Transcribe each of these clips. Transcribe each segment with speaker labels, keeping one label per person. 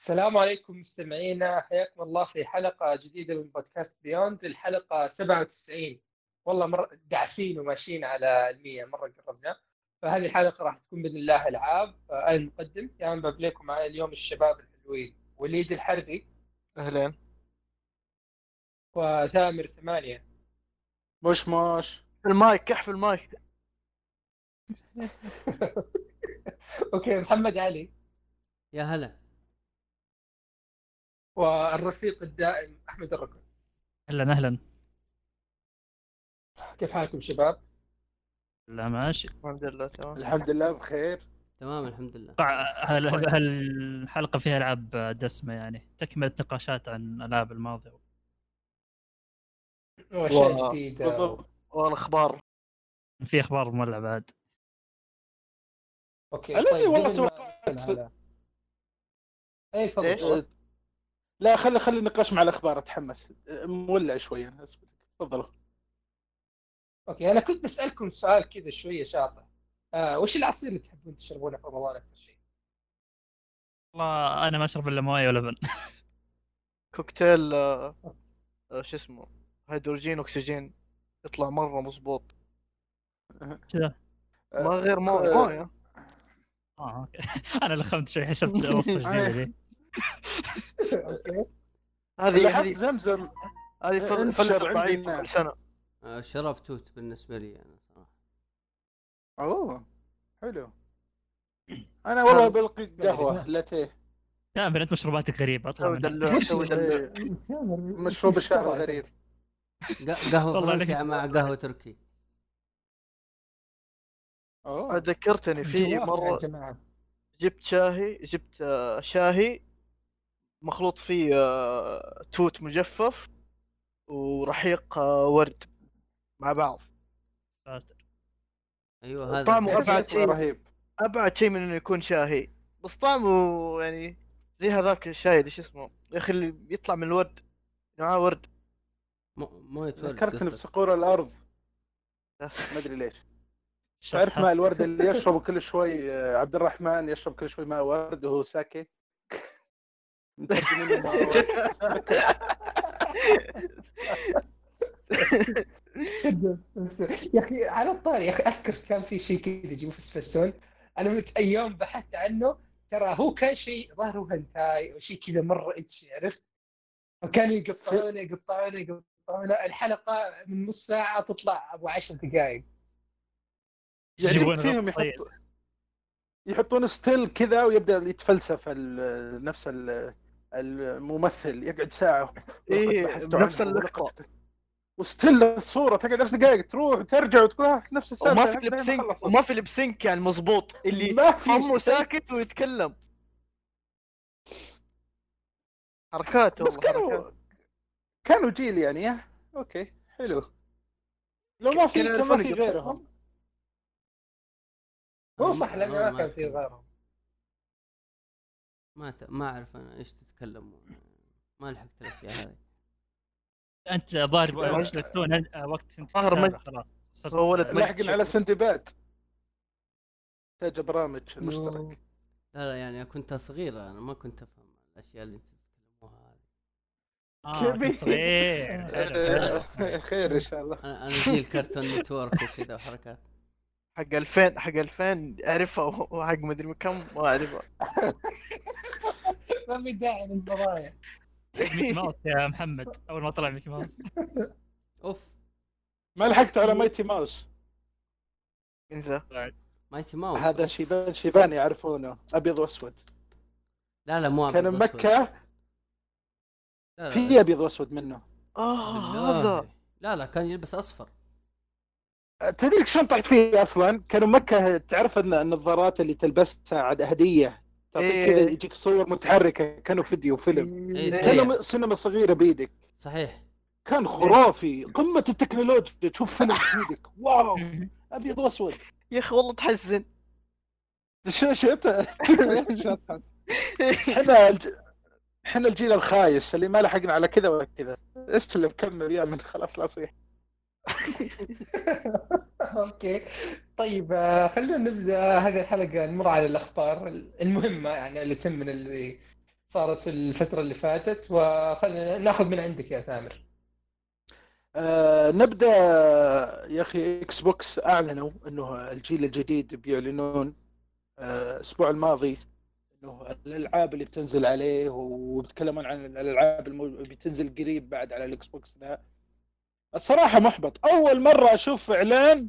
Speaker 1: السلام عليكم مستمعينا. حياكم الله في حلقة جديدة من بودكاست بيوند. الحلقة 97 والله مر داعسين وماشيين على المية مرة قربنا. فهذه الحلقة راح تكون بإذن الله ألعاب. أنا المقدم يا من بابليكم معي اليوم الشباب الحلوين. وليد الحربي.
Speaker 2: اهلين
Speaker 1: وثامر ثمانية.
Speaker 3: مش مش.
Speaker 2: المايك كحف المايك.
Speaker 1: أوكي محمد علي.
Speaker 4: يا هلا.
Speaker 1: والرفيق الدائم أحمد الركن
Speaker 5: أهلا أهلا.
Speaker 1: كيف حالكم شباب؟
Speaker 5: لا ماشي.
Speaker 2: الحمد لله تمام.
Speaker 3: الحمد لله بخير.
Speaker 4: تمام الحمد لله.
Speaker 5: طبعا هال- هالحلقه فيها ألعاب دسمة يعني؟ تكملة نقاشات عن الألعاب الماضية.
Speaker 1: وأشياء
Speaker 2: و-
Speaker 1: جديدة
Speaker 3: بالضبط.
Speaker 2: والأخبار.
Speaker 5: في أخبار مولع بعد.
Speaker 3: الذي
Speaker 1: طيب
Speaker 3: والله توقعت.
Speaker 1: اي؟ تفضل.
Speaker 3: لا خلي خلي النقاش مع الأخبار اتحمس مولع شوي أنا تفضلوا
Speaker 1: okay أنا كنت بسالكم سؤال كذا شوية شاطح. آه وش العصير اللي تحبون تشربونه في رمضان أكثر شيء؟
Speaker 5: والله أنا ما أشرب إلا موية ولبن.
Speaker 2: كوكتيل آه، آه، شو اسمه؟ هيدروجين أكسجين. يطلع مرة مظبوط
Speaker 5: كذا
Speaker 2: ما غير مو-
Speaker 3: آه،
Speaker 2: موية.
Speaker 5: آه أوكي. أنا لخمت شوي حسبت وصفه جديده لي
Speaker 1: أوكي
Speaker 2: هذه هذه
Speaker 3: زمزم.
Speaker 2: هذه فلسفه. ضعيفه كل سنة.
Speaker 4: آه، شراب توت بالنسبة لي أنا صراحة.
Speaker 3: أوه حلو. أنا والله بلقي قهوة لاتيه.
Speaker 5: دائما انت مشروباتك غريبة اطلع
Speaker 2: سوي
Speaker 5: منها.
Speaker 2: دلوع سوي دلوع
Speaker 3: إيه، مشروب الشهر غريب
Speaker 4: قهوة
Speaker 5: والله
Speaker 4: فرنسي
Speaker 5: لك-
Speaker 4: مع قهوة تركي.
Speaker 3: أوه.
Speaker 2: ذكرتني في
Speaker 1: مرة
Speaker 2: جبت شاهي جبت آه، شاهي مخلوط فيه آه، توت مجفف ورحيق آه، ورد مع بعض
Speaker 5: ساتر.
Speaker 4: أيوه هذا
Speaker 2: طعمه. أبعد شيء.
Speaker 3: رهيب
Speaker 2: أبعد شيء من إنه يكون شاهي بس طعمه يعني زي هذاك الشاي اللي شو اسمه يا أخي اللي يطلع من الورد معاه ورد
Speaker 4: مو- مويه ورد
Speaker 3: ذكرتني. بصقور الأرض ما أدري ليش تعرف. ماء الورد اللي يشرب كل شوي آه، عبد الرحمن يشرب كل شوي ماء ورد وهو ساكي مترجمين.
Speaker 1: يا أخي على الطاري يا أخي أذكر كان في شيء كذا يجيبوه في اسبرسون أنا من أيام بحثت عنه ترى هو كان شيء ظاهر هو هنتاي أو شيء كذا مرة اتشي عرفت؟ فكانوا يقطعونه يقطعونه يقطعونه الحلقة من نص ساعة تطلع أبو 10 دقائق
Speaker 3: يعجبك فيهم. يحطوا يحطون ستيل كذا ويبدأ يتفلسف ال- نفس ال- الممثل يقعد ساعة
Speaker 2: إيه، اللقطة.
Speaker 3: ولقد- وستيل الصورة تقعد 10 دقائق تروح وترجع وتقول آه، نفس السالفة
Speaker 2: وما في
Speaker 3: ما
Speaker 2: لبسينك. وما في لبسينك يعني مظبوط اللي
Speaker 3: ما في
Speaker 2: فمه
Speaker 3: شيء.
Speaker 2: ساكت ويتكلم حركات
Speaker 3: بس كانوا
Speaker 2: حركات
Speaker 3: كانوا جيل يعني أوكي حلو لو ما في ما في. غيرهم
Speaker 1: هو صح
Speaker 4: لأنه
Speaker 1: ما كان في غيرهم
Speaker 4: ما ت... ما أعرف أنا إيش تتكلم ما لحقت الأشياء هذه.
Speaker 5: أنت
Speaker 3: لا،
Speaker 5: وقت أنت- وقت
Speaker 2: أنت
Speaker 5: خلاص صرت
Speaker 2: ولد
Speaker 3: لاحقين على سندباد تحتاج برامج المشترك.
Speaker 4: لا لا يعني كنت صغير أنا ما كنت أفهم الأشياء اللي أنت تتكلموها هذه.
Speaker 5: آه
Speaker 3: كبير.
Speaker 5: صغير.
Speaker 3: خير إن شاء الله.
Speaker 4: أنا أنا جيل Cartoon Network وكذا وحركات.
Speaker 2: حق 2000 حق 2000 اعرفها وحق مدري كم ما اعرفها
Speaker 1: ما في داعي للفضايح
Speaker 5: ميكي ماوس يا محمد أول ما طلع ميكي ماوس.
Speaker 4: أوف.
Speaker 3: ما لحقت على Mighty Mouse.
Speaker 2: من ذا
Speaker 4: Mighty Mouse.
Speaker 3: هذا. شيبان شيبان يعرفونه أبيض وأسود.
Speaker 4: لا لا مو
Speaker 3: كان. مكة؟
Speaker 4: لا لا
Speaker 3: في. أبيض وأسود منه.
Speaker 4: آه.
Speaker 2: هذا.
Speaker 4: لا لا كان يلبس أصفر.
Speaker 3: تدري شلون طحت فيه أصلا؟ كانوا مكة تعرف أن النظارات اللي تلبسها عاد هدية؟ تعطيك
Speaker 2: إيه.
Speaker 3: كذا يجيك صور متحركة كانوا فيديو فيلم
Speaker 4: إيه، صحيح.
Speaker 3: كانوا سينما صغيرة بيدك.
Speaker 4: صحيح.
Speaker 3: كان خرافي. قمة التكنولوجيا تشوف فيلم بيدك wow. أبيض وأسود.
Speaker 2: يا أخي والله تحزن.
Speaker 3: شو شفت إحنا الج... إحنا الجيل الخايس اللي ما لحقنا على كذا ولا كذا اسلم كمل. يا من خلاص لا صيح
Speaker 1: okay. طيب آه، خلونا نبدأ. هذه الحلقة نمر على الأخبار المهمة يعني اللي تم من اللي صارت في الفترة اللي فاتت وخلينا نأخذ من عندك يا ثامر.
Speaker 3: آه نبدأ يا أخي Xbox أعلنوا إنه الجيل الجديد بيعلنون آه، الأسبوع الماضي إنه الألعاب اللي بتنزل عليه وبيتكلمون عن الألعاب اللي بتنزل قريب بعد على ال Xbox ذا الصراحة محبط. أول مرة أشوف إعلان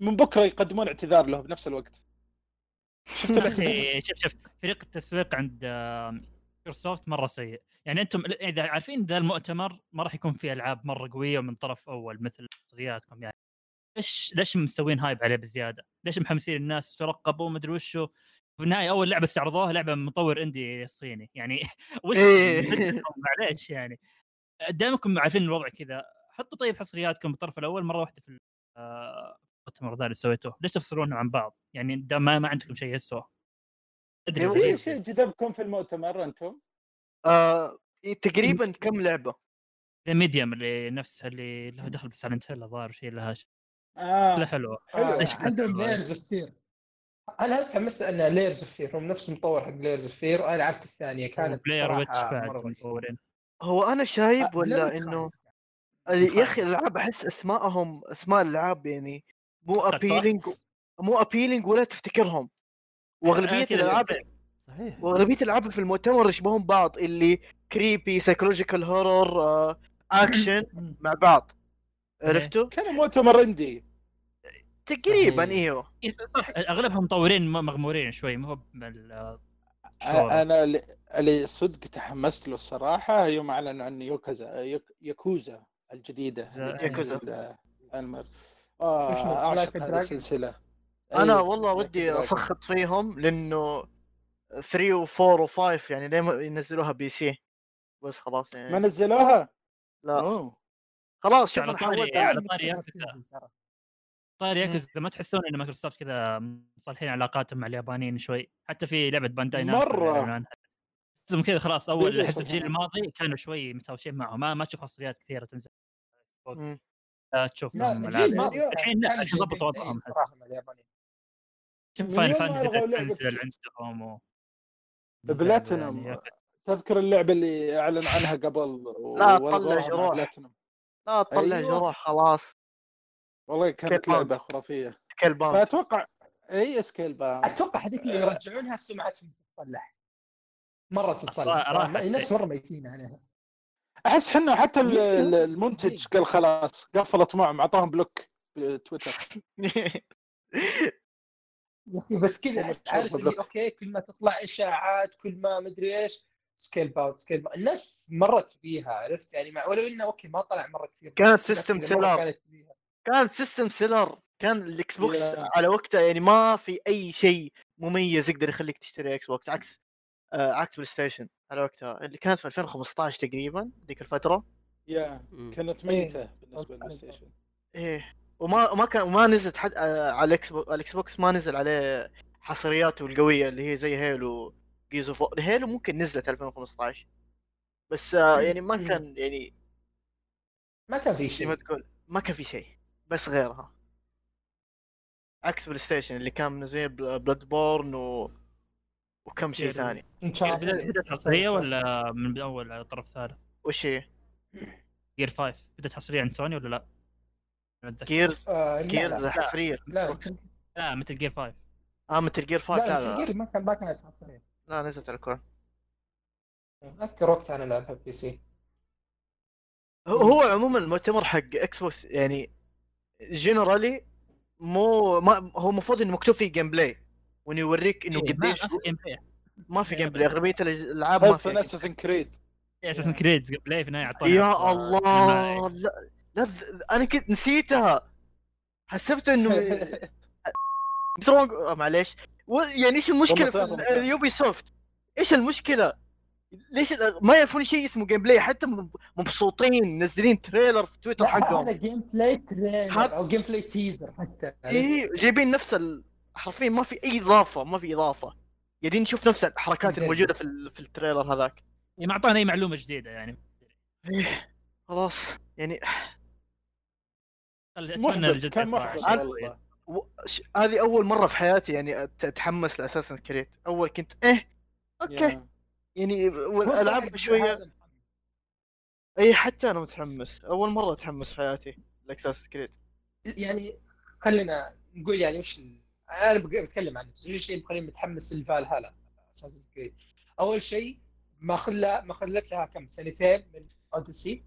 Speaker 3: من بكرة يقدمون اعتذار له بنفس الوقت. شفت
Speaker 5: أخي شوف شوف فريق التسويق عند مايكروسوفت مرة سيء. يعني أنتم إذا عارفين ذا المؤتمر ما راح يكون فيه ألعاب مرة قوية من طرف أول مثل شخصياتكم يعني. ليش ليش مسوين هايب عليه بزيادة؟ ليش محمسين الناس ترقبوا؟ مدري وشو. في النهاية أول لعبة استعرضوها لعبة من مطور إندي صيني. يعني وش
Speaker 2: إيه.
Speaker 5: معليش يعني. دامكم عارفين الوضع كذا حطوا طيب حصرياتكم بالطرف الأول مرة واحدة في آه، المؤتمر ذا اللي سويتوه ليش تفصلونهم عن بعض؟ يعني دام ما, ما عندكم شيء يسوى
Speaker 2: أدري.
Speaker 3: في
Speaker 5: غريب.
Speaker 3: شيء جذبكم في المؤتمر أنتم؟
Speaker 2: آه تقريبا كم لعبة؟
Speaker 5: The Medium اللي نفسها اللي له دخل ب Silent Hill الظاهر شيء لها شيء
Speaker 3: آه
Speaker 5: حلوة
Speaker 1: حلو
Speaker 5: ليش
Speaker 1: عندهم؟ Layers of Fear أنا متحمس أن Layers of Fear هم نفس المطور حق Layers of Fear وأنا لعبت الثانية كانت
Speaker 5: Blair
Speaker 1: Witch
Speaker 5: بعد
Speaker 2: هو أنا شايب
Speaker 1: آه،
Speaker 2: ولا
Speaker 1: لا، إنه.
Speaker 2: يا أخي الالعاب أحس أسمائهم أسماء الالعاب يعني مو. appealing مو appealing ولا تفتكرهم
Speaker 5: وأغلبية
Speaker 2: الألعاب
Speaker 4: صحيح
Speaker 2: وأغلبية الألعاب في المؤتمر يشبهون بعض اللي creepy psychological horror
Speaker 1: action.
Speaker 2: مع بعض. عرفتوا؟
Speaker 3: كان مؤتمر indie
Speaker 2: تقريبا.
Speaker 5: إيوه صح أغلبهم مطورين مغمورين شوي مو هو بال- شهرة.
Speaker 3: أنا اللي- صدق تحمست له الصراحة يوم أعلنوا عن يوكازا يوك- ياكوزا الجديدة
Speaker 2: ياكوزا.
Speaker 3: الانمر
Speaker 1: آه؟ أعشق
Speaker 3: هذه؟ السلسلة
Speaker 2: أنا
Speaker 3: أيوة،
Speaker 2: والله ودي. أسخط فيهم لأنه 3 و4 و5 يعني ليه ما ينزلوها PC بس خلاص
Speaker 3: ما
Speaker 2: يعني
Speaker 3: نزلوها؟
Speaker 2: لا
Speaker 3: أوه.
Speaker 2: خلاص شوف
Speaker 5: على طاري- على طاري
Speaker 1: ما
Speaker 5: ياكوزا. طيب ياكوزا ما تحسون إن مايكروسوفت كذا مصالحين علاقاتهم مع اليابانيين شوي حتى في لعبة Bandai. تحسهم كذا خلاص أول
Speaker 3: بيدرسوا
Speaker 5: احس الجيل. الماضي كانوا شوي متهاوشين معهم ما ما تشوف حصريات كثيرة تنزل
Speaker 2: مم.
Speaker 5: لا تشوف العاب. الحين لا الحين وضعهم.
Speaker 1: صراحة اليابانيين.
Speaker 5: شوف
Speaker 3: Final Fantasy
Speaker 5: تنزل عندهم و...
Speaker 3: بلاتينوم
Speaker 5: يعني
Speaker 3: تذكر اللعبة اللي أعلن عنها قبل
Speaker 2: لا،
Speaker 3: وألغوها
Speaker 2: طلع
Speaker 3: مع
Speaker 2: جروح.
Speaker 3: بلاتينوم
Speaker 2: لا تطلع
Speaker 3: أيوة.
Speaker 2: جروح خلاص.
Speaker 3: والله كانت.
Speaker 2: لعبة خرافية.
Speaker 3: Scalebound فأتوقع إي Scalebound
Speaker 1: أتوقع هذيك اللي يرجعونها سمعتهم تتصلح. مرة تتصلح. الناس مرة ميتين عليها.
Speaker 3: أحس حنا حتى المنتج
Speaker 1: التصميم.
Speaker 3: قال خلاص قفلت معهم أعطاهم block بتويتر
Speaker 1: يا أخي بس كذا أحس عارف اللي. أوكي كل ما تطلع إشاعات كل ما مدري إيش Scalebound Scalebound الناس مرة تبيها عرفت يعني مع ولو إنه أوكي ما طلع مرة كثير
Speaker 2: كانت seller.
Speaker 1: كانت تبيها.
Speaker 2: كانت system seller كان الإكس بوكس. على وقتها يعني ما في أي شيء مميز يقدر يخليك تشتري إكس بوكس عكس عكس بلاي ستيشن على وقتها. اللي كانت في 2015 تقريبا ذيك الفترة.
Speaker 3: يا. كانت ميتة بالنسبة للبلاي ستيشن.
Speaker 2: إيه. وما وما كان وما نزلت حد آه على الإكس بوكس الإكس بوكس ما نزل عليه حصرياته القوية اللي هي زي Halo Gears of Halo ممكن نزلت 2015 بس آه يعني ما. كان يعني
Speaker 1: ما كان في
Speaker 2: زي ما
Speaker 1: شيء
Speaker 2: تقول ما كان في شيء. بس غيرها. عكس بلاي ستيشن اللي كان منزل Bloodborne و... وكم شيء
Speaker 5: كذا.
Speaker 2: ثاني.
Speaker 1: إن شاء الله.
Speaker 5: بدأت حصرية ولا من اول على الطرف الثالث؟
Speaker 2: وش هي؟
Speaker 5: جير 5 بدأت حصرية عند سوني ولا لا؟ أتذكر.
Speaker 2: جيرز
Speaker 1: آه لا
Speaker 2: جيرز
Speaker 1: لا
Speaker 2: حصرية.
Speaker 1: لا
Speaker 5: لا مثل جير 5
Speaker 2: آه مثل جير 5
Speaker 1: لا,
Speaker 2: لا
Speaker 1: لا,
Speaker 2: لا,
Speaker 1: لا ما كان ما كانت حصرية.
Speaker 2: لا نزلت على الكون.
Speaker 1: أذكر وقتها أنا لعبها بي سي.
Speaker 2: هو هو عموما المؤتمر حق إكس بوكس يعني جنرالي مو ما هو المفروض إنه مكتوب فيه جيم بلاي وانه يوريك إنه
Speaker 5: إيه،
Speaker 2: قديش
Speaker 5: ما في gameplay
Speaker 2: ما في gameplay أغلبية الألعاب ما
Speaker 3: بس
Speaker 2: فيها
Speaker 3: Assassin's
Speaker 5: Creed Assassin's Creed gameplay في النهايه اعطونا
Speaker 2: يا الله. لا لا أنا كنت نسيتها. حسبت إنه strong آه، معليش. يعني إيش المشكلة في. ال Ubisoft؟ إيش المشكلة؟ ليش ما يعرفون شيء اسمه gameplay حتى مبسوطين منزلين trailer في تويتر حقهم.
Speaker 1: هذا
Speaker 2: gameplay
Speaker 1: trailer أو gameplay teaser حتى.
Speaker 2: إيه جايبين نفس ال... حرفيا ما في أي إضافة ما في إضافة قاعدين نشوف نفس الحركات. الموجودة في ال... في ال trailer هذاك
Speaker 5: يعني ما اعطانا أي معلومة جديدة يعني
Speaker 2: إيه، خلاص يعني
Speaker 5: أتمنى
Speaker 3: كان محبط.
Speaker 2: و... ش... هذه أول مرة في حياتي يعني أتحمس ل Assassin's Creed أول كنت إيه okay
Speaker 3: يا.
Speaker 2: يعني
Speaker 1: والألعاب شوية.
Speaker 2: اي حتى أنا متحمس أول مرة أتحمس في حياتي ال Assassin's Creed
Speaker 1: يعني خلينا نقول يعني وش. أنا بق- بتكلم عن نفسي اللي مخليني متحمس ل Valhalla Assassin's Creed أول شيء ما خلى ما خلت لها كم؟ سنتين من Odyssey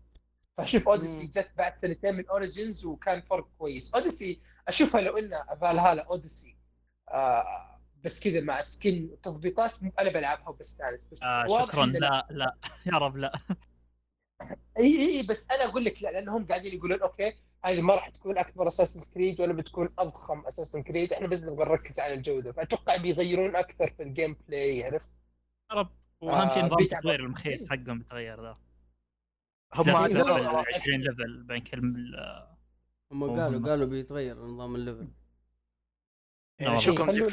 Speaker 1: فأشوف
Speaker 3: Odyssey.
Speaker 1: جت بعد سنتين من Origins وكان فرق كويس. Odyssey أشوفها لو ان Valhalla Odyssey آه بس كذا مع skin وتضبيطات أنا بلعبها وبستأنس بس
Speaker 5: آه شكرا. لا لا. يا رب لا.
Speaker 1: إي إي بس أنا أقول لك لا لأنهم قاعدين يقولون okay هذه ما راح تكون أكبر Assassin's Creed ولا بتكون أضخم Assassin's Creed إحنا بس نبغى نركز على الجوده فأتوقع بيغيرون أكثر في ال gameplay عرفت؟
Speaker 5: يا رب. واهم شيء
Speaker 1: آه،
Speaker 5: نظام. التطوير المخيس حقهم بيتغير ذا.
Speaker 2: هم
Speaker 5: لازم
Speaker 1: هو-
Speaker 5: تلفل
Speaker 1: هو-
Speaker 5: 20 level بين كل
Speaker 4: هم قالوا قالوا بيتغير نظام ال
Speaker 2: level
Speaker 5: يعني.
Speaker 2: شكرا
Speaker 1: Geoff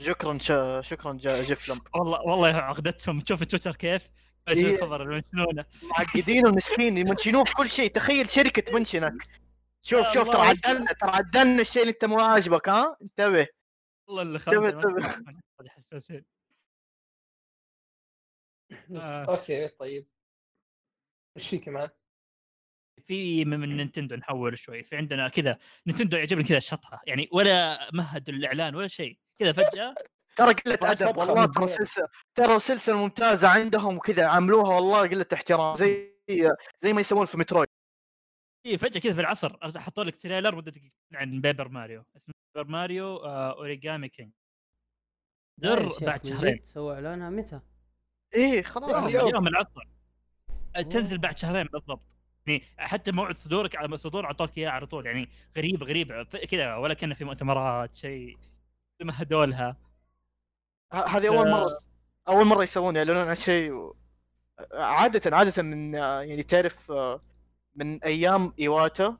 Speaker 2: شكرا. شا... شكرا جا... Geoff لمب.
Speaker 5: والله والله عقدتهم. تشوف تويتر كيف؟
Speaker 2: إيش.
Speaker 5: الخبر؟ يمنشنونه
Speaker 2: معقدين المسكين يمنشنوه في كل شيء. تخيل شركة منشنك شوف شوف ترى. عدلنا ترى عدلنا الشيء اللي انت مو عاجبك ها؟ انتبه.
Speaker 5: والله اللي
Speaker 2: تبي-
Speaker 5: خرب حساسين. آه.
Speaker 1: okay طيب. إيش في كمان؟
Speaker 5: في من نينتندو نحول شوي. في عندنا كذا نينتندو يعجبني كذا الشطحه يعني ولا مهدوا الإعلان ولا شيء. كذا فجأة
Speaker 2: ترى قلة
Speaker 1: ما
Speaker 2: ادب والله ترى. سلسله ترى سلسلة ممتازة عندهم وكذا عملوها والله قلة احترام زي زي ما يسوون في Metroid.
Speaker 5: إيه فجأة كذا في العصر حطوا لك trailer مده دقيقتين عن Paper Mario. اسمه Paper Mario آه
Speaker 4: Origami King
Speaker 5: در بعد شهرين.
Speaker 4: سووا إعلانها متى؟
Speaker 2: إيه خلاص.
Speaker 1: اليوم.
Speaker 5: العصر. تنزل
Speaker 4: أوه.
Speaker 5: بعد شهرين بالضبط. يعني حتى موعد صدورك على صدور اعطوك اياه على طول يعني غريب غريب كذا ولا كان في مؤتمرات شيء. مهدوا لها
Speaker 2: ه- هذه أول مرة. أول مرة يسوون يعلنون عن شيء. و... عادة عادة من يعني تعرف من أيام إيواتا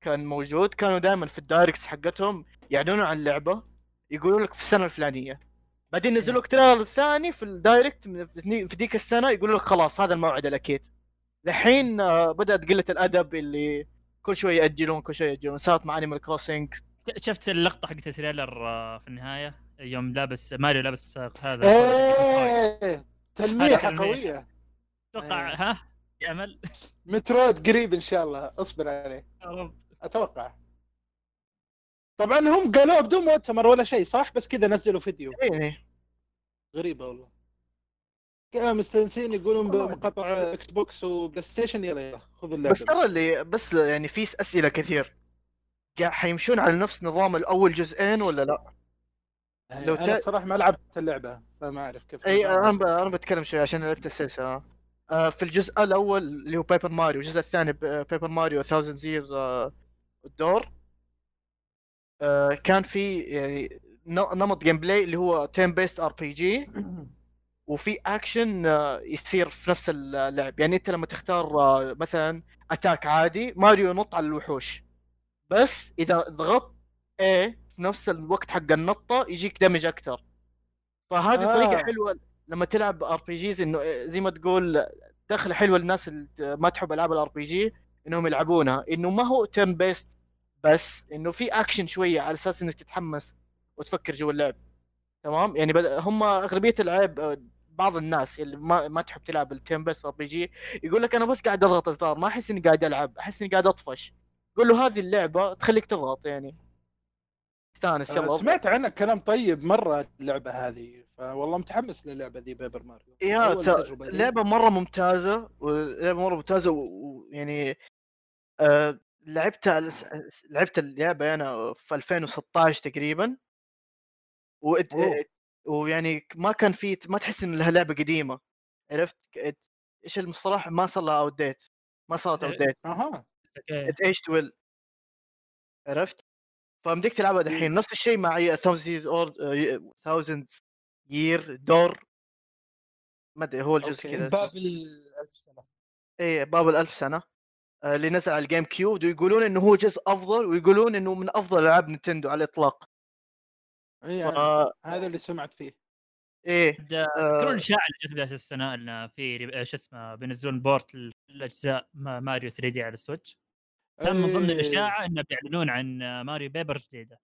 Speaker 2: كان موجود كانوا دائما في ال Directs حقتهم يعلنون عن لعبة يقولوا لك في السنة الفلانية. بعدين ينزلوا لك trailer الثاني في ال Direct في ذيك السنة يقولوا لك خلاص هذا الموعد الأكيد. الحين آه، بدأت قلة الأدب اللي كل شوي يأجلون كل شوي يأجلون. صارت مع Animal Crossing
Speaker 5: شفت اللقطة حقت ال trailer آه، في النهاية؟ يوم لابس ماريو لابس هذا. إيه تلميحة.
Speaker 3: قوية.
Speaker 5: أتوقع
Speaker 3: إيه.
Speaker 5: ها؟ يعمل
Speaker 3: Metroid قريب إن شاء الله أصبر عليه.
Speaker 5: يا رب.
Speaker 3: أتوقع. طبعا هم قالوه بدون مؤتمر ولا شيء صح؟ بس كذا نزلوا فيديو.
Speaker 2: إيه
Speaker 3: غريبة والله. كانوا مستانسين يقولون. بمقاطع Xbox و PlayStation يلا يلا خذوا اللعبه
Speaker 2: بس ترى اللي بس يعني في أسئلة كثير. حيمشون على نفس نظام الأول جزئين ولا لا؟ لو
Speaker 3: لو أنا الصراحه ما لعبت اللعبة فما أعرف كيف أي
Speaker 2: أنا ب... أنا بتكلم شوي عشان لعبت السلسله آه، في الجزء الأول اللي هو Paper Mario الجزء الثاني Paper Mario 1000 Year Door آه، كان في يعني نمط جيم بلاي اللي هو تيم بيست ار بي جي وفي اكشن آه، يصير في نفس اللعب. يعني أنت لما تختار آه، مثلا attack عادي ماريو ينط على الوحوش. بس إذا ضغطت إيه في نفس الوقت حق النطة يجيك damage أكثر فهذه
Speaker 3: آه.
Speaker 2: طريقه حلوة لما تلعب RPGs إنه زي ما تقول دخله حلوة للناس اللي ما تحب ألعاب ال RPG إنهم يلعبونها إنه ما هو turn-based بس إنه في اكشن شوية على أساس إنك تتحمس وتفكر جوا اللعب. تمام؟ يعني بد... هم أغلبية العيب آه، بعض الناس اللي ما ما تحب تلعب ال turn-based RPG يقول لك أنا بس قاعد أضغط ازرار ما أحس إني قاعد ألعب أحس إني قاعد أطفش. قول له هذه اللعبة تخليك تضغط يعني. استانس يلا
Speaker 3: سمعت عنها كلام طيب مرة اللعبة هذه فوالله متحمس للعبة ذي Paper Mario.
Speaker 2: يا
Speaker 3: أول
Speaker 2: ت-
Speaker 3: لي.
Speaker 2: لعبة مرة ممتازة ولعبة مرة ممتازة و- ويعني آه لعبتها لعبت اللعبة أنا في 2016 تقريبا. وإت-
Speaker 3: أوه.
Speaker 2: ويعني ما كان في ما تحس إن لها لعبة قديمة عرفت؟ إيش المصطلح؟ ما صار لها اوت ديت ما صارت اوت ديت
Speaker 5: أها.
Speaker 2: ات إيش ويل عرفت؟ فمديك تلعبها دحين نفس الشيء مع 1000 اور 1000 Year Door ما أدري هو الجزء. كذا
Speaker 1: باب الألف سنة.
Speaker 2: إيه باب الألف سنة. آه، اللي نزل على ال GameCube ويقولون إنه هو جزء أفضل ويقولون إنه من أفضل ألعاب نينتندو على الإطلاق.
Speaker 3: اي
Speaker 2: ف...
Speaker 3: أنا- هذا اللي سمعت فيه.
Speaker 2: إيه
Speaker 5: تذكرون
Speaker 2: آه،
Speaker 5: الاشاعه اللي جت بدايه السنة إن في ري- شو اسمه بينزلون port للأجزاء ما- ماريو 3D على ال Switch. كان من ضمن
Speaker 3: إيه.
Speaker 5: الاشاعه انه بيعلنون عن ماريو Paper جديدة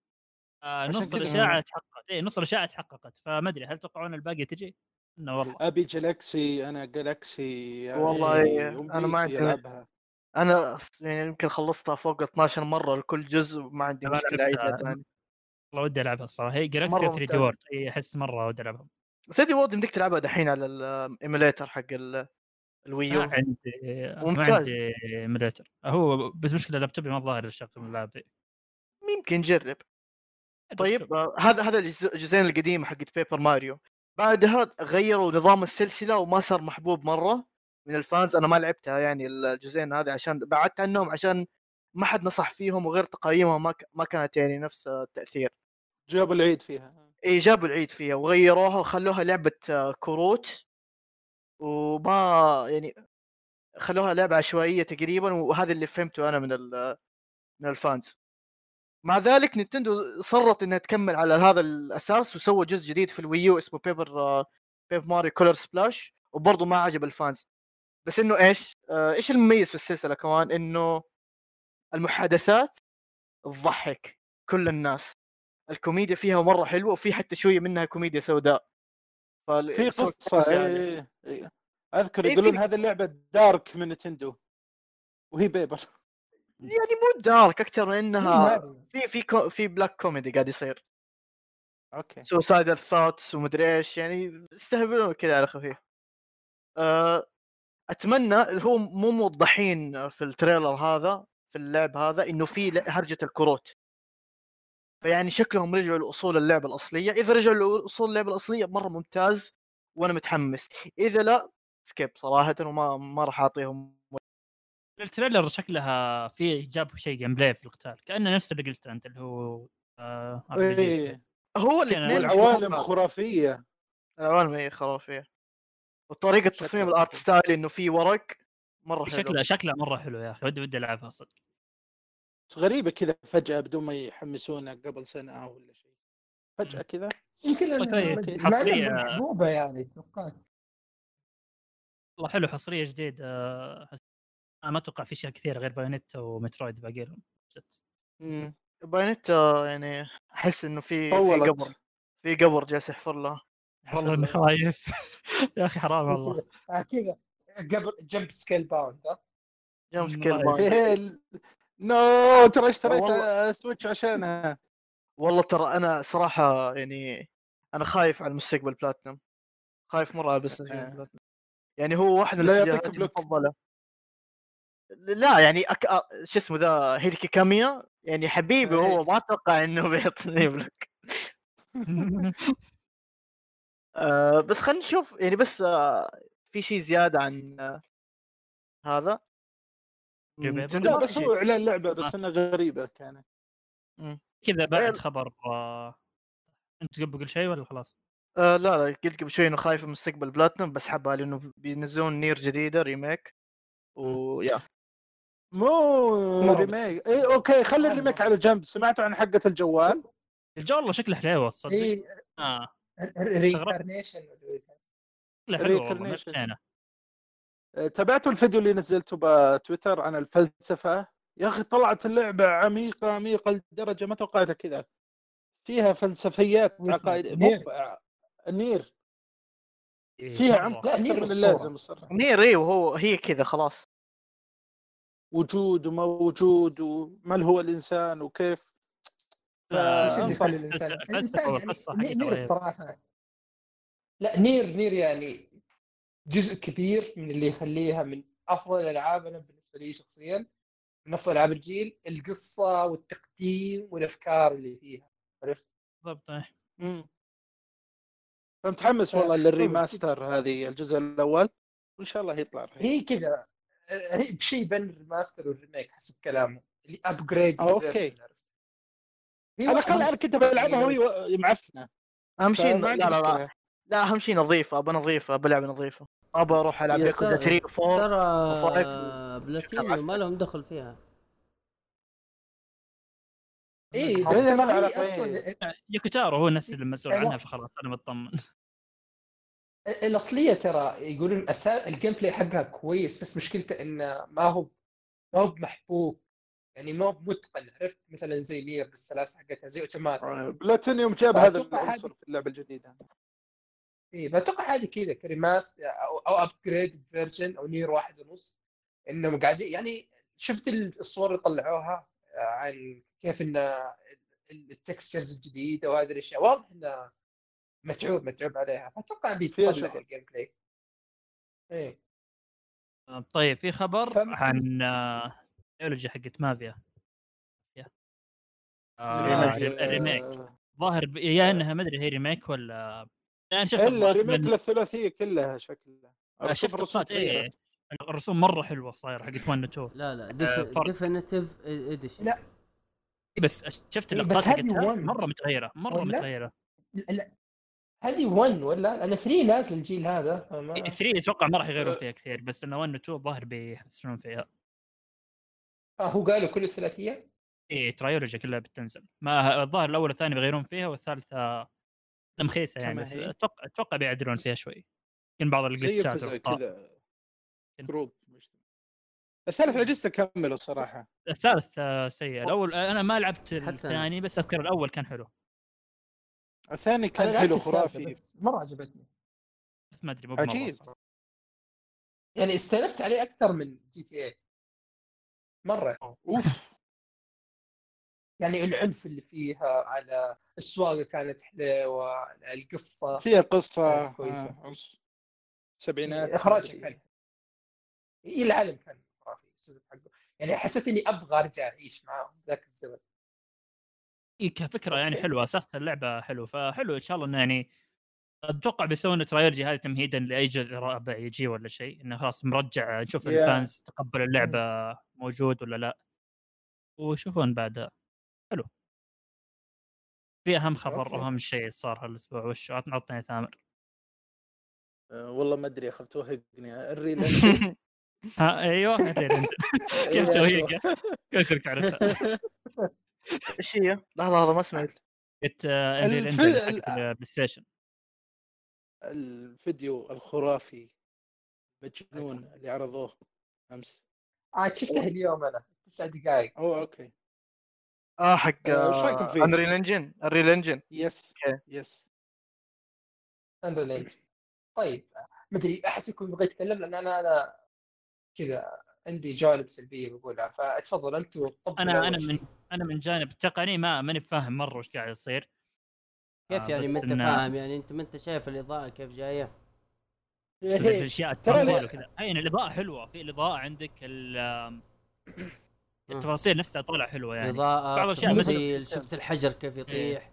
Speaker 5: آه، نص. الاشاعه تحققت اي نص الاشاعه تحققت فما أدري هل تتوقعون الباقي تجي؟ إنه والله
Speaker 3: أبي Galaxy أنا Galaxy يعني
Speaker 2: والله أنا ما عندي-
Speaker 3: العبها
Speaker 2: أنا يعني يمكن خلصتها فوق 12 مرة لكل جزء ما عندي مشكلة
Speaker 5: لعبتها.
Speaker 2: ثاني
Speaker 5: والله ودي ألعبها الصراحة هي Galaxy
Speaker 2: مرة 3D.
Speaker 5: World اي أحس مرة ودي ألعبها
Speaker 2: 3 World يمديك تلعبها دحين على ال emulator حق ال- ال Wii U.
Speaker 5: ما عندي ما
Speaker 2: ممتاز.
Speaker 5: عندي emulator هو بس مشكلة لابتوبي ما الظاهر يشغل اللعب ذي
Speaker 2: يمكن نجرب طيب آه، هذا هذا الجزئين القديمه حقت Paper Mario بعدها غيروا نظام السلسلة وما صار محبوب مرة من ال fans. أنا ما لعبتها يعني الجزئين هذه عشان بعدت عنهم عشان ما حد نصح فيهم وغير تقييمهم ما, ك- ما كانت يعني نفس التأثير.
Speaker 3: جابوا العيد فيها.
Speaker 2: إي جابوا العيد فيها وغيروها وخلوها لعبة آه، كروت. وما يعني خلوها لعبة عشوائية تقريبا وهذا اللي فهمته أنا من من ال fans مع ذلك نينتندو صرت إنها تكمل على هذا الأساس وسوى جزء جديد في ال Wii U اسمه Paper Paper Mario Color Splash وبرضه ما عجب ال fans بس إنه إيش؟ آه، إيش المميز في السلسلة كمان؟ إنه المحادثات تضحك كل الناس الكوميديا فيها مرة حلوة وفي حتى شوية منها كوميديا سوداء
Speaker 3: في قصة
Speaker 2: يعني.
Speaker 3: إيه إيه. أذكر
Speaker 2: إيه،
Speaker 3: يقولون هذه اللعبة dark من نتندو وهي Paper
Speaker 2: يعني مو dark أكثر من إنها
Speaker 1: ماريو.
Speaker 2: في في كو في black comedy قاعد يصير
Speaker 3: okay
Speaker 2: suicidal thoughts ومدري إيش يعني استهبلون كذا على خفيف أه أتمنى هو مو موضحين في ال trailer هذا في اللعب هذا إنه في هرجة الكروت فيعني شكلهم رجعوا لأصول اللعبة الأصلية. إذا رجعوا لأصول اللعبة الأصلية مرة ممتاز وأنا متحمس. إذا لا skip صراحة وما ما راح أعطيهم.
Speaker 5: ال trailer شكلها في جاب شيء gameplay في القتال كأنه نفس اللي قلته أنت اللي هو آه.
Speaker 3: إيه.
Speaker 2: هو الاثنين
Speaker 3: والعوالم خرافية.
Speaker 2: العوالم هي خرافية.
Speaker 3: وطريقة
Speaker 2: تصميم ال
Speaker 3: art.
Speaker 2: style إنه في ورق مرة حلو.
Speaker 5: شكلها شكلها مرة حلو يا أخي ودي ودي ألعبها صدق.
Speaker 3: بس غريبة كذا فجأة بدون ما يحمسونا قبل سنة ولا شيء. فجأة كذا
Speaker 1: يمكن إنها محبوبة يعني توقعت.
Speaker 5: والله حلو حصرية جديد آه أنا ما أتوقع في أشياء كثيرة غير Bayonetta و Metroid باقي لهم
Speaker 3: مم.
Speaker 2: Bayonetta يعني أحس إنه في في قبر في قبر جالس يحفر له
Speaker 5: والله اني. خايف يا أخي حرام والله.
Speaker 1: كذا قبل جمب
Speaker 5: Scalebound
Speaker 2: game
Speaker 3: Scale. bound. نو ترى اشتريت. آه، سويتش عشانها
Speaker 2: والله ترى أنا صراحة يعني أنا خايف على المستقبل بلاتنم خايف مرة على
Speaker 3: آه.
Speaker 2: بلاتنم يعني هو واحد من
Speaker 3: بلوك.
Speaker 2: المفضلة لا يعني أك... أ- شو اسمه ذا هيديكي كاميا يعني حبيبي
Speaker 3: إيه.
Speaker 2: هو ما أتوقع إنه بيعطيني بلوك آه بس خلينا نشوف يعني بس آه في شيء زيادة عن آه هذا
Speaker 3: لا بس. هو إعلان لعبة بس إنها غريبة كانت.
Speaker 5: كذا بعد خبر آه. أنت تقول بقول شيء ولا خلاص؟
Speaker 2: آه لا لا قلت قبل شوي إنه خايف من مستقبل بلاتنم بس حبها لأنه بينزلون Nier جديدة remake. ويا
Speaker 3: مو
Speaker 1: remake.
Speaker 3: اي okay خلي.
Speaker 1: ال
Speaker 3: remake على جنب. سمعتوا عن حقة الجوال؟
Speaker 5: الجو والله شكله حليوه تصدق.
Speaker 1: اي
Speaker 5: آه.
Speaker 1: Reincarnation.
Speaker 5: شكله حلو والله ما
Speaker 3: Reincarnation.
Speaker 5: شفنا.
Speaker 3: آه، تابعتوا الفيديو اللي نزلته بتويتر عن الفلسفة يا أخي طلعت اللعبة عميقة عميقة لدرجة ما توقعتها كذا فيها فلسفيات عقائد
Speaker 1: نير؟
Speaker 3: مو النير
Speaker 5: إيه،
Speaker 3: فيها. عمق أكثر من. اللازم الصراحة
Speaker 2: نير إيه وهو هي كذا خلاص
Speaker 3: وجود وما وجود ومن هو الإنسان وكيف
Speaker 5: آه،
Speaker 1: وش اللي. يخلي الإنسان
Speaker 5: الإنسان
Speaker 1: يعني
Speaker 5: Nier.
Speaker 1: الصراحة لا Nier Nier يعني جزء كبير من اللي يخليها من أفضل الألعاب أنا بالنسبة لي شخصيا من أفضل ألعاب الجيل القصة والتقديم والأفكار اللي فيها عرفت؟
Speaker 5: بالضبط إيه.
Speaker 3: فمتحمس والله
Speaker 1: آه،
Speaker 3: لل remaster هذه الجزء الأول وإن شاء الله يطلع رهيب
Speaker 1: هي كذا هي بشيء بين ال remaster وال remake حسب كلامه اللي upgrade
Speaker 3: آه،؟
Speaker 1: هي
Speaker 3: على الأقل
Speaker 1: أنا.
Speaker 3: كنت بلعبها وهي معفنة
Speaker 2: أهم شيء لا لا لا. لا أهم شيء نظيفة ابى نظيفة ابى لعبه نظيفة أبى أروح ألعب
Speaker 4: يا
Speaker 2: ياكوزا
Speaker 4: ساتر.
Speaker 2: 3 و 4
Speaker 4: ترى بلاتينيو ما لهم دخل فيها؟
Speaker 1: اي
Speaker 3: هذه
Speaker 1: بس هي
Speaker 3: علاقة،
Speaker 1: أصلا
Speaker 5: يوكوتارو هو نفس المسؤول
Speaker 1: إيه،
Speaker 5: عنها. فخلاص أنا مطمن
Speaker 1: الأصلية ترى يقولون أسا... ال gameplay حقها كويس بس مشكلته انه ما هو ما هو محبوب. يعني ما هو متقن عرفت؟ مثلا زي Nier بالسلاسة حقتها زي Automata
Speaker 3: Platinum جاب هذا العنصر في اللعبة الجديدة.
Speaker 1: اي بتوقع هذه كذا ك remaster أو أو upgrade version أو Nier واحد ونص إنهم قاعدين يعني شفت الصور اللي طلعوها آه، عن كيف إن ال textures الجديدة وهذه الأشياء واضح إنه متعوب متعوب عليها. فاتوقع بيتصلح. الجيم بلاي إيه.
Speaker 5: آه، طيب في خبر. عن آه، trilogy حقت مافيا. آه،
Speaker 3: remake،
Speaker 5: ال rem- ال remake
Speaker 3: آه،
Speaker 5: ظاهر يا إنها ما أدري هي remake ولا لا، أنا شفت إلا
Speaker 3: remake
Speaker 5: من-
Speaker 3: للثلاثية كلها شكلها
Speaker 5: آه، شفت
Speaker 3: الرسوم
Speaker 5: لقطات إيه
Speaker 3: تغيرت.
Speaker 5: الرسوم مرة حلوة صايره حقت 1 و 2
Speaker 4: لا لا
Speaker 5: آه،.
Speaker 4: definitive edition
Speaker 1: لا.
Speaker 5: إيه، بس شفت
Speaker 1: إيه،
Speaker 5: اللقطات حقتها. مرة متغيرة مرة
Speaker 1: ولا؟
Speaker 5: متغيرة
Speaker 1: لا هذه 1 ولا أنا 3 نازل الجيل هذا فما
Speaker 5: 3 أتوقع ما راح يغيرون
Speaker 3: أه.
Speaker 5: فيها كثير بس إنه 1 و 2 الظاهر بيحسنون فيها
Speaker 1: آه هو قالوا كل الثلاثية
Speaker 5: إيه ترايولوجيا كلها بتنزل ما الظاهر الأول والثاني بيغيرون فيها والثالثة مخيسه يعني. أتوقع أتوقع بيعدلون فيها شوي. يمكن بعض الجلتشات.
Speaker 3: كذا جروب الثالث اجهزه كملوا الصراحة.
Speaker 5: الثالث آه، سيء. الأول أنا ما لعبت. الثاني بس أذكر الأول كان حلو.
Speaker 3: الثاني كان حلو خرافي.
Speaker 1: بس مرة عجبتني.
Speaker 5: ما أدري مو
Speaker 3: عجيب.
Speaker 1: يعني استانست عليه أكثر من GTA مرة.
Speaker 3: أوف.
Speaker 1: يعني العنف اللي فيها على السواقة كانت حلوة على القصة
Speaker 3: فيها قصة
Speaker 1: كانت كويسة.
Speaker 3: آه، سبعينات
Speaker 1: إخراجها كان إيه العالم كان خرافي حقه يعني حسيت إني أبغى أرجع أعيش معاهم ذاك الزمن
Speaker 5: اي كفكرة يعني. حلوة أساس اللعبة حلو فحلو إن شاء الله إنه يعني أتوقع بيسوون trilogy هذه تمهيدا لأي جزء رابع يجي ولا شيء إنه خلاص مرجع نشوف
Speaker 3: Yeah.
Speaker 5: ال fans تقبل اللعبة موجود ولا لا ويشوفون بعدها في أهم خبر
Speaker 1: okay.
Speaker 5: وأهم شيء صار هالأسبوع وش عطنا عطني ثامر؟
Speaker 3: آه، والله ما أدري اخذت توهقني Unreal
Speaker 5: ها أيوه Unreal. كيف توهيق؟ كيف تعرفها
Speaker 2: إيش هي؟ لحظة لحظة ما سمعت.
Speaker 5: قلت Unreal
Speaker 3: الف- engine
Speaker 5: حقت ال PlayStation
Speaker 3: الفيديو الخرافي مجنون اللي عرضوه أمس.
Speaker 1: عاد شفته اليوم أنا تسع دقائق
Speaker 3: أوه okay.
Speaker 2: آه حق
Speaker 3: آه، وش رأيكم فيه؟
Speaker 2: Unreal engine Unreal
Speaker 3: engine
Speaker 2: yes.
Speaker 3: yes
Speaker 1: Unreal engine طيب ما أدري أحد يكون يبغى يتكلم؟ لأن أنا أنا كذا عندي جوانب سلبية بقولها فاتفضل أنتم طبقوا
Speaker 5: أنا
Speaker 1: أنا
Speaker 5: من. أنا من جانب التقني ما ماني فاهم مرة وش قاعد يصير.
Speaker 4: كيف
Speaker 5: آه،
Speaker 4: يعني ما
Speaker 5: أنت
Speaker 4: فاهم؟ يعني أنت ما أنت شايف الإضاءة كيف
Speaker 5: جاية؟ في أشياء
Speaker 3: ترى
Speaker 5: وكذا. أي إن الإضاءة حلوة. في الاضاءه عندك التفاصيل نفسها طالعة حلوة يعني. الأشياء مثل-
Speaker 4: التفاصيل شفت الحجر كيف يطيح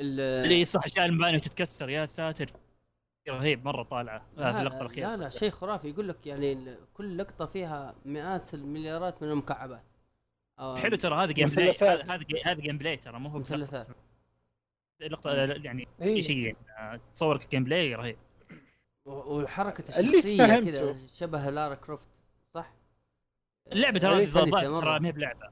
Speaker 4: ال-
Speaker 5: اللي صح أشياء المباني وتتكسر يا ساتر. رهيب مرة طالعة. آه، في
Speaker 4: لا
Speaker 5: اللقطه
Speaker 4: لا,
Speaker 5: الأخيرة.
Speaker 4: لا لا شيء خرافي. يقول لك يعني كل لقطة فيها مئات المليارات من المكعبات. أو
Speaker 5: حلو ترى هذا
Speaker 3: gameplay.
Speaker 5: هذا هذا ga- هذا gameplay ترى مو هو
Speaker 4: مثلثات.
Speaker 5: اللقطه يعني
Speaker 1: إيه.
Speaker 5: اي شيء آه، تصور gameplay رهيب
Speaker 4: وحركه
Speaker 3: الشخصية.
Speaker 4: كذا شبه Lara Croft؟
Speaker 5: اللعبة ترى
Speaker 4: إيه،.
Speaker 5: ترى ما هي بلعبة.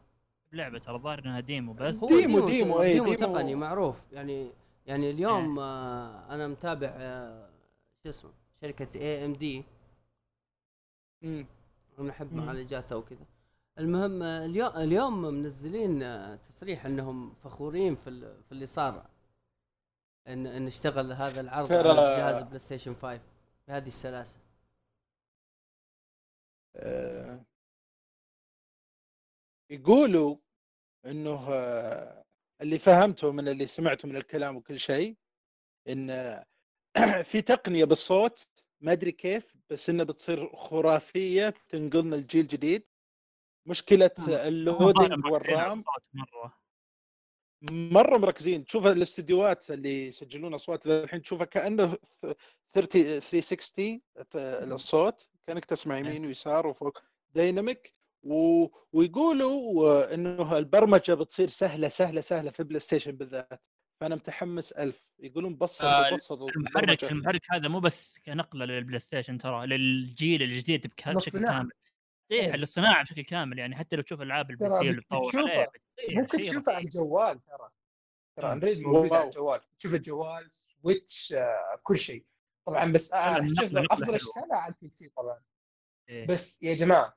Speaker 5: لعبه ترى الظاهر إنها demo بس.
Speaker 4: هو
Speaker 3: demo- demo، إيه،
Speaker 4: demo
Speaker 3: demo.
Speaker 4: تقني معروف. يعني يعني اليوم آه أنا متابع آه شو اسمه شركة AMD
Speaker 3: مم.
Speaker 4: معالجاتها وكذا. المهم آه، اليوم اليوم منزلين آه، تصريح إنهم فخورين في ال- في اللي صار. إن إن اشتغل هذا العرض على جهاز PlayStation 5 بهذه السلاسة.
Speaker 3: آه، يقولوا إنه آه، اللي فهمته من اللي سمعته من الكلام وكل شيء إن آه، في تقنية بالصوت ما أدري كيف بس انها بتصير خرافية بتنقلنا الجيل الجديد مشكلة
Speaker 5: الظاهر
Speaker 3: اللودنج والرام.
Speaker 5: مرة.
Speaker 3: مرة مركزين. تشوف الاستديوهات اللي يسجلون اصوات الحين تشوفها كأنه 30 360 الصوت كأنك تسمع يمين ويسار وفوق. dynamic و... ويقولوا إنه البرمجة بتصير سهلة سهلة سهلة في PlayStation بالذات فأنا متحمس ألف يقولون بسط
Speaker 5: آه،
Speaker 3: بسطوا
Speaker 5: المحرك
Speaker 3: البرمجة.
Speaker 5: المحرك هذا مو بس كنقلة لل PlayStation ترى للجيل الجديد بشكل
Speaker 1: للصناعة.
Speaker 5: كامل إيه للصناعة بشكل كامل يعني حتى لو تشوف ألعاب
Speaker 1: ال
Speaker 5: PC اللي
Speaker 1: ممكن تشوفها على. الجوال ترى ترى
Speaker 5: مم.
Speaker 1: امريد موجود. على الجوال تشوف الجوال Switch آه، كل شيء طبعا بس آه،
Speaker 5: أفضل.
Speaker 1: إشكالها على ال PC طبعا
Speaker 5: إيه.
Speaker 1: بس يا جماعة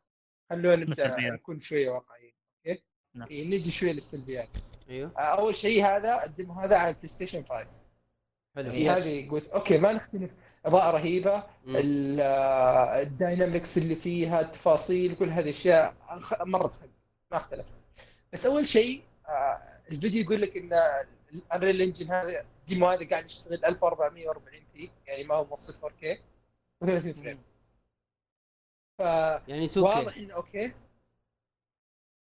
Speaker 1: خلونا
Speaker 5: نبدأ.
Speaker 1: نكون شوية واقعيين okay؟
Speaker 5: نعم.
Speaker 1: إيه، نجي شوية للسلبيات
Speaker 4: أيوه.
Speaker 1: آه، أول شيء هذا ال demo هذا على البلاي ستيشن 5
Speaker 4: حلو
Speaker 1: هذه قلت okay ما نختلف. أضاءة رهيبة
Speaker 4: آه،
Speaker 1: ال dynamics اللي فيها التفاصيل كل هذه الاشياء تخلي ما اختلف. بس أول شيء آه، الفيديو يقول لك إن ال Unreal Engine هذا ال demo هذا قاعد يشتغل 1440 p يعني ما هو موصل 4K و30 frame. ف
Speaker 4: يعني 2
Speaker 1: واضح إنه okay.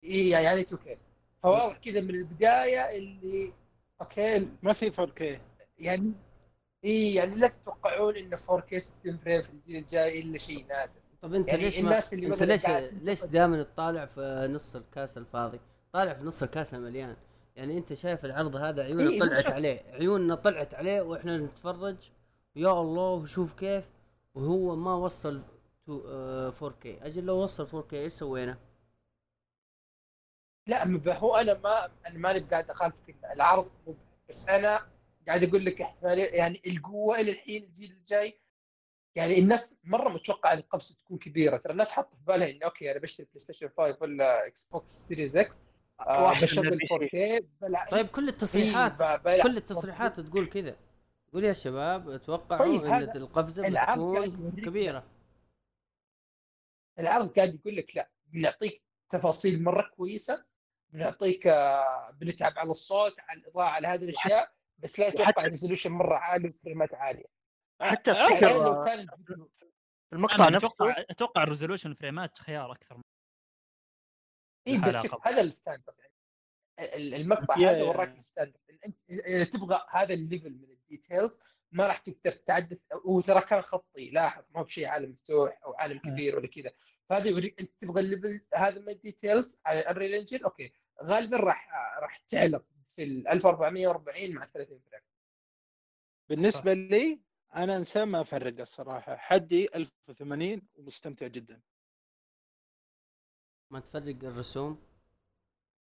Speaker 1: إي يعني 2K فواضح كذا من البداية اللي okay.
Speaker 3: ما في 4K
Speaker 1: يعني إي يعني لا تتوقعون إنه 4K 60 frame في الجيل الجاي إلا شيء نادر.
Speaker 4: طب أنت
Speaker 1: يعني
Speaker 4: ليش ما
Speaker 1: الناس اللي أنت
Speaker 4: ليش ليش دائما تطالع في نص الكاس الفاضي؟ طالع في نص الكاس المليان يعني أنت شايف العرض هذا عيوننا
Speaker 1: إيه،
Speaker 4: طلعت
Speaker 1: شوف.
Speaker 4: عليه. عيوننا طلعت عليه وإحنا نتفرج. يا الله شوف كيف وهو ما وصل تو آه 4K أجل لو وصل 4K إيش سوينا؟
Speaker 1: لا هو أنا ما أنا ماني قاعد اخالفك العرض بس أنا قاعد أقول لك إحتمالية يعني القوة إلى الحين الجيل الجاي يعني الناس مرة متوقعة إن القفزه تكون كبيرة. ترى الناس حاطه في بالها إنه okay أنا بشتري بلاي ستيشن 5 ولا إكس بوكس سيريز إكس آه بشغل
Speaker 2: ال PC.
Speaker 1: 4K بلعب
Speaker 4: طيب كل التصريحات
Speaker 1: ب- بلعب
Speaker 4: كل التصريحات تقول كذا. تقول يا شباب أتوقعوا
Speaker 1: طيب، إن
Speaker 4: القفزة
Speaker 1: العرض
Speaker 4: بتكون كبيرة.
Speaker 1: العرض قاعد يقول لك لا بنعطيك تفاصيل مرة كويسة بنعطيك آه، بنتعب على الصوت على الإضاءة على هذه الأشياء بس لا
Speaker 2: وحتى-
Speaker 1: resolution مرة عالي و frames
Speaker 2: عالية
Speaker 3: حتى
Speaker 2: افتكر
Speaker 1: يعني
Speaker 2: آه، في المقطع نفسه
Speaker 5: أتوقع أتوقع ال resolution فريمات خيار أكثر
Speaker 1: اي
Speaker 5: الحلقة
Speaker 1: بس. هذا ال standard يعني ال- المقطع هذا وراك ال standard انت تبغى هذا ال level من ال details ما راح تقدر تتعدى وترى كان خطي لاحظ ما هو بشيء عالم مفتوح أو عالم كبير ولا كذا. فهذا يوريك أنت تبغى ال level هذا من ال details على Unreal Engine okay. غالبا راح راح تعلق في ال 1440 مع 30 frame.
Speaker 3: بالنسبة لي أنا إنسان ما أفرق الصراحة. حدي 1080 ومستمتع جدا.
Speaker 4: ما تفرق الرسوم؟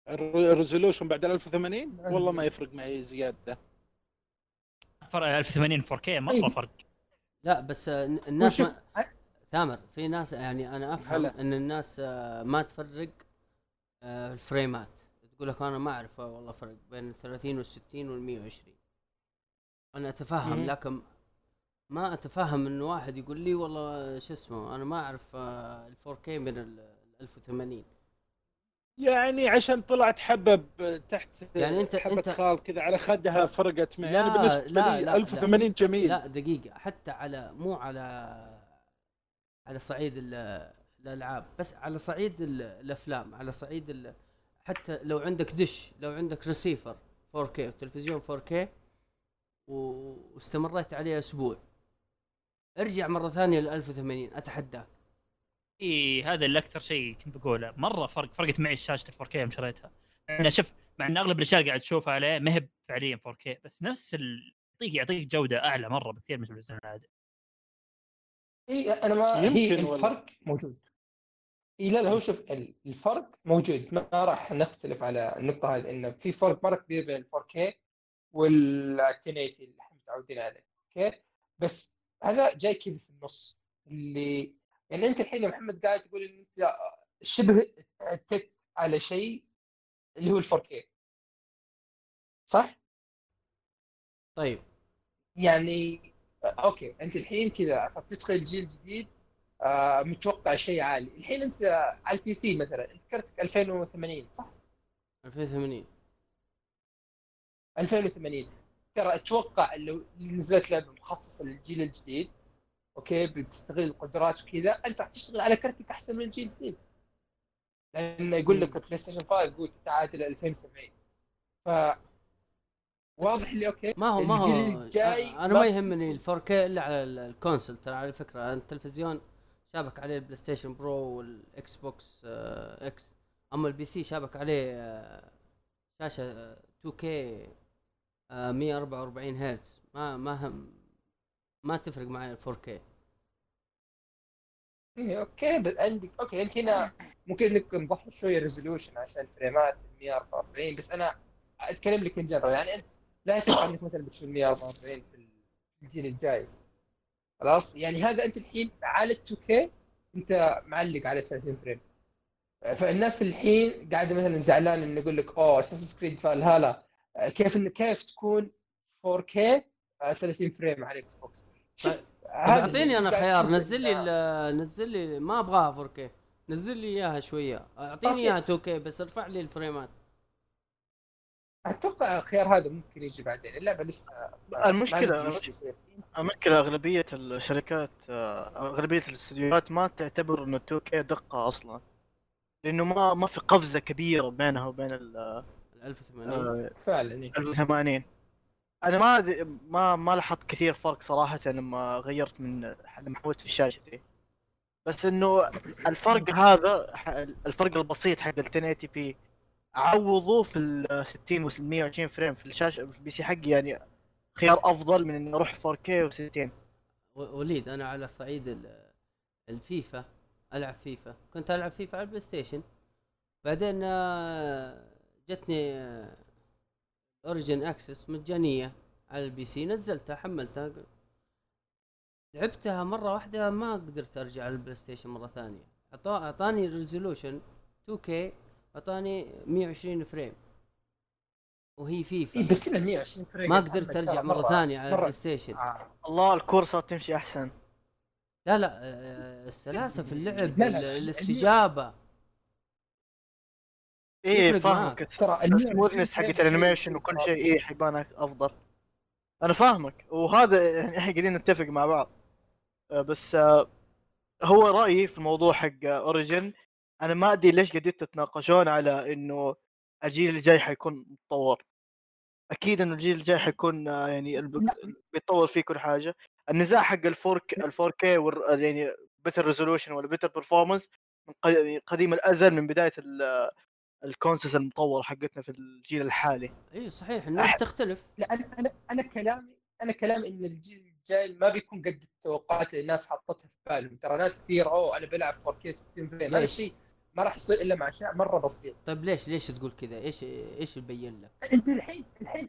Speaker 3: الر- ال resolution بعد ال 1080 والله ما يفرق معي
Speaker 5: زيادة. 1080 4K مره. فرق
Speaker 4: لا بس الناس ما... ثامر في ناس يعني أنا أفهم
Speaker 3: هلا.
Speaker 4: إن الناس آه، ما تفرق آه، الفريمات تقول لك أنا ما أعرف والله فرق بين ال 30 وال 60 وال 120 أنا
Speaker 3: أتفهم.
Speaker 4: لكن ما أتفهم انه واحد يقول لي والله شو اسمه أنا ما أعرف آه، ال 4K من ال 1080
Speaker 3: يعني عشان طلعت حبة تحت
Speaker 4: يعني أنت-
Speaker 3: حبة
Speaker 4: أنت-
Speaker 3: خال كذا على خدها فرقت معي
Speaker 4: لا،
Speaker 3: أنا بالنسبة
Speaker 4: لا،
Speaker 3: لي
Speaker 4: لا،
Speaker 3: 1080 جميل.
Speaker 4: لا دقيقة. حتى على مو على على صعيد ال- الألعاب بس على صعيد ال- الأفلام على صعيد ال- حتى لو عندك دش لو عندك ريسيفر 4K وتلفزيون 4K و- واستمريت عليه أسبوع. ارجع مرة ثانية ل 1080 أتحداك.
Speaker 5: إي هذا اللي أكثر شيء كنت بقوله. مرة فرق فرقت معي شاشة ال 4K يوم شريتها. أنا شوف مع إن أغلب الأشياء اللي قاعد تشوفها عليه ما هي فعليا 4K بس نفس. يعطيك يعطيك جودة أعلى مرة بكثير من التلفزيون العادي.
Speaker 1: إي أنا ما هي. الفرق موجود. إي لا لا هو شوف ال- الفرق موجود. ما راح نختلف على النقطة هذه انه في فرق مرة كبير بين ال 4K وال 1080 اللي إحنا متعودين عليه okay؟ بس هذا جاي كذا في النص اللي يعني أنت الحين يا محمد قاعد تقول إن أنت شبه اعتدت على شيء اللي هو ال 4K صح؟
Speaker 4: طيب.
Speaker 1: يعني okay أنت الحين كذا فتدخل الجيل الجديد آه متوقع شيء عالي. الحين أنت على ال PC مثلا أنت كرتك 2080 صح؟
Speaker 4: 2080
Speaker 1: 2080 ترى أتوقع لو نزلت لعبة مخصصة للجيل الجديد. okay بتستغل القدرات وكذا أنت راح تشتغل على كرتك أحسن من الجيل الجديد لأنه يقول لك البلاي ستيشن 5 يقول تعادل 2070 ف واضح اللي okay
Speaker 4: ما هو ما هو
Speaker 1: الجاي
Speaker 4: أنا ما يهمني ال 4K إلا على ال- ال console ترى على فكرة التلفزيون شابك عليه البلاي ستيشن برو والاكس بوكس آه، إكس أما ال PC شابك عليه آه، شاشة آه، 2K آه، 144 هرتز. ما ما هم. ما تفرق معي ال 4K
Speaker 1: إيه، okay بس عندك okay أنت هنا ممكن إنك مضحي شوية resolution عشان ال frames 144 بس أنا أتكلم لك من جنرال يعني أنت لا تتوقع إنك مثلا بتشوف 144 في الجيل الجاي. خلاص؟ يعني هذا أنت الحين على 2K أنت معلق على 30 frame. فالناس الحين قاعدة مثلا زعلان انه يقول لك أوه Assassin's Creed Valhalla كيف انه كيف تكون 4K آه، 30 frame على الاكس بوكس شوف
Speaker 4: اعطيني
Speaker 1: أنا
Speaker 4: خيار نزل لي نزل لي ما ابغاها 4K نزل لي اياها شوية اعطيني. اياها 2K بس ارفع لي الفريمات
Speaker 1: أتوقع الخيار هذا ممكن يجي بعدين اللعبه لسه يصير.
Speaker 2: المشكلة أغلبية الشركات أغلبية الاستديوهات ما تعتبر إنه 2K دقة أصلا لأنه ما ما في قفزة كبيرة بينها وبين ال
Speaker 4: ال 1080
Speaker 2: آه،
Speaker 1: فعلا إيه.
Speaker 2: 1080 أنا ما ما ما لاحظت كثير فرق صراحة لما غيرت من لما حولت في الشاشة دي. بس إنه الفرق هذا الفرق البسيط حق ال 1080 p عوضوه في ال 60 و 120 frame في الشاشة في ال PC حقي يعني خيار أفضل من إني أروح 4K و60
Speaker 4: و- وليد أنا على صعيد ال- الفيفا ألعب فيفا. كنت ألعب فيفا على البلاي ستيشن. بعدين آه، جتني Origin Access مجانية على ال PC نزلتها حملتها. لعبتها مرة واحدة ما قدرت أرجع على البلاي ستيشن مرة ثانية. أعطاني resolution 2K أعطاني 120 frame وهي فيفا
Speaker 1: اي بس هنا 120 frame
Speaker 4: ما قدرت
Speaker 1: أرجع
Speaker 4: مرة ثانية على
Speaker 1: مرة-
Speaker 4: البلاي ستيشن.
Speaker 1: آه.
Speaker 2: الله الكور صارت تمشي أحسن.
Speaker 4: لا لا آه، السلاسة في اللعب
Speaker 1: لا، لا،
Speaker 2: الاستجابة.
Speaker 4: إيه
Speaker 2: فاهمك.
Speaker 1: ترى ال 120
Speaker 2: ال smoothness
Speaker 1: حقت
Speaker 2: ال
Speaker 1: animation
Speaker 2: وكل
Speaker 1: صعب.
Speaker 2: شيء إيه حيبان أفضل. أنا فاهمك. وهذا يعني إحنا قاعدين نتفق مع بعض. آه، بس آه، هو رأيي في الموضوع حق Origin أنا ما أدري ليش قاعدين تتناقشون على إنه الجيل الجاي حيكون متطور. أكيد إنه الجيل الجاي حيكون آه، يعني. بيتطور فيه كل حاجة. النزاع حق الفورك الفور كي يعني better resolution ولا better performance من ق- يعني قديم الأزل من بداية ال- ال consoles المطوره حقتنا في الجيل الحالي.
Speaker 4: إي صحيح الناس
Speaker 1: أح-
Speaker 4: تختلف.
Speaker 1: لا أنا أنا أنا كلامي أنا كلامي إن الجيل الجاي ما بيكون قد التوقعات اللي الناس حطتها في بالهم. ترى ناس كثير أوه أنا بلعب 4K 60 frame هذا؟ الشيء ما راح يصير إلا مع اشياء مرة بسيطه
Speaker 4: طيب ليش ليش تقول كذا؟ إيش إيش يبين لك؟
Speaker 1: أنت الحين الحين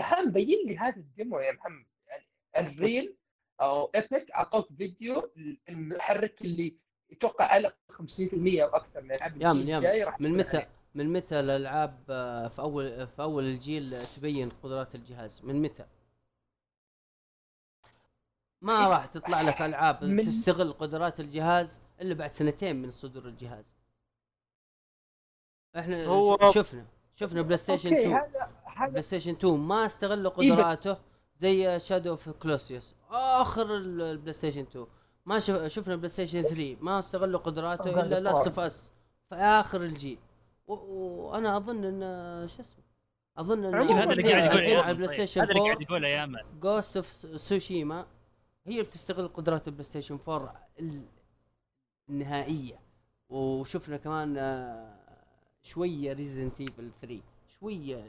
Speaker 1: هم بين لي هذا ال demo يا محمد. يعني ال Unreal أو Epic أعطوك فيديو المحرك اللي يتوقع على 50% أو أكثر من العاب
Speaker 4: يا
Speaker 1: الجيل
Speaker 4: من يا
Speaker 1: الجاي راح
Speaker 4: من
Speaker 1: تكون
Speaker 4: متى؟
Speaker 1: عليه.
Speaker 4: من متى الألعاب آه، في أول في أول الجيل تبين قدرات الجهاز؟ من متى؟ ما راح تطلع لك ألعاب
Speaker 1: من-
Speaker 4: تستغل قدرات الجهاز إلا بعد سنتين من صدور الجهاز. إحنا
Speaker 2: هو-
Speaker 4: شفنا شفنا PlayStation
Speaker 1: أوكي
Speaker 4: 2
Speaker 1: هذا هذا
Speaker 4: PlayStation 2 ما استغلوا
Speaker 1: إيه
Speaker 4: قدراته زي Shadow of Colossus آخر ال- ال PlayStation 2 ما شف... شفنا PlayStation 3 ما استغلوا قدراته
Speaker 1: هذا
Speaker 4: إلا
Speaker 1: Last.
Speaker 4: of Us في آخر الجيل. وأنا أظن إن شو اسمه أظن
Speaker 5: إن هذا اللي قاعد يقول
Speaker 4: على
Speaker 5: هذا اللي
Speaker 4: 4
Speaker 5: قاعد يقوله أيمن
Speaker 4: Ghost of Tsushima هي اللي بتستغل قدرات ال PlayStation 4 ال- النهائية. وشفنا كمان آه، شوية Resident Evil 3 شوية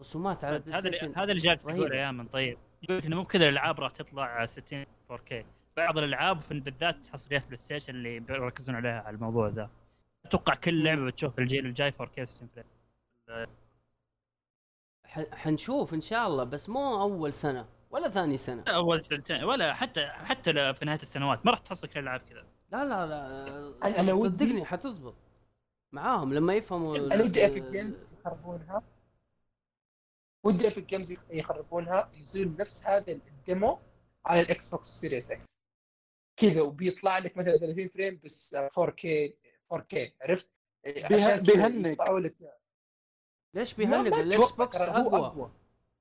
Speaker 4: رسومات على
Speaker 5: ال
Speaker 4: PlayStation
Speaker 5: هذا اللي جالس
Speaker 4: رهيبة.
Speaker 5: يقوله أيمن طيب يقول لك إنه مو كل الألعاب راح تطلع 60 4K بعض الألعاب بالذات حصريات PlayStation اللي بيركزون عليها على الموضوع ذا. أتوقع كل لعبة بتشوف الجيل الجاي 4K 60
Speaker 4: frame حنشوف إن شاء الله بس مو أول سنة ولا ثاني سنة.
Speaker 5: لا أول سنتين ولا حتى حتى في نهاية السنوات. ما راح تحصل كل الالعاب كذا.
Speaker 4: لا لا لا.
Speaker 1: أنا- أنا ودي-
Speaker 4: صدقني حتزبط معاهم لما يفهموا
Speaker 1: أنا ودي Epic
Speaker 4: ال-
Speaker 1: Games يخربونها. ودي Epic Games يخربونها ينزلون نفس هذا ال demo على ال Xbox Series X كذا وبيطلع لك مثلا 30 frame بس 4K 4K عرفت؟ يطلعوا لك
Speaker 4: ليش بيهنق
Speaker 1: ال
Speaker 4: Xbox
Speaker 1: ترى هو
Speaker 4: أقوى.
Speaker 1: أقوى.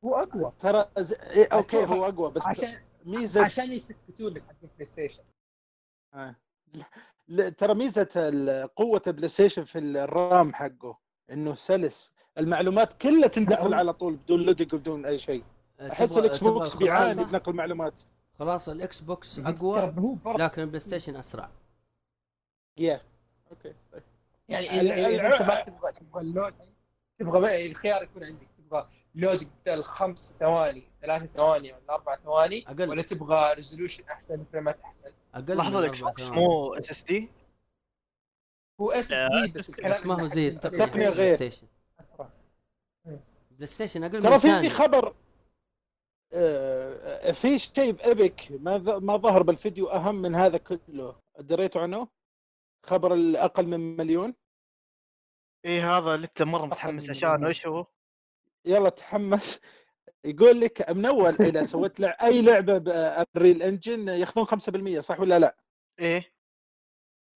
Speaker 1: هو أقوى.
Speaker 3: ترى ز... إيه
Speaker 1: okay
Speaker 3: هو أقوى بس
Speaker 1: عشان
Speaker 3: ميزه
Speaker 1: عشان يسكتوا لك حق ال PlayStation
Speaker 3: آه. ترى ميزة قوة ال PlayStation في ال RAM حقه إنه سلس. المعلومات كلها تنتقل
Speaker 1: هو-
Speaker 3: على طول بدون loading وبدون أي شيء. أحس
Speaker 4: تبغى- ال
Speaker 3: Xbox بيعاني؟ بنقل معلومات.
Speaker 4: خلاص ال
Speaker 1: Xbox أقوى
Speaker 4: لكن ال PlayStation أسرع.
Speaker 3: يا okay طيب.
Speaker 1: يعني اذا أنت ما تبغى تبغى ال load تبغى الخيار يكون عندك تبغى لود بدل خمس ثواني ثلاث ثواني ولا أربع ثواني
Speaker 4: أقل.
Speaker 1: ولا تبغى ريزولوشن أحسن فريمات
Speaker 4: أحسن
Speaker 2: أقل
Speaker 4: لحظة
Speaker 2: الاكس بوكس
Speaker 4: ثواني.
Speaker 2: مو اس اس دي
Speaker 1: هو اس اس دي بس
Speaker 5: بس
Speaker 4: ما هو زي التقنيه
Speaker 3: غير.
Speaker 4: ستيشن
Speaker 1: أسرع
Speaker 4: بلاي ستيشن أقل
Speaker 3: ترى في خبر آه، في شيء بايبك ما ما ظهر بالفيديو أهم من هذا كله دريتوا عنه؟ خبر الأقل من مليون
Speaker 2: إيه هذا اللي انت مره متحمس
Speaker 1: مليون.
Speaker 2: إيش هو؟
Speaker 3: يلا تحمس يقول لك من أول اذا سويت لع... أي لعبة بال Unreal Engine ياخذون 5% صح ولا لا؟
Speaker 2: إيه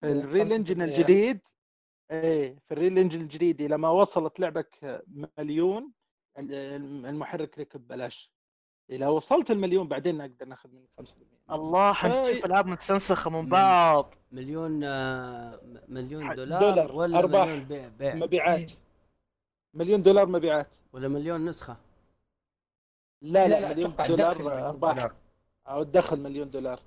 Speaker 3: ال Unreal
Speaker 1: 5%
Speaker 3: Engine الجديد إيه في ال Unreal Engine الجديد اذا ما وصلت لعبك مليون ال- المحرك لك ببلاش إذا وصلت المليون بعدين نقدر ناخذ منك 5%
Speaker 2: الله حنشوف العاب مستنسخه من. بعض.
Speaker 4: مليون آه، مليون دولار,
Speaker 3: دولار،
Speaker 4: ولا
Speaker 3: أرباح.
Speaker 4: مليون بيع, بيع.
Speaker 3: مبيعات. مليون دولار مبيعات.
Speaker 4: ولا مليون نسخة؟
Speaker 3: لا لا, مليون
Speaker 1: أتوقع
Speaker 3: دولار
Speaker 1: مليون
Speaker 3: أرباح.
Speaker 1: دولار.
Speaker 3: أو دخل مليون دولار.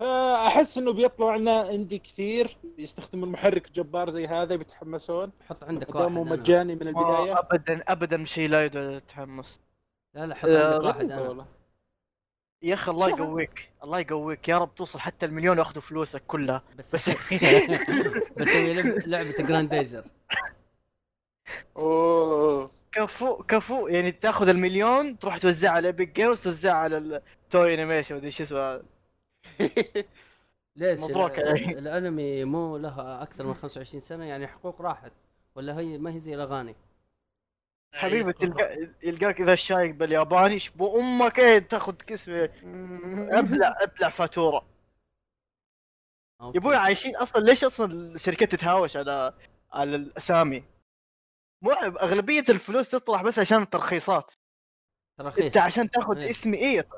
Speaker 3: فأحس إنه بيطلع لنا عندي كثير يستخدمون محرك جبار زي هذا بيتحمسون.
Speaker 4: حط عندك واحد.
Speaker 3: مجاني من
Speaker 2: البداية. ابدا ابدا شيء لا يدعو للتحمس
Speaker 4: لا لا حط
Speaker 2: آه،
Speaker 4: عندك واحد أنا.
Speaker 3: والله.
Speaker 2: يا أخي الله يقويك الله يقويك. يا رب توصل حتى المليون وأخذوا فلوسك كلها.
Speaker 4: بس
Speaker 2: بس
Speaker 4: بسوي لعب- لعبة جراندايزر
Speaker 3: أوه.
Speaker 2: كفو كفو. يعني تأخذ المليون تروح توزعها على ايبك جيمز توزعها على التوي انيميشن ودي شو اسمه.
Speaker 4: ليش؟
Speaker 2: مبروك.
Speaker 4: الأنمي مو له أكثر من 25 سنة يعني حقوق راحت. ولا هي ما هي زي الأغاني.
Speaker 2: حبيبي تلقى يلقاك إذا شايك بالياباني شبو أمك إيه تاخذ كسبه أبلع أبلع
Speaker 4: فاتورة.
Speaker 2: يا أبوي عايشين أصلا ليش أصلا الشركات تتهاوش على على الأسامي؟ مو أغلبية الفلوس تطلع بس عشان الترخيصات.
Speaker 4: تراخيص
Speaker 2: أنت عشان تاخذ
Speaker 4: إيه.
Speaker 2: اسمي إيه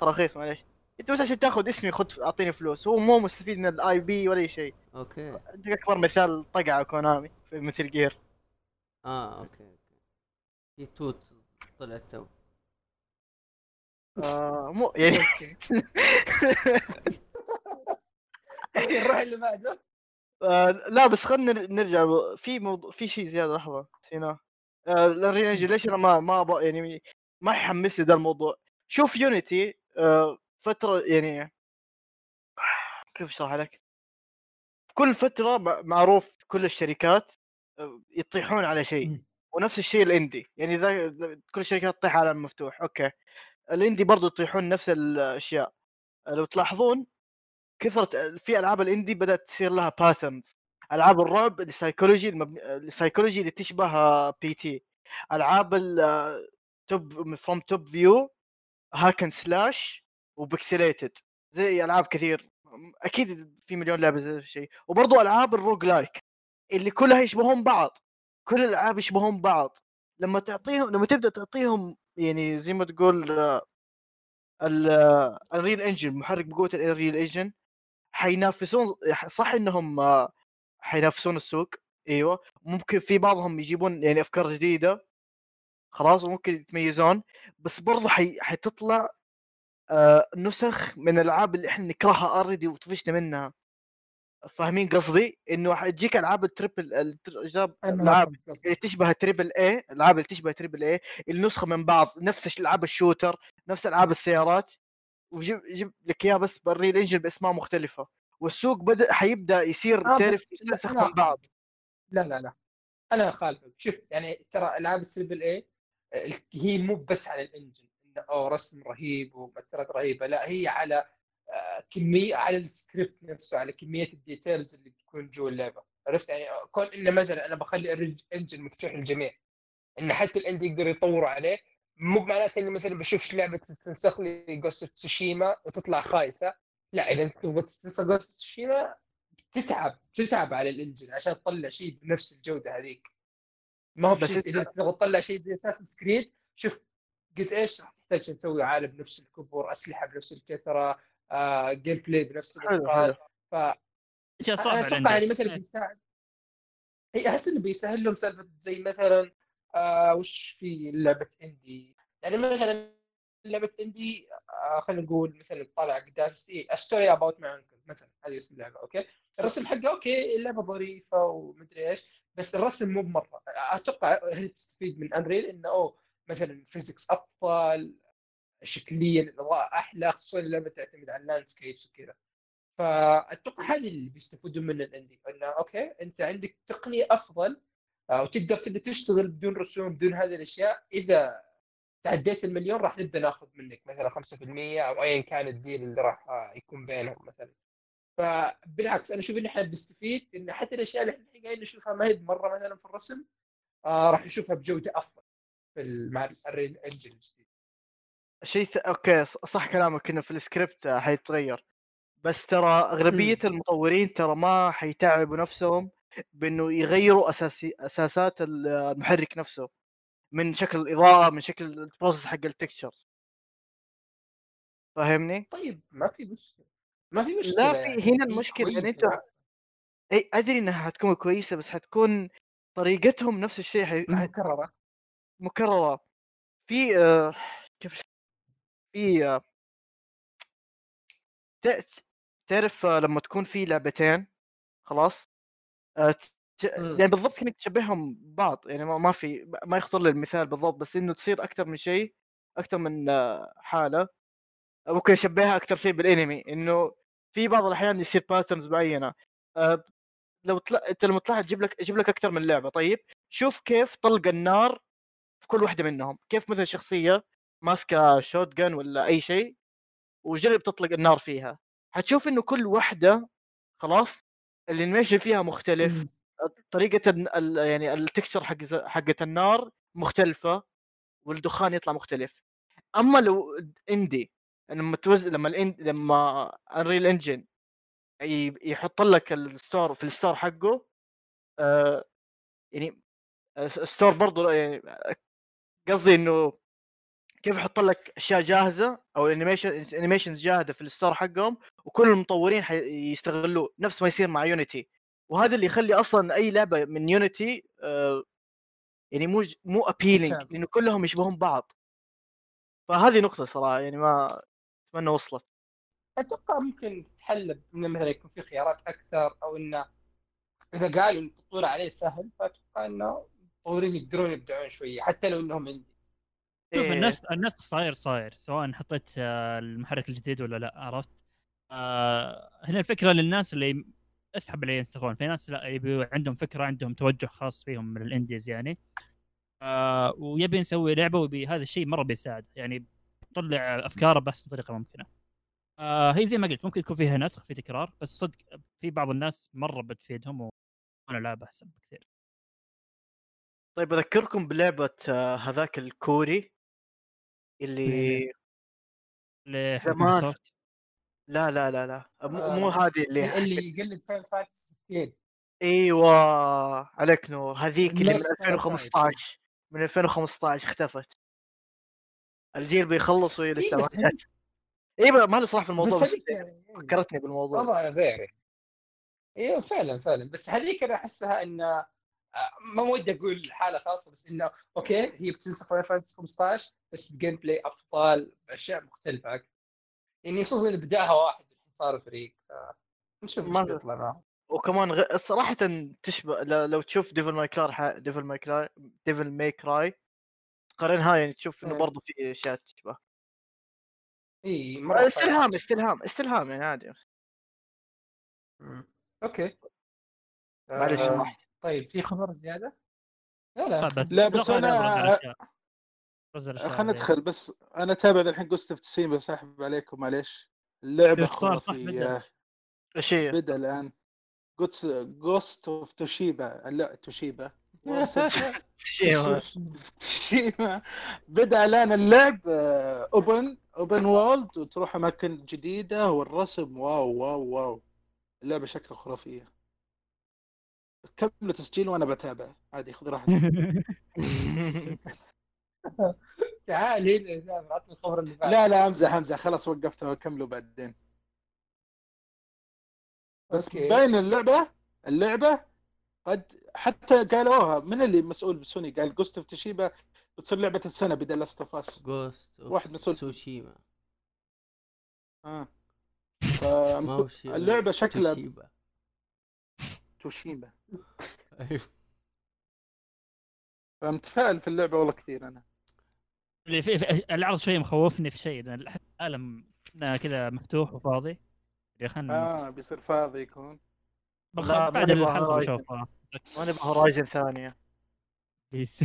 Speaker 2: تراخيص معليش. أنت بس عشان تاخذ اسمي خذ أعطيني فلوس. هو مو مستفيد من ال IP ولا أي شيء.
Speaker 4: okay.
Speaker 2: انت أكبر مثال طقع Konami في Metal
Speaker 4: Gear آه okay. في توت طلعت تو
Speaker 2: آه مو يعني
Speaker 1: نروح اللي بعده.
Speaker 2: آه لا بس خلينا نرجع. في موضوع في شيء زيادة لحظة نسيناه آه الرينج ليش أنا ما ما يعني ما يحمسني ذا الموضوع. شوف Unity آه فترة يعني كيف أشرح لك؟ كل فترة معروف كل الشركات يطيحون على شيء. ونفس الشيء ال indie يعني ذا كل الشركات تطيح على مفتوح okay. ال indie برضو يطيحون نفس الأشياء. لو تلاحظون كثرة في ألعاب ال indie بدأت تصير لها patterns ألعاب الرعب ال psychological. ال psychological اللي تشبه P.T.. ألعاب ال top from top view hack and slash و pixelated زي ألعاب كثير. أكيد في مليون لعبة زي الشيء. وبرضو ألعاب ال roguelike اللي كلها يشبهون بعض. كل الألعاب يشبهون بعض. لما تعطيهم لما تبدأ تعطيهم يعني زي ما تقول ال- Unreal Engine محرك بقوة ال Unreal Engine حينافسون صح إنهم حينافسون السوق أيوه. ممكن في بعضهم يجيبون يعني أفكار جديدة خلاص وممكن يتميزون بس برضو حي... حتطلع آه نسخ من الألعاب اللي إحنا نكرهها already وطفشنا منها. فاهمين قصدي؟ إنه حتجيك
Speaker 1: ألعاب
Speaker 2: ال
Speaker 1: triple قصدك.
Speaker 2: اللي تشبه triple A الألعاب اللي تشبه triple A النسخة من بعض نفس ألعاب ال shooter نفس ألعاب السيارات وجيب جيب لك إياها بس بال Unreal Engine بأسماء مختلفة. والسوق بدا حيبدأ يصير
Speaker 1: آه،
Speaker 2: تعرف يستنسخ من بعض.
Speaker 1: لا لا لا. أنا اخالفك شوف يعني ترى ألعاب ال triple A هي مو بس على ال engine. إنه أوه رسم رهيب ومؤثرات رهيبة. لا هي على كمية على السكريبت نفسه على كمية ال details اللي بتكون جوا اللعبة. عرفت؟ يعني كون إنه مثلا أنا بخلي ال engine مفتوح للجميع. إن حتى ال indie يقدروا يطوروا عليه. مو معناته اني مثلا بشوف لعبة تستنسخ لي Ghost Tsushima وتطلع خايسة. لا إذا أنت تبغى تستنسخ Ghost Tsushima تتعب تتعب على ال engine عشان تطلع شيء بنفس الجودة هذيك. ما هو
Speaker 2: بس
Speaker 1: إذا تبغى تطلع شيء زي Assassin's Creed شوف قد إيش راح تحتاج تسوي عالم بنفس الكبر أسلحة بنفس الكثرة gameplay بنفس الاتقان ف
Speaker 5: أتوقع.
Speaker 1: يعني مثلا بيساعد إي أحس إنه بيسهل لهم سالفه زي مثلا آه وش في لعبة indie يعني مثلا لعبة indie آه خلينا نقول مثلا طالع قدام A Story About My Uncle مثلا هذه اسم اللعبة أوكي؟ الرسم حقها أوكي اللعبة ظريفة ومدري إيش بس الرسم مو بمرة. أتوقع هل تستفيد من Unreal إنه أوه مثلا physics افضل شكليا الاضاءه أحلى خصوصا اللعبه تعتمد على ال landscapes وكذا. فأتوقع هذه اللي بيستفيدون منه ال indie إنه أوكي أنت عندك تقنية أفضل آه، وتقدر تبدأ تشتغل بدون رسوم بدون هذه الأشياء. إذا تعديت المليون راح نبدأ نأخذ منك مثلا 5% أو ايا كان ال deal اللي راح آه، يكون بينهم مثلا. فبالعكس أنا أشوف إن إحنا بنستفيد إن حتى الأشياء اللي إحنا قاعدين نشوفها ما هي مره مثلا في الرسم آه راح نشوفها بجودة أفضل في مع ال Unreal Engine الجديد.
Speaker 2: شيء ث... أوكي صح كلامك إنه في السكريبت حيتغير. بس ترى أغلبية المطورين ترى ما حيتعبوا نفسهم بإنه يغيروا اساسي أساسات ال- المحرك نفسه من شكل الإضاءة من شكل ال process حق ال textures فاهمني؟
Speaker 1: طيب ما في مشكلة ما في مشكلة
Speaker 2: لا في
Speaker 1: يعني
Speaker 2: هنا المشكلة
Speaker 1: إن
Speaker 2: أنتوا
Speaker 1: بس.
Speaker 2: أي أدري إنها حتكون كويسة بس حتكون طريقتهم نفس الشيء. حي-
Speaker 1: مكررة.
Speaker 2: مكررة. في آه كيف في تعرف لما تكون في لعبتين خلاص؟ آه ت-
Speaker 1: مم.
Speaker 2: يعني بالضبط كأنك تشبههم ببعض يعني ما في ما يخطر لي المثال بالضبط بس إنه تصير أكثر من شيء أكثر من آه، حالة ممكن أشبهها أكثر شيء بالأنمي إنه في بعض الأحيان يصير patterns معينة. آه، لو طلع أنت لما تلاحظ تجيب لك يجيب لك أكثر من لعبة طيب؟ شوف كيف طلق النار في كل واحدة منهم كيف مثلا شخصية ماسكة shotgun ولا أي شيء وجرب تطلق النار فيها حتشوف إنه كل واحدة خلاص ال animation فيها مختلف
Speaker 1: مم.
Speaker 2: طريقة ال- يعني ال texture حق حقت النار مختلفة والدخان يطلع مختلف أما لو indie لما توز لما الإن... لما Unreal Engine يحط لك ال store في ال store حقه آه يعني store برضو يعني قصدي إنه كيف يحط لك أشياء جاهزة أو animation animations جاهزة في ال store حقهم وكل المطورين حيستغلوه نفس ما يصير مع Unity وهذا اللي يخلي أصلا أي لعبة من Unity آه يعني مو مو ابيلينج. لأنه كلهم يشبهون بعض. فهذه نقطة صراحة يعني ما أتمنى وصلت.
Speaker 1: أتوقع ممكن تتحل إنه مثلا يكون في خيارات أكثر أو إنه إذا قالوا إن التطوير عليه سهل فأتوقع إنه المطورين يقدرون يبدعون شوية حتى لو إنهم عندي
Speaker 5: شوف
Speaker 2: إيه.
Speaker 5: الناس الناس صاير صاير سواء حطيت آه، المحرك الجديد ولا لا عرفت؟ آه هنا الفكرة للناس اللي أسحب اللي ينسخون. في ناس لا يبي عندهم فكرة عندهم توجه خاص فيهم من الإنديز يعني. آه ويبي نسوي لعبة ويبي هذا الشيء مرة بيساعد. يعني يطلع أفكاره باحسن طريقه ممكنة. آه هي زي ما قلت ممكن يكون فيها نسخ في تكرار بس صدق في بعض الناس مرة بتفيدهم وأنا لعبه احسن بكثير.
Speaker 2: طيب أذكركم بلعبة آه، هذاك الكوري. اللي
Speaker 5: اللي حق
Speaker 2: زمان. لا لا لا لا. مو,
Speaker 1: آه،
Speaker 2: مو هذه اللي
Speaker 1: اللي يقلد Final Fantasy 16
Speaker 2: أيوه عليك نور. هذيك اللي من
Speaker 1: نفس ال side.
Speaker 2: 2015 من 2015 اختفت. الجيل بيخلص وهي لسه
Speaker 1: إيه
Speaker 2: ما
Speaker 1: بس
Speaker 2: جت أيوه ما لي صلاح في الموضوع
Speaker 1: بس
Speaker 2: بس
Speaker 1: يعني
Speaker 2: فكرتني بالموضوع.
Speaker 1: وضع غير يعني. أيوه فعلا فعلا. بس هذيك أنا أحسها إن آه، ما ودي أقول حالة خاصة بس إنه أوكي هي بتنسخ Final Fantasy 15 بس ال gameplay أفضل اشياء مختلفة أكثر يعني خصوصا إن بداها واحد صار فريق نشوف
Speaker 2: ما-
Speaker 1: بيطلع معه
Speaker 2: وكمان غ... صراحة تشبه لو تشوف Devil May Cry. Devil May Cry Devil May Cry تقارنها يعني تشوف إنه
Speaker 1: إيه.
Speaker 2: برضه في أشياء تشبه
Speaker 1: إي مرة
Speaker 2: استلهام
Speaker 1: صعب.
Speaker 2: استلهام استلهام يعني عادي.
Speaker 1: أوكي
Speaker 2: معلش
Speaker 1: آه، طيب في خبر زيادة؟ لا
Speaker 5: لا
Speaker 1: لا
Speaker 5: بس
Speaker 3: لا، بس
Speaker 5: الأشياء
Speaker 3: خلينا ندخل بس أنا تابع الحين Ghost of Tsushima بسحب عليكم معليش. اللعبة
Speaker 5: شفت صار؟ صح
Speaker 3: خرافية.
Speaker 5: بدأ.
Speaker 2: إيش هي؟
Speaker 3: بدأ الآن. Ghost of توشيبا. لا توشيبا. توشيبا. بدأ الآن اللعب open open world وتروح أماكن جديدة والرسم wow wow wow. اللعبة شكلها خرافية. كملوا تسجيل وأنا بتابع. عادي خذ راحتك.
Speaker 1: تعال هنا عطني الخبر اللي بعد.
Speaker 3: لا لا امزح امزح خلاص وقفت كملوا بعدين. بس
Speaker 1: أوكي.
Speaker 3: باين اللعبة اللعبة قد حتى قالوها من اللي مسؤول؟ بسوني قال جوست اوف تشيبا بتصير لعبة السنة بدل لاست اوف اس
Speaker 4: جوست
Speaker 3: واحد مسؤول.
Speaker 4: سوشيما شي-
Speaker 3: اللعبة شكلها
Speaker 4: توشيبا أيوه.
Speaker 3: فمتفائل في اللعبة والله كثير أنا
Speaker 5: اللي في في- العرض شوي مخوفني في شيء لأن العالم كذا مفتوح وفاضي يا خلنا
Speaker 3: آه بيصير فاضي يكون
Speaker 5: بعد
Speaker 2: الحلقة.
Speaker 5: بشوفها
Speaker 2: ما نبغى Horizon ثانية
Speaker 5: بيس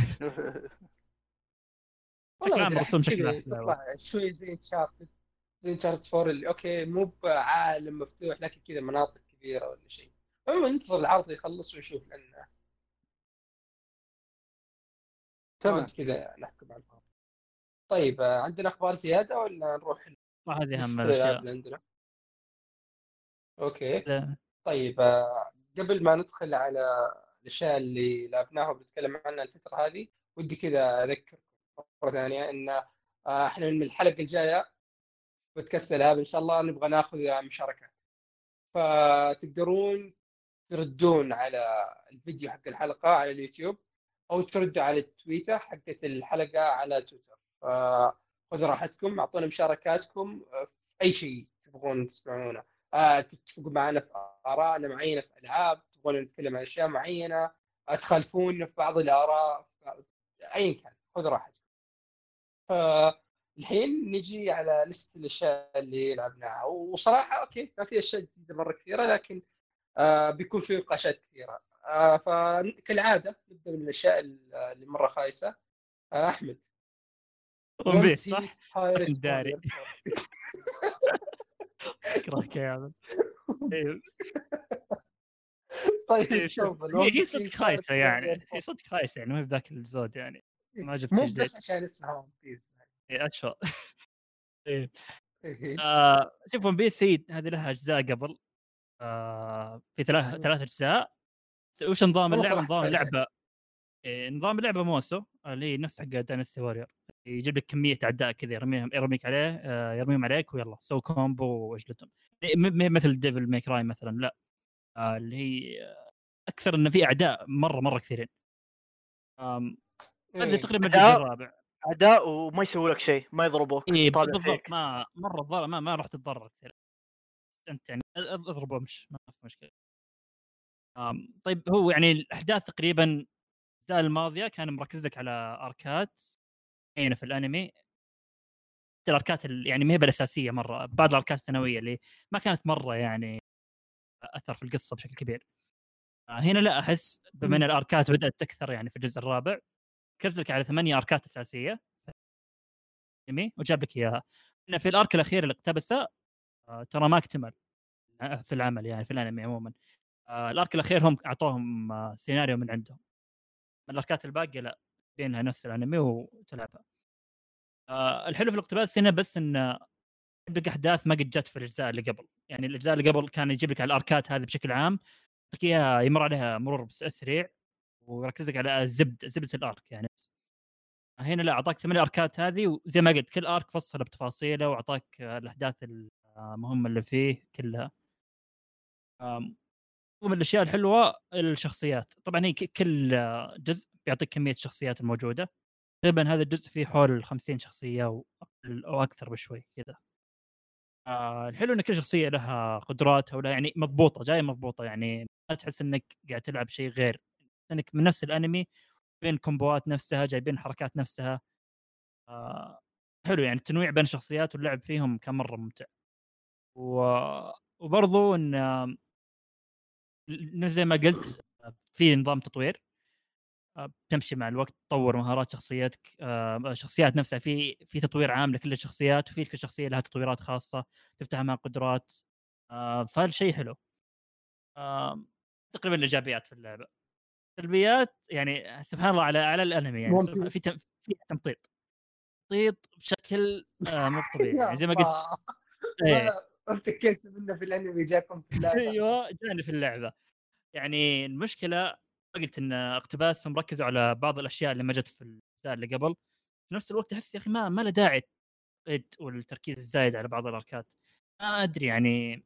Speaker 1: والله
Speaker 5: بشكل عام
Speaker 1: ما أدري،
Speaker 5: رسوم
Speaker 1: أحس
Speaker 5: شكلها
Speaker 1: كذا
Speaker 5: حلوة.
Speaker 1: تطلع شوي زي Uncharted زي Uncharted 4 اللي أوكي مو بعالم مفتوح لكن كذا مناطق كبيرة ولا شيء عموما ننتظر العرض يخلص ونشوف لأن
Speaker 3: تمام.
Speaker 1: كذا نحكم على الفاضي. طيب عندنا أخبار زيادة ولا نروح
Speaker 5: ما هذه أهم
Speaker 1: الأشياء. عندنا؟ أوكي.
Speaker 5: لا.
Speaker 1: طيب قبل ما ندخل على الأشياء اللي لعبناها وبنتكلم عنها الفترة هذه ودي كذا أذكركم مرة ثانية إن آه، إحنا من الحلقة الجاية بودكاست الألعاب إن شاء الله نبغى ناخذ مشاركات. فتقدرون تردون على الفيديو حق الحلقة على اليوتيوب أو تردوا على التويتر حقت الحلقة على تويتر. فخذوا راحتكم أعطونا مشاركاتكم في أي شيء تبغون تسمعونه. آه، تتفقوا معنا في ارائنا معينة في ألعاب تبغون نتكلم عن أشياء معينة آه، تخالفونا في بعض الآراء ايا كان خذوا راحتكم. فالحين نجي على list الأشياء اللي لعبناها. وصراحة أوكي ما في أشياء جديدة مرة كثيرة لكن آه بيكون في نقاشات كثيرة آه فكالعادة نبدأ من الأشياء اللي مرة خايسة آه
Speaker 5: أحمد
Speaker 1: One Piece صح؟
Speaker 5: داري. أكرهك يا عمل إيه.
Speaker 1: طيب
Speaker 5: إيه، شوف، هي هي صدق خايسة يعني
Speaker 1: Warrior.
Speaker 5: هي صدق خايسة يعني ما هي بذاك الزود يعني ما جبت
Speaker 1: مو بس عشان اسمها One Piece
Speaker 5: إيه، إيه.
Speaker 1: إيه.
Speaker 5: آه شوف One Piece سيد هذه لها أجزاء قبل آه في ثلاث
Speaker 1: مم.
Speaker 5: ثلاث أجزاء وش نظام
Speaker 1: اللعبة؟
Speaker 5: نظام. اللعبة إيه نظام اللعبة Musou اللي نفس حق Dynasty Warrior يجيب لك كمية أعداء كذا يرميهم يرميك عليه آه يرميهم عليك ويلا سو combo وأجلدهم إيه، مثل Devil May Cry مثلا لا آه اللي هي آه، أكثر انه في أعداء مرة مرة كثيرين هذا
Speaker 1: إيه.
Speaker 5: تقريبا الجزء. الرابع
Speaker 2: اعداء وما يسووا لك شيء ما يضربوك طالع
Speaker 5: بالضبط ما مرة ما, ما راح تتضرر كثير أنت يعني أ- أ- أضربه مش ما في مشكلة. طيب هو يعني الأحداث تقريبا الأجزاء الماضية كان مركز لك على arc ات معينه في الأنمي. الاركات ال- يعني ما هي بالأساسية مرة بعض الاركات الثانوية اللي ما كانت مرة يعني أثر في القصة بشكل كبير. آه، هنا لا أحس بما إن الاركات بدأت تكثر يعني في الجزء الرابع ركز لك على ثمانية اركات أساسية. وجاب لك إياها. في الأرك الأخير اللي اقتبسه ترى ما اكتمل آه، في العمل يعني في الانمي عموما. آه، الأرك الأخير هم أعطوهم آه، سيناريو من عندهم. الأركات الباقية لا بينها نفس الأنمي وتلعبها. آه، الحلو في الاقتباس هنا بس إن يجيب لك أحداث ما قد جت في الأجزاء اللي قبل. يعني الأجزاء اللي قبل كان يجيب لك على الأركات هذه بشكل عام يعطيك إياها يمر عليها مرور سريع ويركز لك على زبد زبدة الأرك يعني. هنا لا أعطاك ثمانية أركات هذه وزي ما قلت كل أرك فصل بتفاصيله وأعطاك آه، الاحداث المهمه اللي فيه كلها. ومن الأشياء الحلوة الشخصيات. طبعا هي كل جزء بيعطيك كمية الشخصيات الموجودة. تقريبا هذا الجزء فيه حول 50 شخصية أو أكثر بشوي كذا. آه الحلو إن كل شخصية لها قدراتها ولا يعني مضبوطة جاية مضبوطة يعني ما تحس إنك قاعد تلعب شيء غير. إنك من نفس الأنمي بين الكومبوات نفسها جايبين الحركات نفسها. آه حلو يعني التنويع بين الشخصيات واللعب فيهم كان مره ممتع. و... وبرضو إن ن- زي ما قلت آه، في نظام تطوير. آه، تمشي مع الوقت تطور مهارات شخصيتك آه، شخصيات نفسها. في في تطوير عام لكل الشخصيات وفي كل شخصية لها تطويرات خاصة تفتح معها قدرات. فهالشيء حلو. آه، تقريبا الإيجابيات في اللعبة. سلبيات يعني سبحان الله على على الانمي يعني. في في تمطيط تمطيط بشكل مو طبيعي. يعني زي ما قلت إيه.
Speaker 1: ما ابتكيت منه في الانمي جاكم في اللعبة.
Speaker 5: أيوه جاني في اللعبة. يعني المشكلة قلت إن اقتباسهم ركزوا على بعض الأشياء اللي ما جت في الأجزاء اللي قبل. في نفس الوقت أحس يا أخي ما ما له داعي والتركيز الزايد على بعض الأركات. ما أدري يعني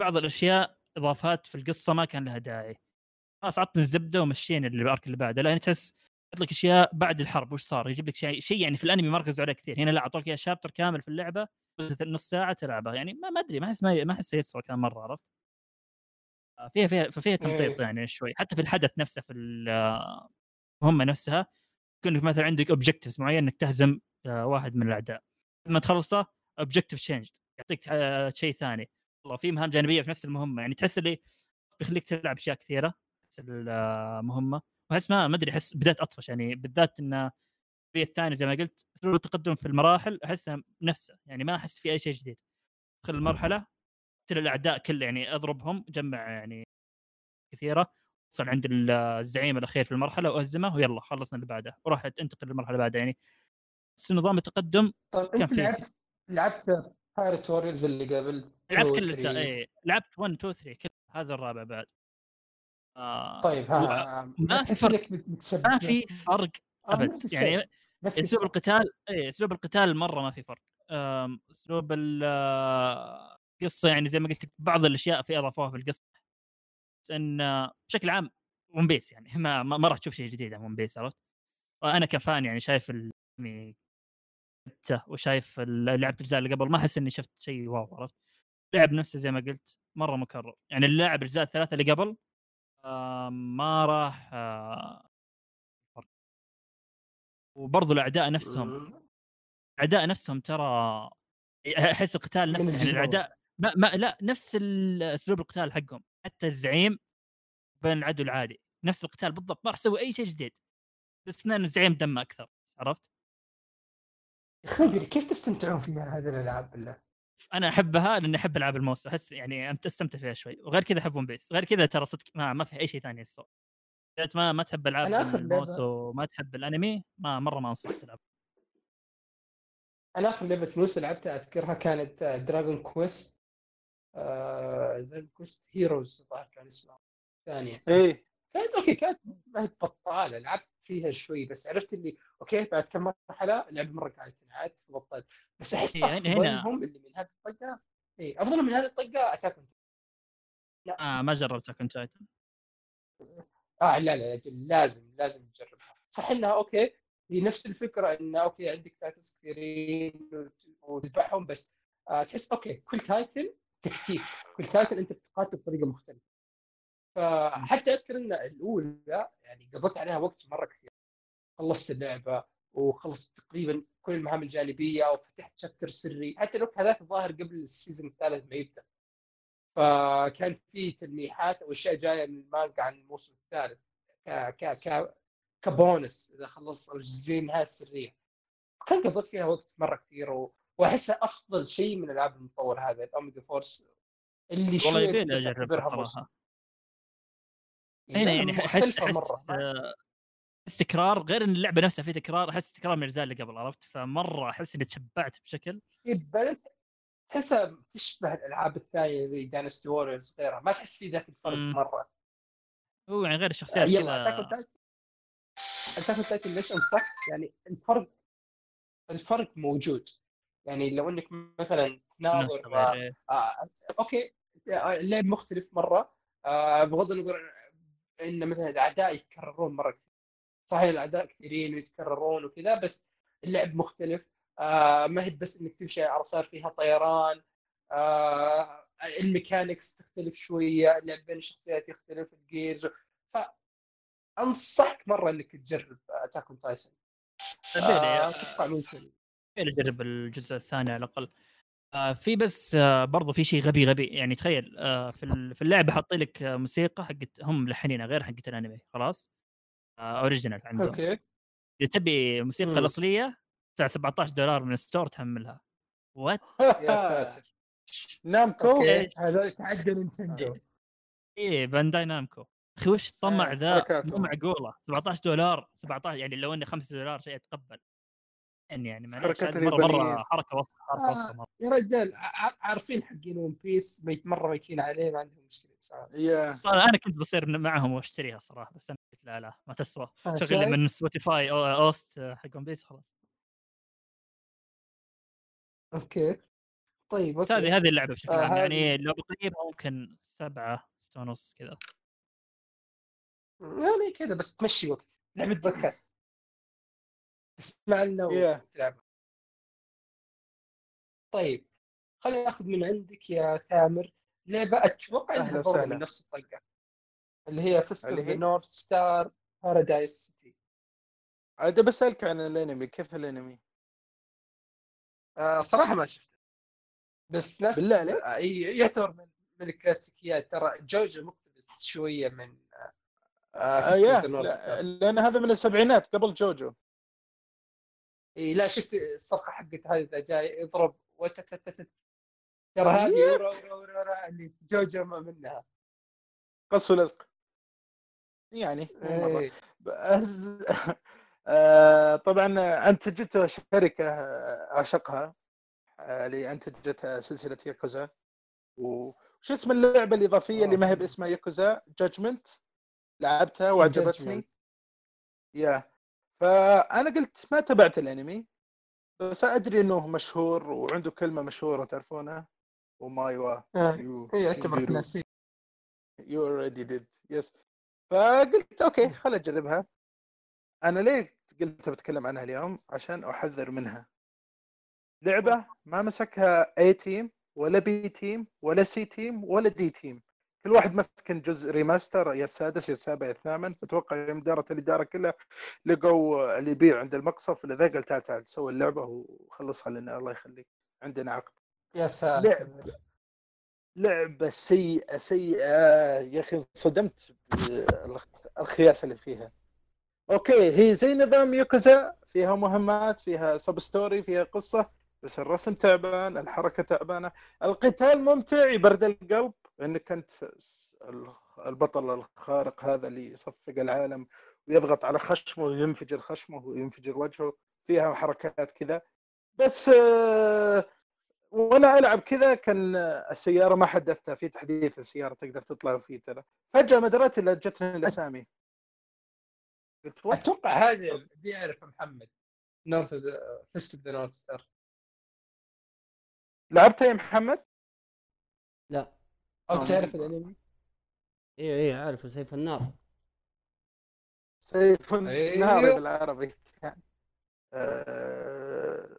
Speaker 5: بعض الأشياء إضافات في القصة ما كان لها داعي. خلاص عطني الزبدة ومشيني اللي الارك اللي بعده. لا هنا تحس يحط لك أشياء بعد الحرب وش صار؟ يجيب لك شيء شيء يعني في الأنمي ما ركزوا عليه كثير. هنا لا أعطوك إياه chapter كامل في اللعبة. نص ساعة تلعبها يعني ما ما أدري ما أحس ما أحس يسوى كان مرة عرفت؟ آه، فيها فيها ففيها تمطيط
Speaker 1: إيه.
Speaker 5: يعني شوي حتى في الحدث نفسه في المهمه نفسها كأنك مثلا عندك objectives معين إنك تهزم آه، واحد من الأعداء. لما تخلصه objective change يعطيك آه، شيء ثاني. والله في مهام جانبية في نفس المهمة يعني تحس اللي بيخليك تلعب أشياء كثيرة نفس المهمه وأحس ما ما أدري أحس بدأت أطفش يعني بالذات إنه في الثاني زي ما قلت اسلوب التقدم في المراحل احسه نفسه يعني ما أحس في أي شيء جديد أدخل المرحلة اقتل الأعداء كل يعني أضربهم جمع يعني كثيرة وصل عند الزعيم الأخير في المرحلة وأهزمه ويلا خلصنا اللي بعده وراح أنتقل للمرحلة اللي بعدها يعني بس نظام التقدم
Speaker 1: طيب
Speaker 5: كان
Speaker 1: أنت
Speaker 5: فيه.
Speaker 1: لعبت لعبت بايرت ووريرز اللي قبل
Speaker 5: لعبت
Speaker 1: 2
Speaker 5: كل الاجزاء
Speaker 1: 3.
Speaker 5: اي لعبت 1 2 3 كل هذا الرابع بعد آه
Speaker 1: طيب ها
Speaker 5: ما في فرق. ما في فرق
Speaker 1: أبد.
Speaker 5: يعني
Speaker 1: نفس أسلوب.
Speaker 5: القتال اي أسلوب القتال مرة ما في فرق أسلوب ال- آه، القصة يعني زي ما قلت بعض الأشياء في أضافوها في القصة بس إن آه، بشكل عام ون بيس يعني ما ما, راح تشوف شيء جديد عن One Piece عرفت؟ وأنا ك fan يعني شايف الانمي وشايف ال- لعبت الاجزاء اللي قبل ما أحس إني شفت شيء واو عرفت؟ لعب نفسه زي ما قلت مرة مكرر يعني اللاعب الاجزاء الثلاثة اللي قبل آه، ما راح. وبرضو الأعداء نفسهم. الأعداء نفسهم ترى أحس القتال نفسه يعني الأعداء ما, ما لا نفس أسلوب القتال حقهم. حتى الزعيم بين العدو العادي. نفس القتال بالضبط ما راح يسوي أي شيء جديد. باستثناء ان الزعيم دمه أكثر عرفت؟
Speaker 1: أدري كيف تستمتعون فيها هذه الألعاب بالله؟
Speaker 5: أنا أحبها لأني أحب ألعاب ال Musou أحس يعني أستمتع فيها شوي. وغير كذا احب One Piece. غير كذا ترى صدق ما, ما في أي شيء ثاني يسوى اذا أنت ما ما تحب
Speaker 1: ألعاب
Speaker 5: ال
Speaker 1: Musou
Speaker 5: وما تحب الأنمي؟ ما مرة ما انصح تلعب.
Speaker 1: أنا آخر لعبة Musou لعبتها أذكرها كانت Dragon Quest Dragon Quest Heroes الظاهر كان اسمها. ثانية.
Speaker 3: إيه.
Speaker 1: كانت أوكي كانت ما هي بطالة. لعبت فيها شوي بس عرفت اللي أوكي بعد كم مرحلة اللعبه مرة قاعدة تنعاد فبطلت بس أحس
Speaker 5: إيه، هنا- هنا-
Speaker 1: أفضلهم اللي من هذه الطقة. اي أفضلهم من هذه الطقة Attack
Speaker 5: آه ما جربت on Titan
Speaker 1: آه لا لا لا، لازم لازم تجربها صح إنها أوكي هي نفس الفكرة انه أوكي عندك Titans كثيرين وت- وتذبحهم بس آه تحس أوكي كل Titan تكتيك كل Titan أنت بتقاتل بطريقة مختلفة. فحتى أذكر إن الأولى يعني قضيت عليها وقت مرة كثير. خلصت اللعبة وخلصت تقريبا كل المهام الجانبية وفتحت chapter سري. حتى الوقت هذاك الظاهر قبل ال season الثالث ما يبدأ. فكان في تلميحات أو اشياء جاية من المانجا عن الموسم الثالث ك ك ك كبونس إذا خلصت أو زي النهايه السرية. كان قضيت فيها وقت مرة كثير و... واحسها أفضل شيء من العاب المطور هذا ال Omega Force اللي
Speaker 5: والله
Speaker 1: شوي تقدر
Speaker 5: أجربها.
Speaker 1: صراحة.
Speaker 5: هنا يعني احس
Speaker 1: مختلفة
Speaker 5: أحس
Speaker 1: مره
Speaker 5: آه، احس تكرار غير إن اللعبة نفسها في تكرار أحس تكرار من الاجزاء اللي قبل عرفت؟ فمرة أحس إني تشبعت بشكل.
Speaker 1: يبقى تحسها تشبه الألعاب الثانية زي Dynasty Warriors غيرها ما تحس في ذاك الفرق
Speaker 5: مم.
Speaker 1: مرة.
Speaker 5: هو يعني غير الشخصيات
Speaker 1: يلا Attack Attack Titan ليش انصح؟ يعني الفرق الفرق موجود. يعني لو إنك مثلا تناظر
Speaker 5: غير
Speaker 1: آه أوكي. آه، اللعب مختلف مرة. آه بغض النظر إن مثلا الأعداء يتكررون مرة كثير. صحيح الأعداء كثيرين ويتكررون وكذا بس اللعب مختلف. آه ما هي بس إنك تمشي على صار فيها طيران آه ال mechanics تختلف شوية اللعب بين الشخصيات يختلف ال gears فأنصحك مرة إنك تجرب Attack
Speaker 5: on Titan
Speaker 1: آه أتوقع ممكن
Speaker 5: أجرب الجزء الثاني على الأقل. آه في بس آه برضو في شيء غبي غبي. يعني تخيل آه في في اللعبة حاطين لك آه، موسيقى حقت هم ملحنينها غير حقت الأنمي خلاص؟ آه original عندهم.
Speaker 1: okay.
Speaker 5: إذا تبي الموسيقى. الأصلية تدفع 17 دولار من ال store تحملها. what
Speaker 1: يا ساتر.
Speaker 3: نامكو؟
Speaker 1: هذول تعدى نينتندو.
Speaker 5: إيه بانداي نامكو. أخي وش الطمع
Speaker 3: آه،
Speaker 5: ذا؟ مو. معقولة. 17 دولار 17 يعني لو إنه 5 دولار شيء اتقبل يعني يعني هذه مرة
Speaker 3: مرة.
Speaker 5: حركة وسخة حركة
Speaker 1: آه.
Speaker 5: وسخه مرة.
Speaker 1: يا رجال ع- عارفين حقين ون بيس مرة ميتين عليه ما عندهم
Speaker 3: مشكلة.
Speaker 5: طبعاً أنا كنت بصير معهم وأشتريها الصراحه بس أنا قلت لا لا ما تسوى.
Speaker 1: آه،
Speaker 5: شغل؟ من سبوتيفاي أو OST حق ون بيس خلاص.
Speaker 1: okay. طيب
Speaker 5: بس
Speaker 1: okay.
Speaker 5: هذه هذه اللعبة بشكل
Speaker 1: آه،
Speaker 5: عام يعني
Speaker 1: هذه-
Speaker 5: لو بقيمها ممكن سبعة ستة ونص كذا.
Speaker 1: يعني كذا بس تمشي وقت. لعبة بودكاست. تسمع لنا. وتلعب طيب خلينا ناخذ من عندك يا ثامر لعبة
Speaker 3: أتوقع
Speaker 1: إنها برضه. من نفس الطقه اللي هي فيست
Speaker 3: اللي
Speaker 1: اوف
Speaker 3: هي؟
Speaker 1: نورث ستار بارادايس سيتي
Speaker 3: عاد بسالك عن الأنمي كيف الأنمي؟
Speaker 1: آه صراحة ما شفته. بس ناس
Speaker 3: بالله عليك؟
Speaker 1: آه، يعتبر من من الكلاسيكيات. ترى جوجو مقتبس شوية من آه
Speaker 3: آه لا-. لأن هذا من السبعينات قبل جوجو.
Speaker 1: إيه لا شفت الصرخه حقت هذه إذا جاي يضرب ترى هذه اللي جوجو ما منها.
Speaker 3: قص ولزق. يعني
Speaker 1: إيه.
Speaker 3: آه، طبعا انتجته شركة أعشقها آه، اللي انتجت سلسلة ياكوزا. وش اسم اللعبة الإضافية اللي ما هي باسمها ياكوزا؟ جادجمنت لعبتها وعجبتني. يا. فأنا قلت ما تابعت الأنمي بس أدري إنه مشهور وعنده كلمة مشهورة تعرفونها ومايوا.
Speaker 1: آه،
Speaker 3: يو
Speaker 1: اعتبرت
Speaker 3: شينجيرو.
Speaker 1: ناسي
Speaker 3: يو اوريدي ديد يس فقلت أوكي خل أجربها. أنا ليه قلت بتكلم عنها اليوم؟ عشان أحذر منها. لعبة ما مسكها اي تيم ولا بي تيم ولا سي تيم ولا دي تيم كل واحد مسكن جزء ريماستر يا السادس يا السابع يا الثامن. أتوقع يوم دارت الإدارة كلها لقوا اللي يبيع عند المقصف اللي ذا قال تعال تعال سوي اللعبة وخلصها لنا. الله يخليك. عندنا عقد.
Speaker 1: يا ساتر.
Speaker 3: لعبة لعبة سيئة سيئة. يا أخي صدمت بالخياسة اللي فيها. okay هي زي نظام ياكوزا فيها مهمات فيها sub story فيها قصة بس الرسم تعبان الحركة تعبانة. القتال ممتع يبرد القلب انك انت البطل الخارق هذا اللي يصفق العالم ويضغط على خشمه وينفجر خشمه وينفجر وجهه. فيها حركات كذا. بس آه، وأنا العب كذا كان السيارة ما حدثتها. في تحديث السيارة تقدر تطلع فيه ترى. فجأة ما دريت الا جتني الأسامي؟
Speaker 1: أتوقع هذا بيعرف محمد. North Fist of the North Star
Speaker 3: لعبتها يا محمد؟
Speaker 4: لا.
Speaker 1: أو
Speaker 3: آه،
Speaker 1: تعرف الأنمي؟
Speaker 4: إي إي عارف سيف النار.
Speaker 3: سيف
Speaker 1: أيوه.
Speaker 3: ناري بالعربي. آه،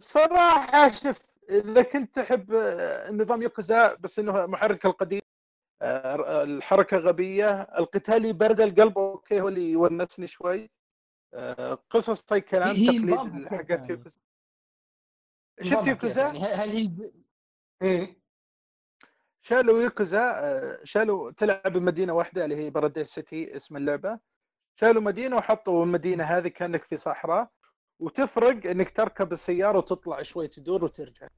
Speaker 3: صراحة شوف إذا كنت تحب آه، نظام ياكوزا بس إنه محرك القديم الحركة غبية القتال يبرد القلب okay هو اللي يونسني شوي قصص زي كلام تقليد حقت
Speaker 1: يعني؟
Speaker 3: ياكوزا شفت ياكوزا؟
Speaker 1: يعني هل هي. إيه
Speaker 3: شالوا ياكوزا شالوا تلعب بمدينة واحدة اللي هي Paradise City اسم اللعبة شالوا مدينة وحطوا المدينة هذه كأنك في صحراء وتفرق إنك تركب السيارة وتطلع شوي تدور وترجع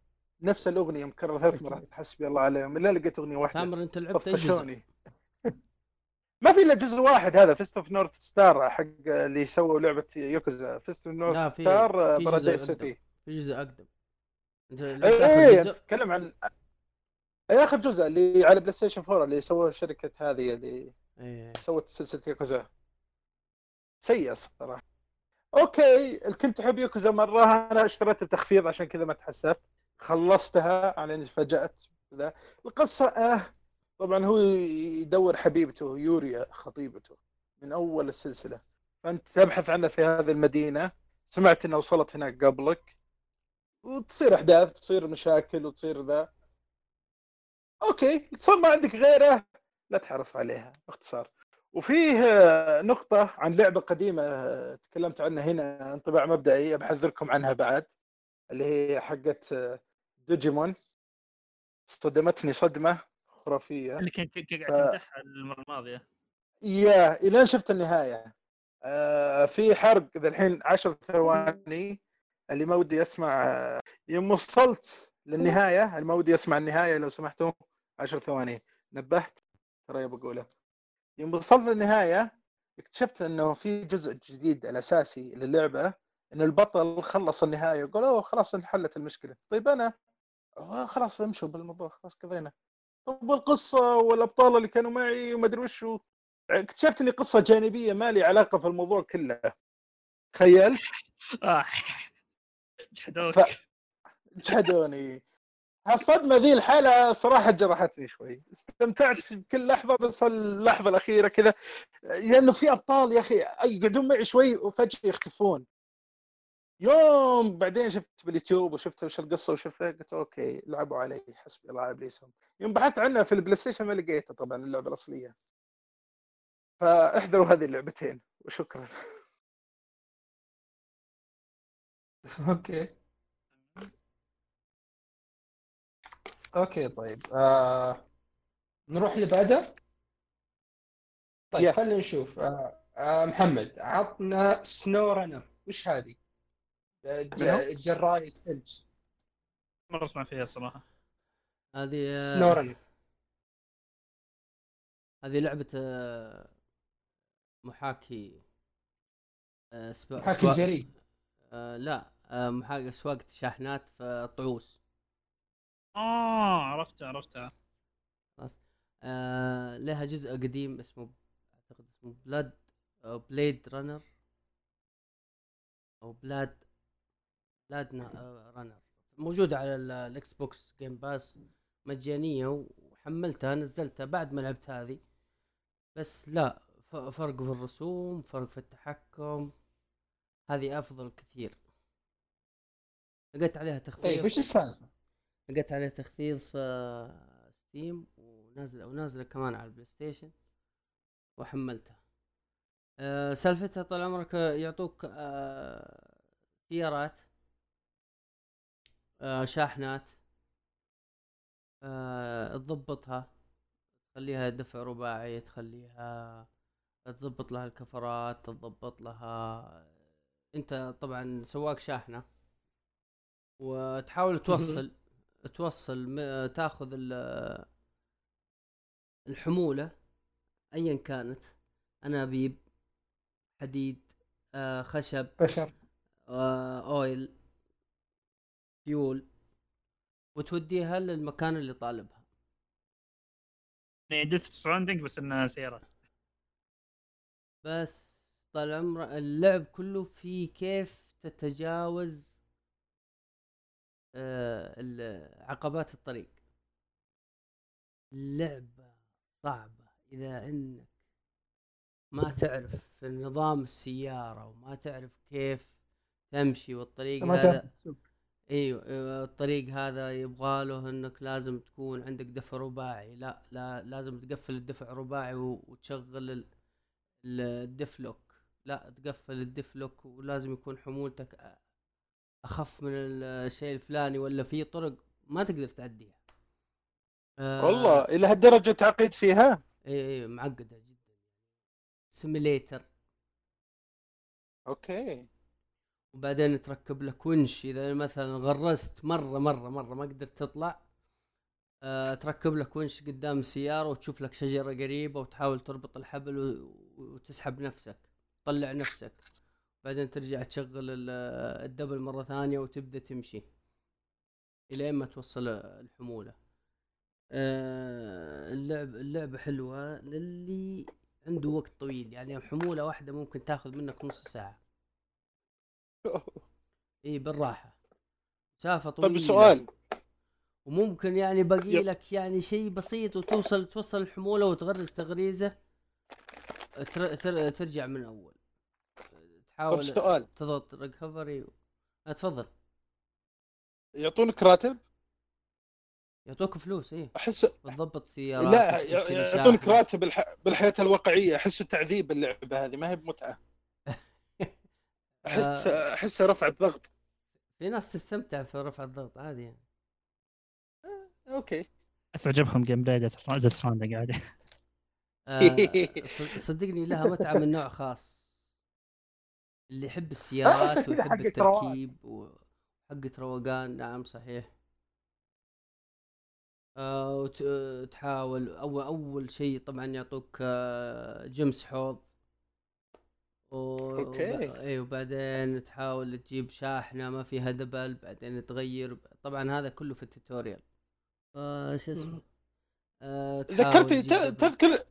Speaker 3: نفس الأغنية مكررة ثلاث مرات حسبي الله عليهم. إلا لقيت أغنية واحدة.
Speaker 4: ثامر أنت لعبت أي جزء؟
Speaker 3: ما في إلا جزء واحد هذا Fist of North Star حق اللي سووا لعبة ياكوزا. Fist of
Speaker 4: لا،
Speaker 3: North
Speaker 4: في-
Speaker 3: Star
Speaker 4: أقدم.
Speaker 3: City
Speaker 4: في جزء أقدم. إي
Speaker 3: اتكلم عن إي آخر جزء اللي على PlayStation 4 اللي سووه شركة هذه اللي
Speaker 4: إيه.
Speaker 3: سوت سلسلة ياكوزا سيئة صراحة. okay كنت تحب ياكوزا مرة. أنا اشتريت بتخفيض عشان كذا ما تحسفت. خلصتها على إني فاجات ذا القصة آه طبعا هو يدور حبيبته يوريا خطيبته من أول السلسلة. فأنت تبحث عنها في هذه المدينة. سمعت انها وصلت هناك قبلك. وتصير أحداث تصير مشاكل وتصير ذا. okay صار ما عندك غيره لا تحرص عليها باختصار. وفيه آه، نقطة عن لعبة قديمة آه، تكلمت عنها هنا انطباع مبدئي بحذركم عنها بعد اللي هي حقت آه، ديجيمون صدمتني صدمة خرافية.
Speaker 5: اللي كنت كنت
Speaker 3: ف-
Speaker 5: قاعد تمدحها المرة الماضية.
Speaker 3: يا الين شفت النهاية. آه، في حرق ذا الحين عشر ثواني. اللي ما ودي أسمع آه، يوم وصلت للنهاية اللي ما ودي أسمع النهاية لو سمحتوا عشر ثواني. نبهت ترى بقوله يوم وصلت للنهاية اكتشفت إنه في جزء جديد الأساسي للعبة ان البطل خلص النهاية. وقال أوه خلاص انحلت المشكلة. طيب أنا خلاص امشوا بالموضوع خلاص كذينا. طب والقصة والأبطال اللي كانوا معي وما أدري وشو اكتشفت إني قصة جانبية ما لي علاقة في الموضوع كله. تخيل.
Speaker 5: آه. جحدوك
Speaker 3: ف- جحدوني. هالصدمة ذي الحالة صراحة جرحتني شوي. استمتعت في كل لحظة بس اللحظة الأخيرة كذا. لأنه في أبطال يا أخي يقعدون معي شوي وفجأة يختفون. يوم بعدين شفت باليوتيوب وشفت وش القصة وشفت قلت okay لعبوا علي حسبي الله إبليسهم يوم بحثت عنها في ال PlayStation ما لقيتها طبعا اللعبة الأصلية. فاحذروا هذه اللعبتين وشكرا.
Speaker 1: okay. okay طيب آه... نروح اللي بعده؟ طيب. خلينا نشوف آه... آه محمد عطنا SnowRunner وش هذه؟ جراءة ثلج
Speaker 5: مرة أسمع فيها الصراحة.
Speaker 4: هذه آه،
Speaker 1: SnowRunner
Speaker 4: هذه لعبة آه، محاكي آه،
Speaker 1: محاكي
Speaker 4: آه لا محاكي سواقة شاحنات في طعوس.
Speaker 5: آه عرفتها عرفتها.
Speaker 4: آه لها جزء قديم اسمه أعتقد اسمه Mud أو Mud Runner أو Mud Mud Runner موجودة على ال- ال Xbox Game Pass مجانية وحملتها نزلتها بعد ما لعبت هذه. بس لا فرق في الرسوم فرق في التحكم. هذه أفضل كثير. لقيت عليها تخفيض.
Speaker 1: طيب وش السالفة؟
Speaker 4: لقيت عليه تخفيض في Steam ونازله ونازلة كمان على ال PlayStation وحملتها. أه سالفتها طال عمرك آه، يعطوك أه سيارات. أه شاحنات أه تضبطها تخليها دفع رباعي تخليها تضبط لها الكفرات تضبط لها انت طبعا سواق شاحنة. وتحاول توصل توصل م- تاخذ ال- الحمولة ايا كانت أنابيب حديد آه، خشب
Speaker 1: بشر
Speaker 4: آه، oil. fuel وتوديها للمكان اللي طالبها.
Speaker 5: يعني Death Stranding بس إنها سيارات.
Speaker 4: بس طال عمره اللعب كله في كيف تتجاوز آه، عقبات الطريق. لعبة صعبة إذا إنك ما تعرف نظام السيارة وما تعرف كيف تمشي والطريق.
Speaker 1: ما
Speaker 4: هذا
Speaker 1: تعرف تسوق.
Speaker 4: أيوه الطريق هذا يبغى له إنك لازم تكون عندك دفع رباعي. لا لا لازم تقفل الدفع رباعي وتشغل ال- ال- الدف لوك لا تقفل الدف لوك ولازم يكون حمولتك أخف من ال- الشيء الفلاني ولا في طرق ما تقدر تعديها. آه
Speaker 3: والله إلى هالدرجة تعقيد فيها؟
Speaker 4: اي اي معقدة جدا. simulator
Speaker 3: okay.
Speaker 4: وبعدين تركب لك ونش. إذا مثلا غرست مرة مرة مرة ما قدرت تطلع آه تركب لك ونش قدام السيارة وتشوف لك شجرة قريبة وتحاول تربط الحبل وتسحب نفسك تطلع نفسك. بعدين ترجع تشغل ال- الدبل مرة ثانية وتبدأ تمشي إلى ما توصل الحمولة. آه اللعب اللعبة حلوة للي عنده وقت طويل. يعني حمولة واحدة ممكن تاخذ منك نص ساعة. اي بالراحة. مسافة طويلة.
Speaker 3: طيب سؤال.
Speaker 4: وممكن يعني باقي
Speaker 3: يب.
Speaker 4: لك يعني شيء بسيط وتوصل توصل الحمولة وتغرز تغريزة. تر... تر... ترجع من أول.
Speaker 3: طب
Speaker 4: تحاول
Speaker 3: سؤال.
Speaker 4: تضغط ريكفري تفضل.
Speaker 3: يعطونك راتب؟
Speaker 4: يعطوك فلوس إيه.
Speaker 3: أحس
Speaker 4: وتضبط سيارات
Speaker 3: لا يعطونك. راتب بالح... بالحياة الواقعية. احسه تعذيب اللعبة هذه ما هي بمتعة. احس
Speaker 4: آه،
Speaker 3: احسها رفعت ضغط
Speaker 4: في ناس تستمتع في رفع الضغط عادي يعني.
Speaker 3: okay.
Speaker 5: بس عجبهم gameplay Death Stranding عادي.
Speaker 4: آه، صد- صدقني لها متعة من نوع خاص. اللي يحب السيارات
Speaker 1: أحسها كذا
Speaker 4: ويحب. التركيب وحقة روقان نعم صحيح. آه وت- آه، تحاول اول أول شيء طبعا يعطوك آه جمس حوض. و...
Speaker 3: okay.
Speaker 4: وب... اي وبعدين تحاول تجيب شاحنة ما فيها دبل بعدين تغير طبعا هذا كله في ال tutorial آه شو اسمه آه تحاول
Speaker 3: ذكرتني
Speaker 4: تجيب
Speaker 3: ت-
Speaker 4: دبل.
Speaker 3: تذكر.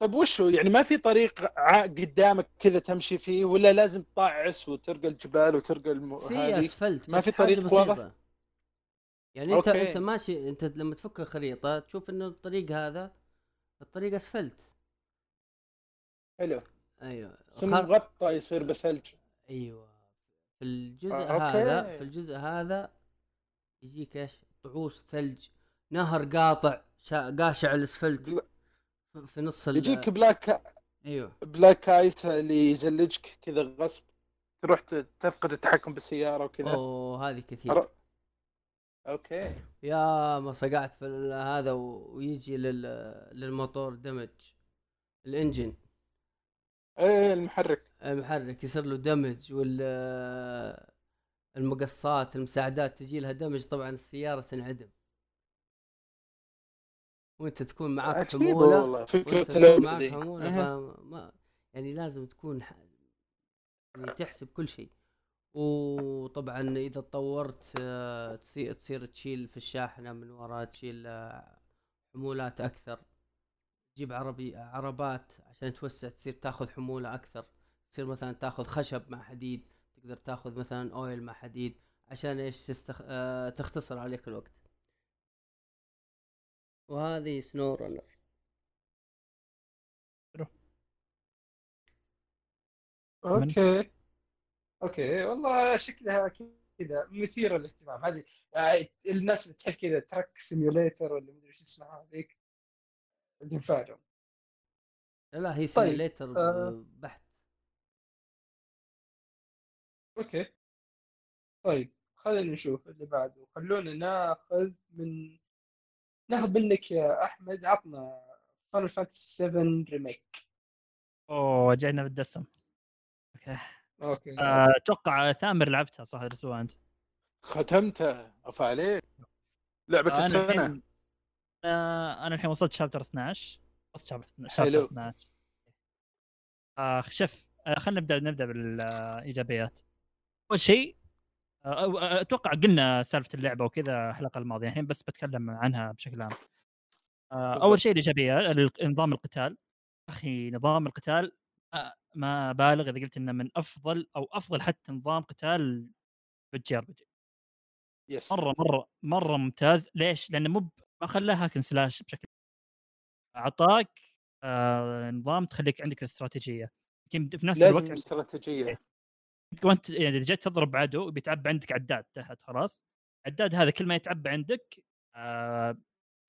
Speaker 3: طيب وشو يعني ما في طريق قدامك كذا تمشي فيه ولا لازم تطعس وترقى الجبال وترقى الم...
Speaker 4: في أسفلت
Speaker 3: ما في طريق بسيطة؟
Speaker 4: يعني انت
Speaker 3: okay.
Speaker 4: أنت ماشي أنت لما تفك الخريطة تشوف إنه الطريق هذا الطريق أسفلت
Speaker 3: حلو
Speaker 4: أيوه.
Speaker 3: ثم
Speaker 4: خر...
Speaker 3: مغطى يصير بثلج
Speaker 4: أيوه. في الجزء
Speaker 3: آه، okay.
Speaker 4: هذا في الجزء هذا يجيك إيش؟ طعوس ثلج نهر قاطع شا... قاشع الأسفلت.
Speaker 3: بل-
Speaker 4: في- نص ال...
Speaker 3: يجيك black
Speaker 4: أيوه.
Speaker 3: black ice اللي يزلجك كذا غصب تروح تفقد التحكم بالسيارة وكذا.
Speaker 4: أوه هذه كثير.
Speaker 3: أر- okay.
Speaker 4: يا ما صقعت في هذا. ويجي لل... للموتور damage ال
Speaker 3: engine. إيه المحرك.
Speaker 4: المحرك يصير له damage وال المقصات المساعدات تجي لها دمج طبعا السيارة تنعدم. وأنت تكون معاك حمولة
Speaker 3: والله فكرة
Speaker 4: معاك
Speaker 3: حمولة.
Speaker 4: فما يعني لازم تكون ح- يعني تحسب كل شيء. وطبعا إذا تطورت آه، تصير تصير تشيل في الشاحنه من ورا تشيل آه، حمولات أكثر. تجيب عربي عربات عشان توسع تصير تاخذ حمولة أكثر. تصير مثلا تاخذ خشب مع حديد تقدر تاخذ مثلا oil مع حديد عشان إيش؟ تستخ... آه تختصر عليك الوقت. وهذه SnowRunner
Speaker 1: okay. okay. والله شكلها كذا مثيرة للاهتمام. هذه آه، الناس اللي تحب كذا truck simulator ولا مدري إيش اسمها هذيك. تنفعلهم
Speaker 4: لا لا هي
Speaker 1: طيب،
Speaker 4: simulator
Speaker 1: آه.
Speaker 4: بحت
Speaker 1: okay. طيب خلينا نشوف اللي بعده. خلونا ناخذ من ناخذ منك يا أحمد عطنا Final Fantasy 7 Remake
Speaker 5: أوه جاينا بالدسم. okay.
Speaker 1: okay.
Speaker 5: آه، أتوقع ثامر لعبتها صح درسوها أنت؟
Speaker 3: ختمته أفا عليك.
Speaker 5: لعبة
Speaker 3: أنا
Speaker 5: السنة. آه، أنا الحين وصلت شابتر 12 وصلت شابتر
Speaker 3: حلو.
Speaker 5: شابتر 12 آه شف آه خلينا نبدأ نبدأ بالإيجابيات. أول شيء آه، آه، أتوقع قلنا سالفة اللعبة وكذا الحلقة الماضية. الحين بس بتكلم عنها بشكل عام. آه،. أول شيء الإيجابية ال- نظام القتال. أخي نظام القتال ما- بالغ إذا قلت إنه من أفضل أو أفضل حتى نظام قتال بال JRPG.
Speaker 3: yes
Speaker 5: مرة مرة مرة ممتاز. ليش؟ لأنه مو ما خلاها hack and slash بشكل أعطاك آه نظام تخليك عندك الاستراتيجية. يمكن في نفس
Speaker 3: لازم
Speaker 5: الوقت
Speaker 3: استراتيجية.
Speaker 5: وانت يعني إذا جيت تضرب عدو بيتعبى عندك عداد تحت خلاص؟ العداد هذا كل ما يتعبى عندك آه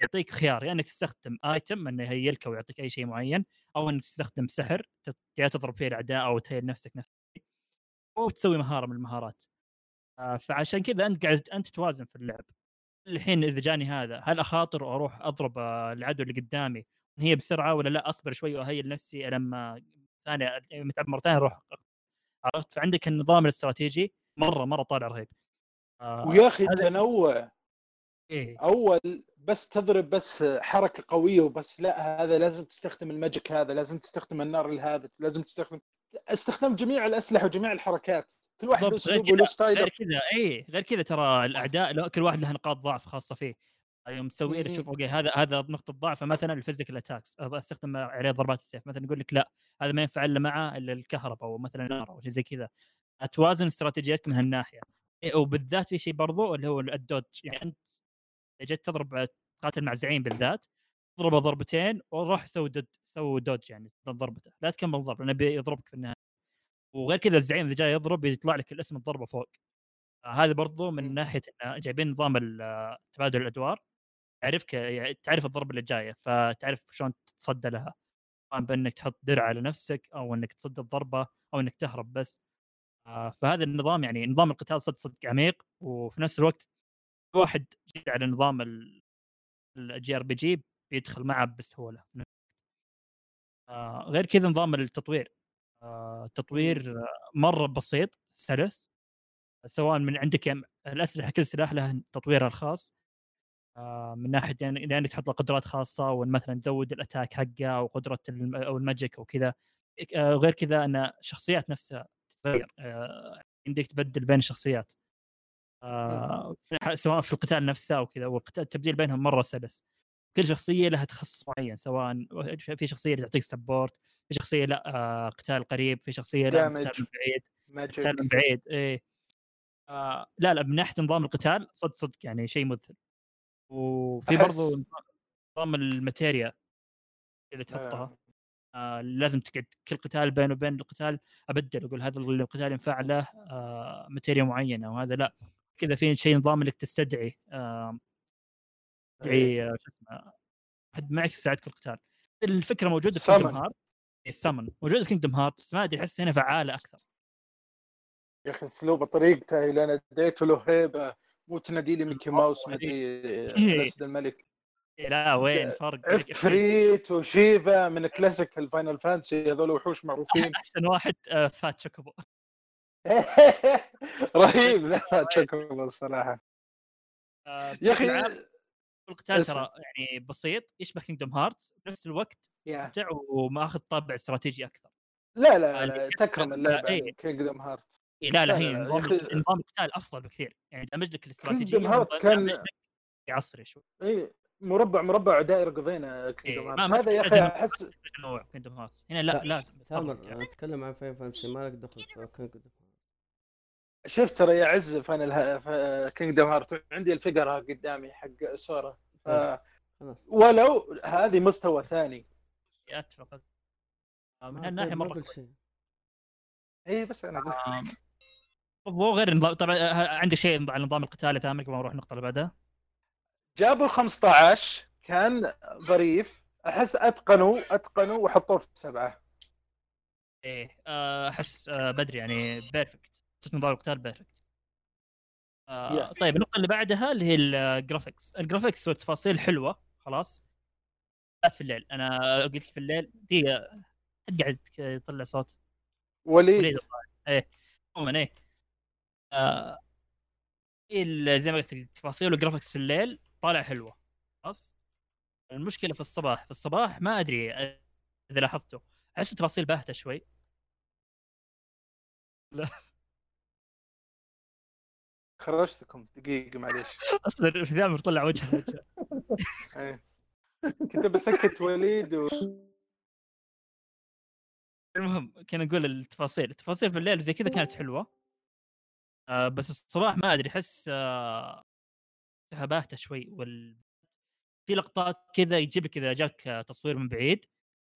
Speaker 5: يعطيك خيار يا يعني إنك تستخدم item إنه ي heal ك أو يعطيك أي شيء معين أو إنك تستخدم سحر يا تضرب فيه الأعداء أو تهيل نفسك نفسك أو تسوي مهارة من المهارات. آه فعشان كذا أنت قاعد أنت توازن في اللعب. الحين إذا جاني هذا هل أخاطر وأروح أضرب العدو اللي قدامي هي بسرعة ولا لا؟ أصبر شوي واهيل نفسي لما ثانية متعب مره ثانية أروح عرفت؟ فعندك النظام الاستراتيجي مرة مرة طالع رهيب. آه،
Speaker 3: ويا أخي
Speaker 5: هذا-
Speaker 3: تنوع
Speaker 5: إيه.
Speaker 3: أول بس تضرب بس حركة قوية وبس لا هذا لازم تستخدم الماجيك هذا لازم تستخدم النار هذا لازم تستخدم استخدام جميع الأسلحة وجميع الحركات. كل واحد له أسلوبه له
Speaker 5: كذا
Speaker 3: style ه.
Speaker 5: غير كذا اي غير كذا ترى الأعداء له- كل واحد له نقاط ضعف خاصة فيه. يوم تسوي. تشوف okay هذا هذا نقطة ضعف مثلا ال physical attacks استخدم عليه ضربات السيف. مثلا يقول لك لا هذا ما ينفع إلا إلا الكهرباء أو مثلا النار أو شيء زي كذا. توازن استراتيجيتك من هالناحية. إيه، وبالذات في شيء برضو اللي هو ال dodge يعني أنت جيت تضرب تقاتل مع زعيم بالذات اضربه ضربتين وروح سوي دود سوي دوج يعني ضربته. لا تكمل ضرب لأنه بيضربك في النهاية. وغير كذا الزعيم إذا جاي يضرب يطلع لك الاسم الضربه فوق. هذا برضو من
Speaker 3: مم.
Speaker 5: ناحية إنه جايبين نظام تبادل الأدوار تعرفك يعني تعرف الضربة اللي جاية فتعرف شلون تتصدى لها. سواء بإنك تحط درع على نفسك أو إنك تصد الضربة أو إنك تهرب بس. آه، فهذا النظام يعني نظام القتال صدق صدق عميق وفي نفس الوقت واحد جديد على نظام ال JRPG بيدخل معه بسهولة. آه، غير كذا نظام التطوير. التطوير آه، مرة بسيط سلس سواء من عندك الأسلحة كل سلاح له تطويرها الخاص. آه، من ناحية يعني لانك تحط له قدرات خاصة ومثلا تزود ال attack حقه أو قدرة أو ال magic أو كذا. آه، غير كذا إن الشخصيات نفسها تتغير. آه، عندك تبدل بين الشخصيات ح- سواء في القتال نفسه أو كذا والقتال التبديل بينهم مرة سلس. كل شخصية لها تخصص معين سواء في شخصية تعطيك support في شخصية لا آه، قتال قريب في شخصية لا. قتال بعيد قتال بعيد إيه. آه لا لا من ناحية نظام القتال صدق صدق يعني شيء مذهل. وفي برضو نظام ال materia اللي تحطها.
Speaker 3: آه.
Speaker 5: آه لازم تقعد كل قتال بينه وبين القتال أبدل أقول هذا القتال ينفع له آه materia معينة وهذا لا. كذا في شيء نظام إنك تستدعي آه تستدعي آه، شو اسمه حد معك يساعدك في القتال. الفكرة موجودة في. كينجدم هارت السمن. موجوده في كينجدم هارت بس ما أدري أحس هنا فعالة أكثر.
Speaker 3: يا أخي اسلوبه طريقته اللي أنا أديته له هيبة مو تنادي لي ميكي ماوس ما ادري. الاسد الملك.
Speaker 5: إيه، لا وين؟ فرق
Speaker 3: عفريت وشيفا من كلاسيك الفاينل فانسي هذول وحوش معروفين.
Speaker 5: أحسن واحد آه، fat chocobo.
Speaker 3: رهيب لا تشوكو الصراحة.
Speaker 5: آه،
Speaker 3: يا
Speaker 5: أخي القتال
Speaker 3: اسف.
Speaker 5: ترى يعني بسيط يشبه كينجدوم هارت في نفس الوقت ممتع ومأخذ طابع استراتيجي أكثر.
Speaker 3: لا لا, لا تكرم اللعبة
Speaker 5: إيه.
Speaker 3: كينجدم هارت
Speaker 5: إيه لا لا
Speaker 3: لا،
Speaker 5: هي نظام
Speaker 3: أخي-
Speaker 5: نظام القتال أفضل بكثير يعني دمج لك
Speaker 3: الاستراتيجية Hearts
Speaker 5: ودمج
Speaker 3: كان-
Speaker 5: عصري شوي.
Speaker 3: اي مربع مربع دائرة قضينا كينجدم
Speaker 5: إيه،
Speaker 3: هارت هذا يا
Speaker 5: أخي
Speaker 3: أحس
Speaker 5: نوع كيندوم هارتس هنا لا
Speaker 4: لا،
Speaker 5: لازم.
Speaker 4: تامر اتكلم عن فاين فانسي ما لك دخل في كينج
Speaker 3: شفت ترى يا عز فاينل كينجدم هارت عندي الفقره قدامي حق سورا. ف... ولو هذه مستوى ثاني.
Speaker 5: اتفق. آه، من
Speaker 4: ما
Speaker 5: هالناحية
Speaker 4: قل- ما مرة
Speaker 5: كويس.
Speaker 3: إي بس أنا قلت
Speaker 5: آم، هو غير النظام طبعا آه، عندي شيء على نظام القتال يا ثامر قبل ما نروح النقطة اللي بعدها.
Speaker 3: جابوا ال 15 كان ظريف. أحس أتقنوا أتقنوا وحطوه في سبعة.
Speaker 5: إيه آه، أحس آه، بدري يعني perfect نظام القتال perfect. آه،
Speaker 3: Yeah.
Speaker 5: طيب النقطة اللي بعدها اللي هي ال graphics ال graphics والتفاصيل حلوة خلاص. بالذات في الليل. أنا قلت في الليل دقيقة قاعد يطلع صوت؟ وليد
Speaker 3: وليد.
Speaker 5: إيه. عموما إيه. آه زي ما قلت التفاصيل والجرافكس في الليل طالع حلوة. خلاص. المشكلة في الصباح. في الصباح ما أدري إذا لاحظته أحس التفاصيل باهتة شوي.
Speaker 3: خرجتكم. دقيقة معليش.
Speaker 5: أصلا في ثامر طلع وجهه.
Speaker 3: إيه. كنت بسكت وليد و...
Speaker 5: المهم كنا نقول التفاصيل. التفاصيل في الليل زي كذا كانت حلوة. آه بس الصباح ما أدري أحس آه شوي وال في لقطات كذا يجيب لك إذا جاك آه، تصوير من بعيد.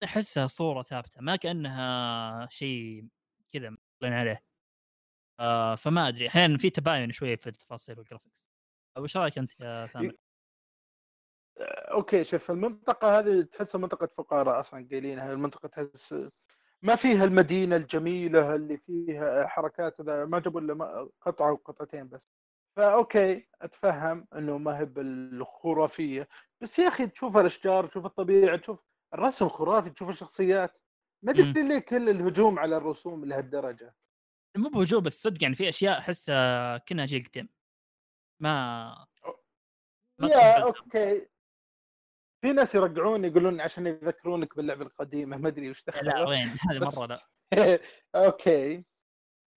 Speaker 5: أحسها صورة ثابتة ما كأنها شيء كذا مطلعين عليه. آه فما أدري. أحيانا في تباين شوي في التفاصيل وال graphics وش رأيك أنت يا ثامر؟
Speaker 3: okay. شوف المنطقة هذه تحسها منطقة فقراء أصلا قايلينها. المنطقة تحس ما فيها المدينة الجميلة اللي فيها حركات ما جابوا إلا قطعة وقطعتين بس. ف okay أتفهم إنه ما هي بالخرافية. بس يا أخي تشوف الأشجار تشوف الطبيعة تشوف الرسم خرافي تشوف الشخصيات. ما. أدري ليه كل الهجوم على الرسوم لهالدرجة.
Speaker 5: مو بوجوه بس صدق يعني في أشياء أحسها كأنها جيل قديم. ما ما
Speaker 3: يا. okay. في ناس يرجعون يقولون عشان يذكرونك باللعبة القديمة ما أدري وش
Speaker 5: لا
Speaker 3: دخلوا
Speaker 5: وين؟ هذه مرة لا.
Speaker 3: okay.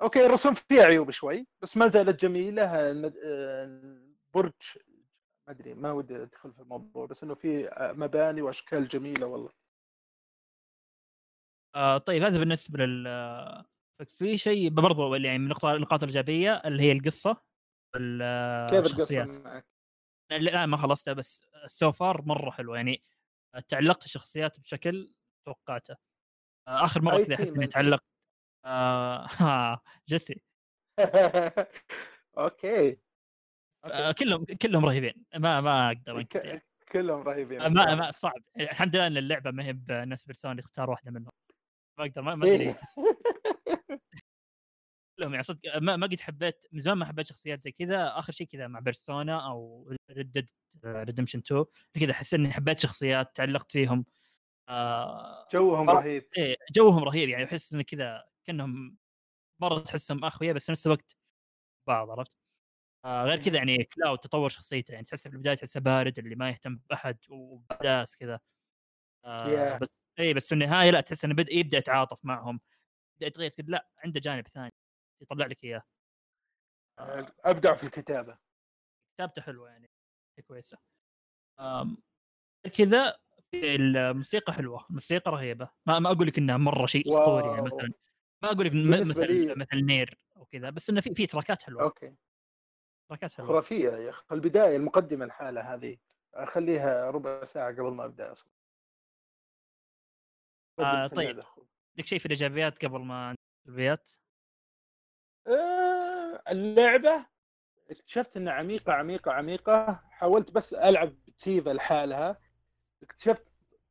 Speaker 3: okay الرسوم فيها عيوب شوي بس ما زالت جميلة. آه، البرج ما أدري ما ودي أدخل في الموضوع بس إنه في مباني وأشكال جميلة والله.
Speaker 5: آه طيب هذا بالنسبة لل آه، في شيء برضو اللي يعني من النقطة- النقاط الإيجابية اللي هي القصة
Speaker 3: كيف القصة معك؟
Speaker 5: لا ما خلصتها بس so far مرة حلوة يعني تعلقت الشخصيات بشكل توقعته آه، آخر
Speaker 3: مرة
Speaker 5: كذا أحس
Speaker 3: إني؟
Speaker 5: تعلقت آه جيسي
Speaker 3: okay
Speaker 5: آه، كلهم كلهم رهيبين ما ما أقدر أنكر يعني.
Speaker 3: كلهم رهيبين
Speaker 5: ما. ما صعب الحمد لله إن اللعبة ما هي بنفس بيرسونا اختار واحدة منهم ما أقدر ما, ما
Speaker 3: إيه.
Speaker 5: ادري كلهم يعني صدق ما, ما قد حبيت من زمان ما حبيت شخصيات زي كذا آخر شيء كذا مع بيرسونا أو ريد ديد ريدمشن 2 كذا حسيت إني حبيت شخصيات تعلقت فيهم آه
Speaker 3: جوهم رهيب
Speaker 5: إيه جوهم رهيب يعني أحس انه كذا كأنهم مرة تحسهم اخويا بس في نفس الوقت بعض عرفت؟ آه غير كذا يعني كلاود تطور شخصيته يعني تحسه في البداية تحسه بارد اللي ما يهتم بأحد وبداس كذا آه
Speaker 3: Yeah.
Speaker 5: بس اي بس في النهاية لا تحس إنه بدا يبدأ يتعاطف معهم كذا لا عنده جانب ثاني يطلع لك إياه.
Speaker 3: أبدع في الكتابة.
Speaker 5: كتابته حلوة يعني كويسة. كذا الموسيقى حلوة الموسيقى رهيبة. ما, ما أقول لك إنها مرة شيء أسطوري يعني. مثلا ما أقول لك مثل
Speaker 3: لي-
Speaker 5: مثل Nier أو كذا بس إنه في في تراكات حلوة
Speaker 3: okay.
Speaker 5: تراكات حلوة.
Speaker 3: خرافية يا أخي البداية المقدمة الحالة هذه. أخليها ربع ساعة قبل ما أبدأ أصلا.
Speaker 5: آه، طيب. عندك شيء في الإيجابيات قبل ما السلبيات؟
Speaker 3: آه، اللعبة. اكتشفت إنها عميقة عميقة عميقة. حاولت بس ألعب تيفا لحالها. اكتشفت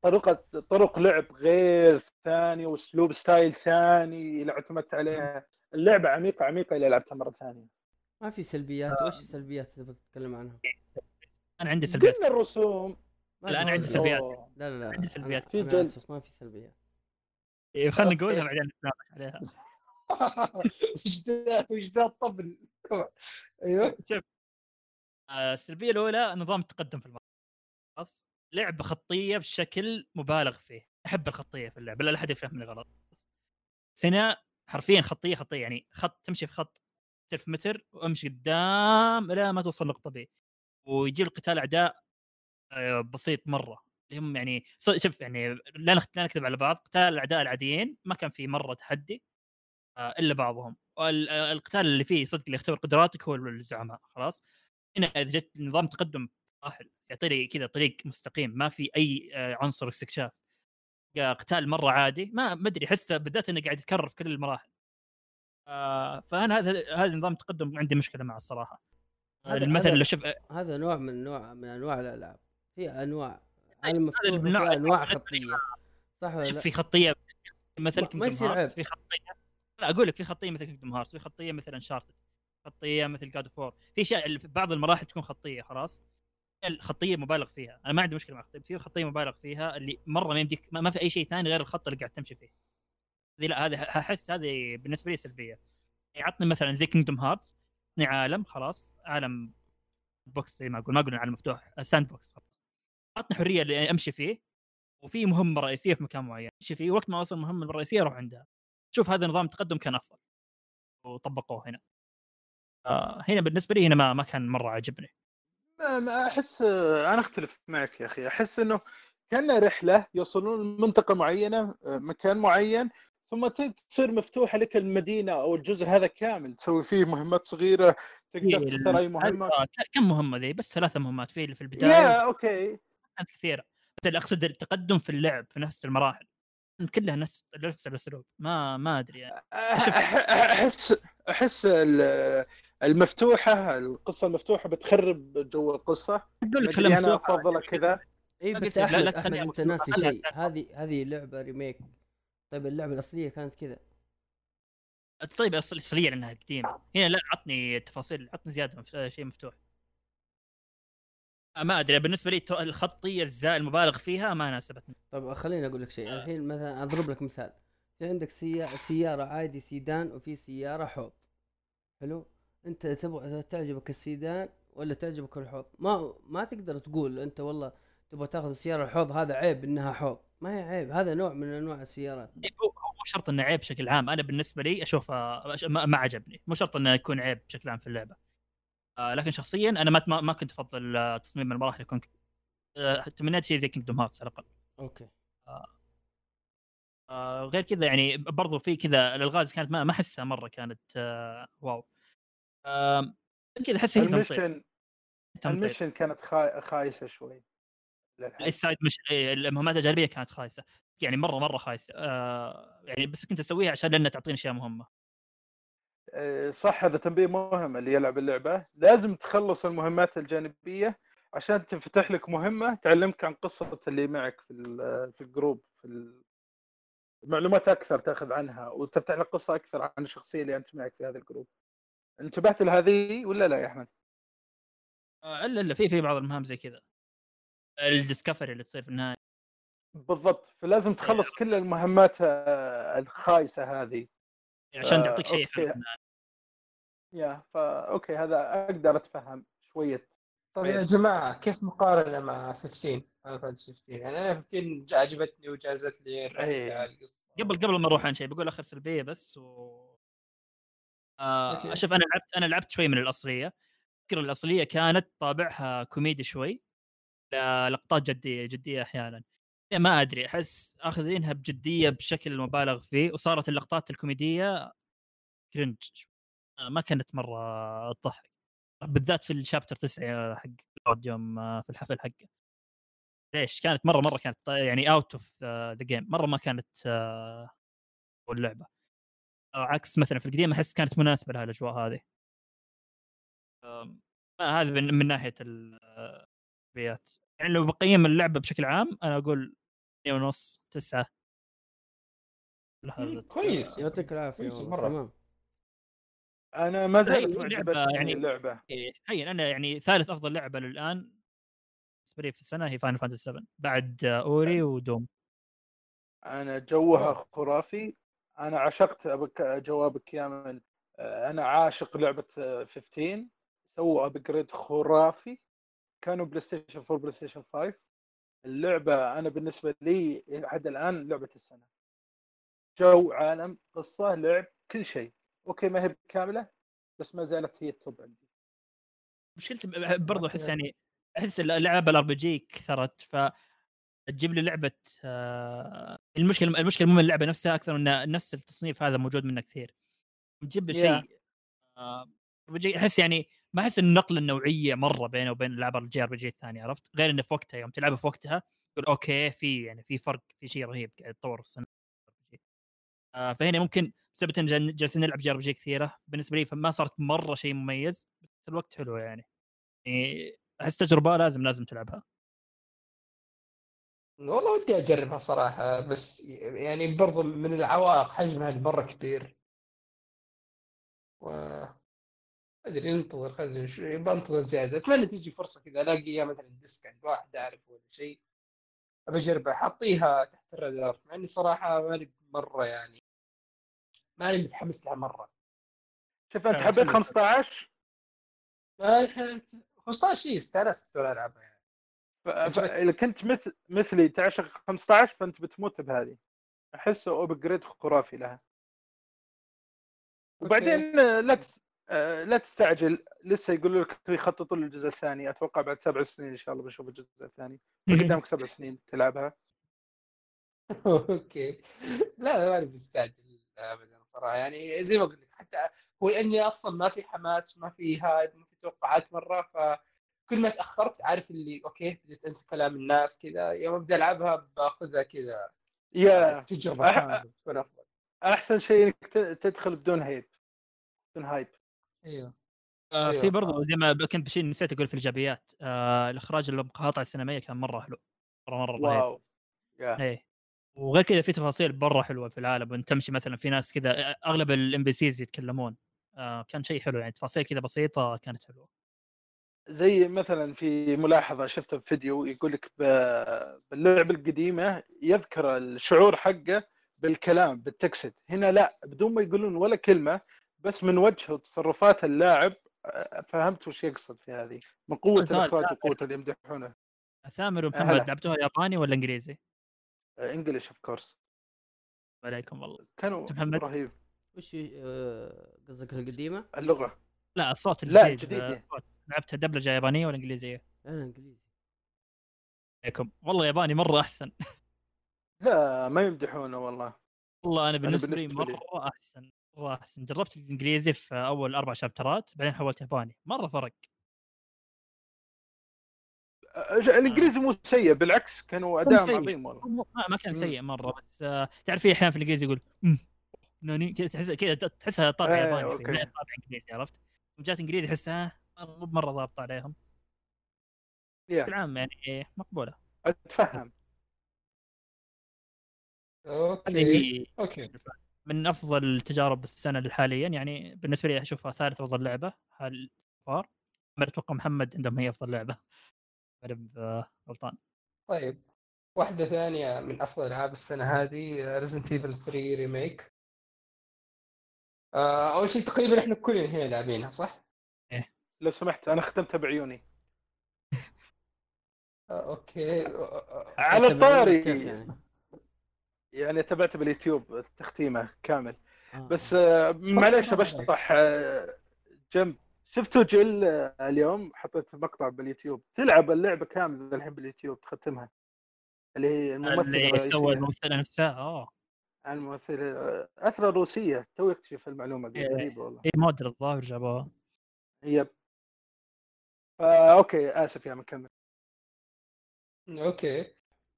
Speaker 3: طريقه طرق لعب غير ثانية وأسلوب style ثاني اللي اعتمدت عليها اللعبة عميقة عميقة اللي لعبتها مرة ثانية.
Speaker 4: ما في سلبيات. وش السلبيات اللي تبغى تتكلم عنها؟
Speaker 5: أنا عندي سلبيات.
Speaker 3: قلنا الرسوم.
Speaker 4: ما
Speaker 5: لا، أنا عندي
Speaker 4: سلبيات. لا لا لا.
Speaker 5: عندي سلبيات.
Speaker 3: في جلد.
Speaker 4: ما في سلبيات.
Speaker 5: خلينا
Speaker 3: okay.
Speaker 5: نقولها بعدين نتناقش عليها.
Speaker 1: وش ذا وش ذا الطبل؟ أيوه.
Speaker 5: شوف آه، السلبية الأولى نظام التقدم في المرة خلاص لعبة خطية بشكل مبالغ فيه. أحب الخطية في اللعبة لا أحد يفهمني غلط. سنه حرفيا خطية خطية يعني خط تمشي في خط متر في متر وأمشي قدام إلى ما توصل نقطه بي ويجي القتال أعداء آه، بسيط مرة. اللي هم يعني شوف يعني لا نكذب على بعض قتال الأعداء العاديين ما كان في مرة تحدي آه، إلا بعضهم. القتال اللي فيه صدق اللي يختبر قدراتك هو الزعماء خلاص؟ هنا إذا جت نظام تقدم راحل يعطيني كذا طريق مستقيم ما في أي آه، عنصر استكشاف. قتال مرة عادي ما ما أدري أحسه بالذات إنه قاعد يتكرر في كل المراحل. آه فانا هذا هذا نظام التقدم عندي مشكلة معه
Speaker 4: الصراحة.
Speaker 5: مثلا
Speaker 4: هذا-
Speaker 5: لو شوف
Speaker 4: هذا نوع من نوع من أنواع الألعاب. في أنواع عالم مفتوح وفي
Speaker 5: أنواع
Speaker 4: خطية. صح ولا
Speaker 5: شوف؟ في خطيه مثل Kingdom
Speaker 4: يصير.
Speaker 5: في خطيه لا أقول لك في خطيه مثل Kingdom Heart في خطيه مثل Uncharted خطيه مثل God of War في في بعض المراحل تكون خطيه خلاص؟ الخطيه مبالغ فيها. أنا ما عندي مشكلة مع الخطيه في خطيه مبالغ فيها اللي مرة ما يمديك ما في أي شيء ثاني غير الخط اللي قاعد تمشي فيه. هذه لا هذه احس هذه بالنسبة لي سلبية. يعني عطني مثلا زي Kingdom Heart عالم خلاص عالم box زي ما أقول ما أقول عالم مفتوح sandbox عطني حرية اللي أمشي فيه وفي مهمة رئيسية في مكان معين. أمشي فيه وقت ما أوصل المهمة الرئيسية أروح عندها. شوف هذا نظام التقدم كان أفضل. وطبقوه هنا. آه هنا بالنسبة لي هنا ما ما كان مرة عجبني
Speaker 3: ما أحس أنا أختلف معك يا أخي. أحس إنه كانها رحلة يوصلون لمنطقة معينة مكان معين ثم تصير مفتوحة لك المدينة أو الجزء هذا كامل. تسوي فيه مهمات صغيرة تقدر
Speaker 5: في
Speaker 3: تختار أي مهمة.
Speaker 5: آه، كم مهمة ذي؟ بس ثلاثة مهمات في اللي في البداية
Speaker 3: يا okay.
Speaker 5: كانت كثيرة بس اللي أقصد التقدم في اللعب في نفس المراحل. كلها نفس نفس الأسلوب ما ما أدري يعني.
Speaker 3: أحس أحس ال- المفتوحة القصة المفتوحة بتخرب جو القصة.
Speaker 5: أقول لك أنا
Speaker 3: افضلها كذا.
Speaker 4: اي بس احمد
Speaker 5: لا تخليها
Speaker 4: انت ناسي شيء. هذه هذه لعبه ريميك طيب اللعبة الأصلية كانت كذا.
Speaker 5: طيب أصل- اصليه لانها قديمة. هنا لا عطني تفاصيل عطني زيادة شيء مفتوح. ما أدري بالنسبة لي الخطيه الزا المبالغ فيها ما ناسبتني.
Speaker 4: طب خليني أقول لك شيء. الحين مثلا أضرب لك مثال. في عندك سيارة, سيارة عادي سيدان وفي سيارة حوض. حلو؟ أنت تبغى تعجبك السيدان ولا تعجبك الحوض؟ ما ما تقدر تقول أنت والله تبغى تاخذ السيارة الحوض هذا عيب إنها حوض. ما هي عيب هذا نوع من أنواع السيارات.
Speaker 5: إيه، مو شرط إنه عيب بشكل عام. أنا بالنسبة لي اشوفه ما, عجبني. مو شرط إنه يكون عيب بشكل عام في اللعبة. آه لكن شخصيا أنا ما ما, كنت أفضل آه، تصميم المراحل يكون آه تمنيت شيء زي Kingdom Hearts على الأقل.
Speaker 4: okay.
Speaker 5: آه غير كذا يعني برضو في كذا الألغاز كانت ما ما أحسها مرة كانت آه wow. آه كذا أحس هي تمطيط.
Speaker 3: ال
Speaker 5: mission
Speaker 3: ال mission كانت خا- خايسة شوي. ال
Speaker 5: side mission إيه، المهمات الجانبيه كانت خايسة. يعني مره مرة خايسة. آه يعني بس كنت أسويها عشان لأنها تعطيني أشياء مهمة.
Speaker 3: آه، صح هذا تنبيه مهم اللي يلعب اللعبة. لازم تخلص المهمات الجانبية عشان تنفتح لك مهمة تعلمك عن قصة اللي معك في في ال group في معلومات أكثر تأخذ عنها وتفتح لك قصة أكثر عن الشخصية اللي أنت معك في هذا ال group. انتبهت لهذه ولا لا يا أحمد؟
Speaker 5: آه إلا إلا في في بعض المهام زي كذا. ال discovery اللي تصير في النهاية.
Speaker 3: بالضبط. فلازم تخلص كل المهمات آه، الخايسة هذه.
Speaker 5: عشان
Speaker 3: آه،
Speaker 5: تعطيك شيء. حلو.
Speaker 3: يا فا okay هذا أقدر أتفهم شوية.
Speaker 1: طيب. يا جماعة كيف مقارنة مع 15 Final Fantasy 15 يعني أنا 15 عجبتني وجازت لي الرحلة
Speaker 3: إيه.
Speaker 1: القصة.
Speaker 5: قبل قبل ما نروح عن شيء بقول آخر سلبية بس و آه
Speaker 1: okay.
Speaker 5: شوف أنا لعبت أنا لعبت شوي من الأصلية. أذكر الأصلية كانت طابعها كوميدي شوي لقطات جدية جدية احيانا ما أدري أحس آخذينها بجدية بشكل مبالغ فيه وصارت اللقطات الكوميدية cringe ما كانت مرة تضحك. بالذات في ال chapter 9 حق Cloud يوم آه، في الحفل حقه. ليش؟ كانت مرة مرة كانت يعني out of the game مرة ما كانت آه، اللعبه عكس مثلا في القديم أحس كانت مناسبة لها الأجواء هذه. آه، هذا من, من ناحية السلبيات. يعني لو بقيم اللعبة بشكل عام أنا أقول 8 ونص 9
Speaker 1: مم، كويس.
Speaker 4: يعطيك
Speaker 1: العافية.
Speaker 4: تمام.
Speaker 3: أنا ما
Speaker 5: هي لعبة
Speaker 3: معجبتني
Speaker 5: يعني-
Speaker 3: اللعبة.
Speaker 5: إيه، هي أنا يعني ثالث أفضل لعبة للآن بالنسبة لي في السنة هي Final Fantasy 7 بعد Ori و Doom.
Speaker 3: أنا جوها خرافي. أنا عشقت جوابك يا من أنا عاشق لعبة 15 سووا upgrade خرافي. كانوا PlayStation 4 PlayStation 5 اللعبة أنا بالنسبة لي لحد الآن لعبة السنة. جو عالم قصة لعب كل شيء. okay ما هي كامله بس ما زالت هي ال top عندي.
Speaker 5: مشكلتي برضو أحس يعني أحس اللعبة ال RPG كثرت ف تجيب لي لعبة آه، المشكلة المشكلة مو من اللعبة نفسها أكثر من نفس التصنيف هذا موجود منه كثير. تجيب لي
Speaker 3: Yeah.
Speaker 5: شيء آه، أحس يعني ما أحس النقلة النوعية مرة بينه وبين العاب ال JRPG الثانية عرفت؟ غير انه في وقتها يوم تلعبها في وقتها تقول okay في يعني في فرق في شيء رهيب قاعد يتطور السنة. فهنا ممكن بسبب ان جال- جالسين نلعب JRPG كثيرة بالنسبة لي فما صارت مرة شيء مميز بس الوقت حلو يعني. يعني أحس تجربة لازم لازم تلعبها.
Speaker 1: والله ودي أجربها صراحة بس يعني برضو من العوائق حجمها مرة كبير. و أدري ننتظر خلينا نشوف. بنتظر زيادة. أتمنى تجي فرصة كذا الاقيها مثلا ديسك عند واحد أعرف ولا شيء. ابى أجربها. حطيها تحت الرادار مع إني صراحة ماني مرة يعني. ماني متحمس لها مرة.
Speaker 3: شوف انت
Speaker 5: آه،
Speaker 3: حبيت
Speaker 5: حلو.
Speaker 3: 15
Speaker 1: ما- 15 شيء استأنست وأنا العبها يعني.
Speaker 3: فاذا كنت مثل مثلي تعشق 15 فأنت بتموت بهذه. احسه upgrade خرافي لها. وبعدين آه، لا تس... آه، لا تستعجل. لسه يقولوا لك يخططوا للجزء الثاني. أتوقع بعد سبع سنين إن شاء الله بنشوف الجزء الثاني. قدامك سبع سنين تلعبها.
Speaker 1: okay. لا لا ماني مستعجل ابدا. صراحة يعني زي ما قلت لك حتى هو اني أصلا ما في حماس ما في hype ما في توقعات مرة فكل ما تأخرت عارف اللي okay بديت أنسى كلام الناس كذا يوم أبدأ ألعبها بأخذها كذا.
Speaker 3: yeah.
Speaker 1: تجربة
Speaker 3: أح-
Speaker 1: تكون أفضل.
Speaker 3: أحسن شيء إنك تدخل بدون hype بدون hype.
Speaker 1: أيوه
Speaker 5: آه
Speaker 1: أيوة.
Speaker 5: في برضو زي ما كنت بشيء نسيت أقول في الإيجابيات آه الإخراج المقاطع السينمائية كان مرة حلو مرة مرة رهيب.
Speaker 3: wow. yeah.
Speaker 5: إيه. وغير كذا في تفاصيل مره حلوة في العالم وانت تمشي مثلا في ناس كذا أغلب ال NPCs يتكلمون آه كان شيء حلو يعني تفاصيل كذا بسيطة كانت حلوة
Speaker 3: زي مثلا في ملاحظة شفتها في فيديو يقول لك باللعبة القديمة يذكر الشعور حقه بالكلام بال text هنا لا بدون ما يقولون ولا كلمة بس من وجه وتصرفات اللاعب فهمت وش يقصد في هذه من قوة
Speaker 5: الإخراج.
Speaker 3: وقوة اللي يمدحونه
Speaker 5: ثامر. ومحمد لعبتوها ياباني ولا إنجليزي؟
Speaker 3: English of course
Speaker 5: عليكم والله
Speaker 3: كانوا
Speaker 5: محمد؟
Speaker 3: رهيب
Speaker 4: وش آه، قصدك القديمة؟
Speaker 3: اللغة
Speaker 5: لا الصوت
Speaker 3: لا،
Speaker 5: الجديد. آه،. لعبتها دبلجة يابانية ولا إنجليزية؟
Speaker 4: أنا إنجليزي
Speaker 5: عليكم والله ياباني مرة أحسن
Speaker 3: لا ما يمدحونه والله
Speaker 5: والله أنا بالنسبة لي
Speaker 3: بالنسبة لي.
Speaker 5: مرة أحسن مرة أحسن جربت الإنجليزي في أول أربع شابترات بعدين حولت ياباني مرة فرق
Speaker 3: الإنجليزي مو سيء بالعكس كانوا
Speaker 5: أداء.
Speaker 3: عظيم والله.
Speaker 5: ما, كان. سيء مرة بس آه تعرف في أحيان في الإنجليزي يقول "أمم، なに كذا تحس كذا تحسها طابع
Speaker 3: إيه،
Speaker 5: ياباني طابع إنجليزي عرفت؟ جات إنجليزي احسها مو بمرة ضابطة عليهم. بشكل عام يعني إيه، مقبولة.
Speaker 1: أتفهم.
Speaker 5: okay
Speaker 1: okay.
Speaker 5: من أفضل تجارب السنة حاليا يعني بالنسبة لي أشوفها ثالث أفضل لعبة هل far ما أتوقع محمد عندهم هي أفضل لعبة. آه، غلطان.
Speaker 1: طيب واحدة ثانية من أفضل ألعاب السنة هذه Resident Evil 3 Remake أول شيء تقريبا إحنا كلنا هنا لاعبينها صح؟
Speaker 3: لو سمحت أنا ختمتها بعيوني.
Speaker 1: آه، okay. آه، آه،
Speaker 3: على الطاري
Speaker 4: يعني؟
Speaker 3: يعني تابعت باليوتيوب التختيمه كامل.
Speaker 4: آه.
Speaker 3: بس آه، معليش بشطح جنب. شفتوا جل آه، اليوم؟ حطيت مقطع باليوتيوب. تلعب اللعبة كاملة الحين باليوتيوب تختمها. اللي هي الممثلة
Speaker 5: اللي سوى الممثلة نفسها آه.
Speaker 3: الممثلة آه، أثرها روسية. تو اكتشف المعلومة دي.
Speaker 5: إيه.
Speaker 3: غريبة والله.
Speaker 5: هي موديل الظاهر جابوها.
Speaker 3: yep. آه، okay. آسف يا مكمل.
Speaker 1: okay.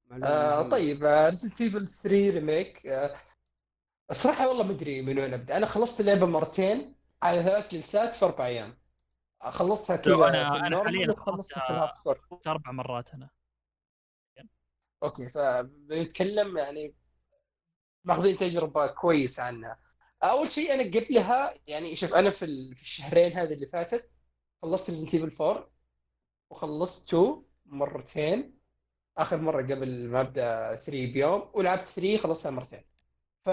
Speaker 4: معلومة
Speaker 1: آه،. طيب Resident Evil 3 Remake آه، الصراحة والله ما أدري من وين أبدأ. أنا خلصت اللعبة مرتين على ثلاث جلسات في أربع أيام. خلصتها كذا
Speaker 5: أنا ال
Speaker 1: normal
Speaker 5: حالياً خلصتها- أربع مرات أنا.
Speaker 1: okay فبنتكلم يعني ماخذين تجربة كويسة عنها. أول شيء أنا قبلها يعني شوف أنا في الشهرين هذه اللي فاتت خلصت Resident Evil 4 وخلصت 2 مرتين. آخر مرة قبل ما أبدأ 3 بيوم ولعبت 3 خلصتها مرتين. ف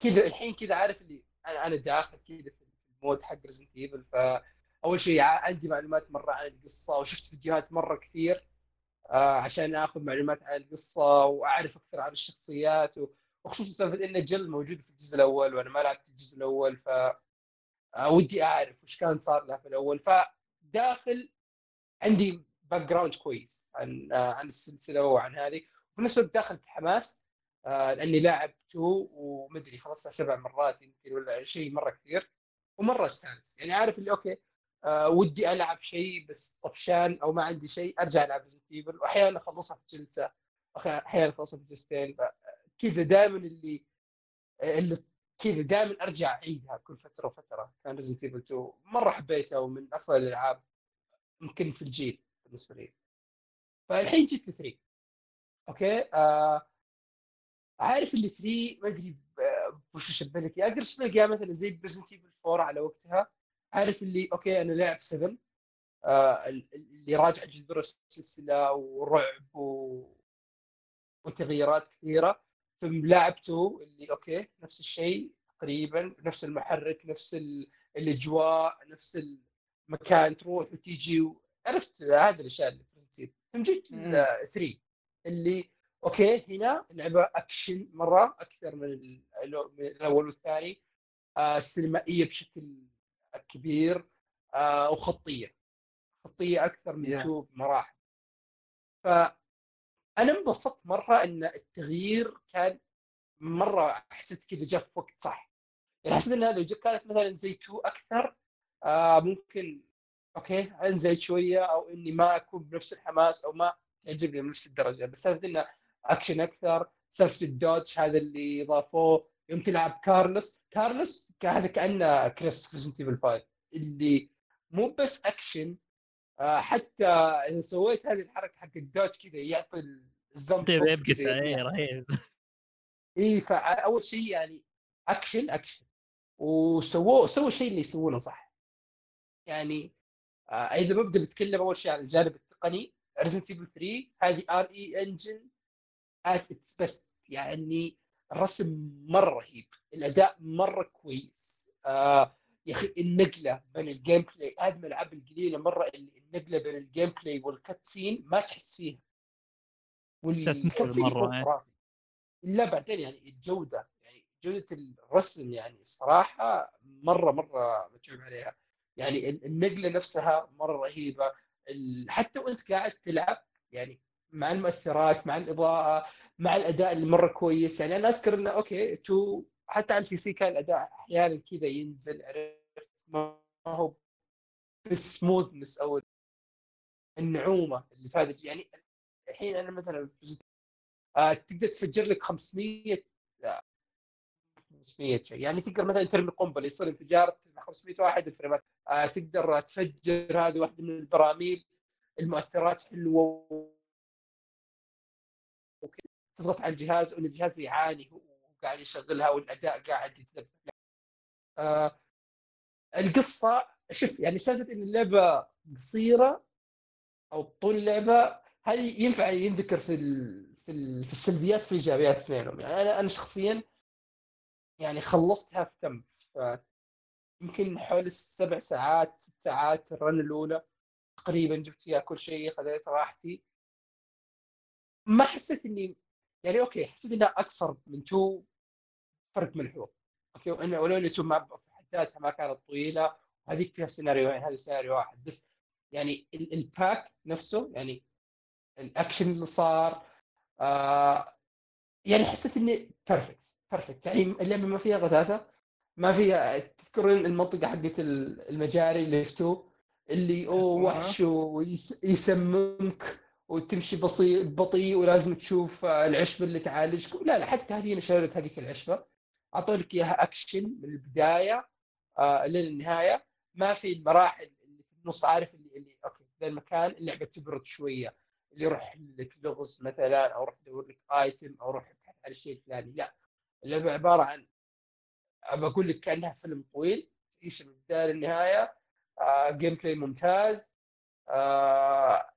Speaker 1: كذا الحين كذا عارف اللي أنا أنا داخل كذا في ال mood حق Resident Evil فاول شيء عندي معلومات مرة عن القصة وشفت فيديوهات مرة كثير آه، عشان آخذ معلومات عن القصة وأعرف أكثر عن الشخصيات. وخصوصا سالفه إن جل موجود في الجزء الأول وأنا ما لعبت الجزء الأول ف آه، ودي أعرف وش كان صار له في الأول فداخل عندي background كويس عن آه، عن السلسلة وعن هذه وفي نفس الوقت داخل في حماس آه، لأني لاعب 2 ومدري خلصتها سبع مرات يمكن ولا شيء مرة كثير ومرة استانس. يعني عارف اللي okay آه ودي ألعب شيء بس طفشان أو ما عندي شيء أرجع ألعب Resident Evil وأحيانا أخلصها في جلسة أحيانا أخلصها في جلستين. كذا دائما اللي اللي كذا دائما أرجع أعيدها كل فترة وفترة. كان Resident Evil 2 مرة حبيتها ومن أفضل الألعاب يمكن في الجيل بالنسبة لي. فالحين جيت 3 okay؟ آه عارف اللي 3 ما أدري وش اشبه لك أقدر اشبه لك مثلا زي ب Resident Evil 4 على وقتها. عارف اللي okay أنا لاعب 7 آه اللي راجع جذور السلسلة ورعب و... وتغييرات كثيرة. ثم لعبت 2 اللي okay نفس الشيء تقريبا. نفس المحرك نفس الأجواء نفس المكان تروح وتيجي و... عرفت هذه الأشياء اللي ثم جيت 3 اللي okay هنا لعبة أكشن مرة أكثر من الأول والثاني آه سينمائيه بشكل كبير آه وخطية. خطية أكثر من yeah. تو مراحل ف أنا انبسطت مرة إن التغيير كان مرة حسيت كذا جاء في وقت صح. يعني حسيت انها لو كانت مثلا زي two أكثر آه ممكن okay أنزل شوية أو إني ما أكون بنفس الحماس أو ما تعجبني بنفس الدرجة. بس سالفه انه اكشن أكثر سالفه ال dodge هذا اللي ضافوه يوم تلعب كارلوس كارلوس هذا كأنه كريس في Resident Evil 5 اللي مو بس اكشن آه، حتى إذا سويت هذه الحركة حق ال dodge كذا يعطي
Speaker 5: إي رهيب.
Speaker 1: إي فأول شيء يعني action action وسووه سووا الشيء اللي يسوونه صح. يعني آه إذا ببدا بتكلم أول شيء عن الجانب التقني Resident Evil 3 هذه RE Engine at its best يعني الرسم مرة رهيب الأداء مرة كويس. آه يا أخي النقلة بين ال gameplay هذه من الألعاب القليلة مرة اللي النقلة بين ال gameplay وال cutscene ما تحس فيها.
Speaker 5: وال cutscene مرة
Speaker 1: لا بعدين يعني الجودة يعني جودة الرسم يعني الصراحة مرة مرة متعوب عليها. يعني النقلة نفسها مرة رهيبة. حتى وأنت قاعد تلعب يعني مع المؤثرات مع الإضاءة مع الأداء اللي مرة كويس. يعني أنا أذكر إنه okay two حتى على ال PC كان الأداء أحيانا كذا ينزل عرفت؟ ما هو بال smoothness أو النعومة اللي فاتت يعني الحين أنا مثلا آه تقدر تفجر لك 500 500 شيء. يعني تقدر مثلا ترمي قنبلة يصير انفجار 500 واحد ال frame ات. آه تقدر تفجر هذه واحدة من البراميل. المؤثرات حلوة تضغط على الجهاز وإن الجهاز يعاني وقاعد يشغلها والأداء قاعد يتذبذب آه القصة شوف يعني سالفة إن اللعبة قصيرة أو طول اللعبة هذه ينفع ينذكر في ال في, ال في السلبيات في الإيجابيات اثنينهم يعني أنا أنا شخصيا يعني خلصتها في كم؟ يمكن حول السبع ساعات ست ساعات ال run الأولى تقريبا جبت فيها كل شيء خذيت راحتي. ما حسيت إني يعني okay حسيت انها اقصر من two فرق ملحوظ. okay وانه ولو إن two ما في حد ذاتها ما كانت طويلة وهذيك فيها سيناريوين هذا سيناريو واحد. بس يعني ال pack نفسه يعني الأكشن اللي صار آه يعني حسيت إني perfect perfect يعني اللعبة ما فيها غثاثة ما فيها تذكرون المنطقة حقت المجاري اللي في اللي أوه وحش ويسممك وتمشي بطيء بطيء ولازم تشوف العشبة اللي تعالجك لا لا حتى هذه لك هذيك العشبة. اعطوا لك إياها أكشن من البداية آه للنهايه ما في المراحل اللي في النص عارف اللي, اللي okay ذا المكان اللعبه تبرد شوية اللي يروح لك لغز مثلا أو روح دور لك item أو روح ابحث عن الشيء الفلاني. لا اللعبة عبارة عن بقول لك كأنها فيلم طويل تعيش من البدايه للنهايه آه gameplay ممتاز. آه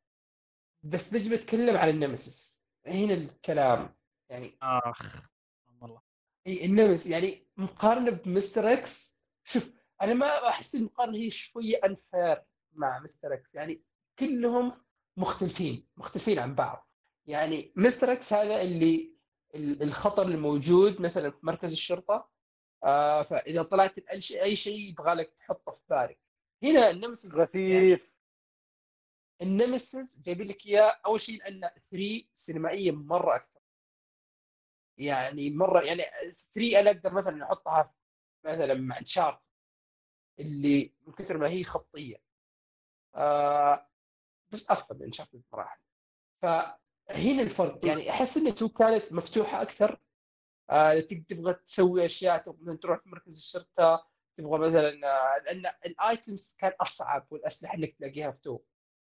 Speaker 1: بس بجي بتكلم عن ال Nemesis. هنا الكلام يعني
Speaker 5: آخ والله
Speaker 1: إي ال Nemesis يعني مقارنة ب Mr. X شوف أنا ما أحس المقارنة هي شوية unfair مع Mr. X. يعني كلهم مختلفين مختلفين عن بعض. يعني Mr. X هذا اللي ال- الخطر الموجود مثلا في مركز الشرطة آه فإذا طلعت أي شيء يبغى لك تحطه في بالك. هنا ال Nemesis يعني
Speaker 3: غثيث.
Speaker 1: ال Nemesis جايبين لك إياه أول شيء لأن 3 سينمائية مرة أكثر. يعني مرة يعني 3 أنا أقدر مثلا أحطها مثلا مع Uncharted اللي من كثر ما هي خطية. آه بس افضل من Uncharted بمراحل فهنا الفرق يعني أحس إن 2 كانت مفتوحة أكثر. آه تبغى تسوي أشياء تبغى تروح في مركز الشرطة تبغى مثلا آه، لأن ال items كان أصعب والأسلحة انك تلاقيها في 2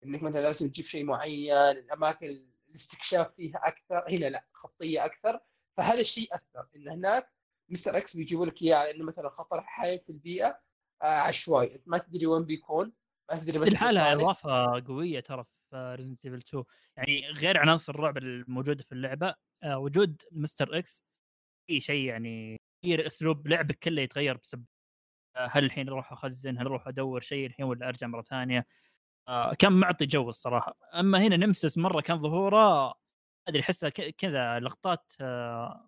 Speaker 1: إنك مثلا لازم تجيب شيء معين الأماكن الاستكشاف فيها أكثر هنا لا خطية أكثر. فهذا الشيء أثر إن هناك Mr. X بيجيبوا لك إياه على انه مثلا خطر حي في البيئة آه عشوائي. أنت ما تدري وين بيكون ما تدري متى يطلع لك.
Speaker 5: إضافة قوية ترى في Resident Evil 2 يعني غير عناصر الرعب الموجودة في اللعبة آه، وجود Mr. X في شيء يعني يغير أسلوب لعبك كله يتغير بسبب آه، هل الحين أروح أخزن هل أروح أدور شيء الحين ولا أرجع مرة ثانية. كان معطي جو الصراحة أما هنا Nemesis مرة كان ظهوره أدري أحسها كذا لقطات آه،